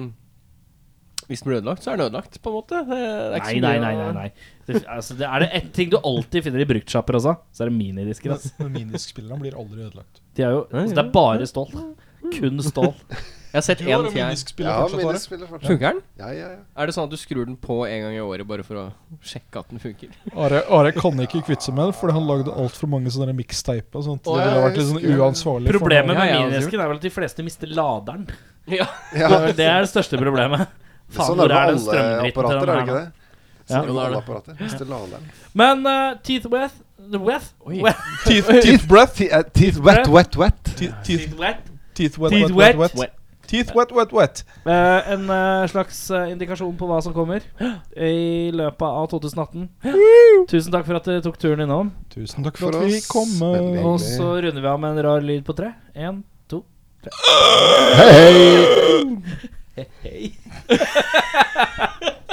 Hvis den blir ødelagt, så er den ødelagt, på en måte. Det, det er ikke Nei, så nei, nei. nei, nei. Det, altså, det er det ett ting du alltid finner i bruktsjapper også, så er det minidisker. Altså. minidiskspillerne blir aldri ødelagt. De er jo, altså, det er bare stål. Kun stål. Jeg har sett én Ja, minispiller fortsatt. Funker den? Ja, ja, ja. Er det sånn at du skrur den på en gang i året bare for å sjekke at den funker? Are, Are kan ikke kvitte seg med den, fordi han lagde altfor mange sånne mixtape og sånt. Det ville vært litt sånn uansvarlig. Problemet med Ja, ja, er vel at de fleste mister laderen. Ja. [laughs] [laughs] ja. Det er det største problemet. Faen, sånn er det med alle apparater, er det ikke det? Ja. Sånn er alle det. apparater. Hvis det. Men uh, Teeth Weth Weth? Oi. [laughs] Teeth, teeth breath. Eh, Teeth wet, wet, wet. Teeth, teeth, Teeth Wet? teeth wet, Teeth wet, wet, wet? wet. Teeth wet, wet, wet. Eh, en eh, slags eh, indikasjon på hva som kommer i løpet av 2018. Tusen takk for at dere tok turen innom. Tusen takk for, at vi oss. Veldig. Og så runder vi av med en rar lyd på tre. Én, to tre. Hei, hei! [laughs] Hei. [laughs]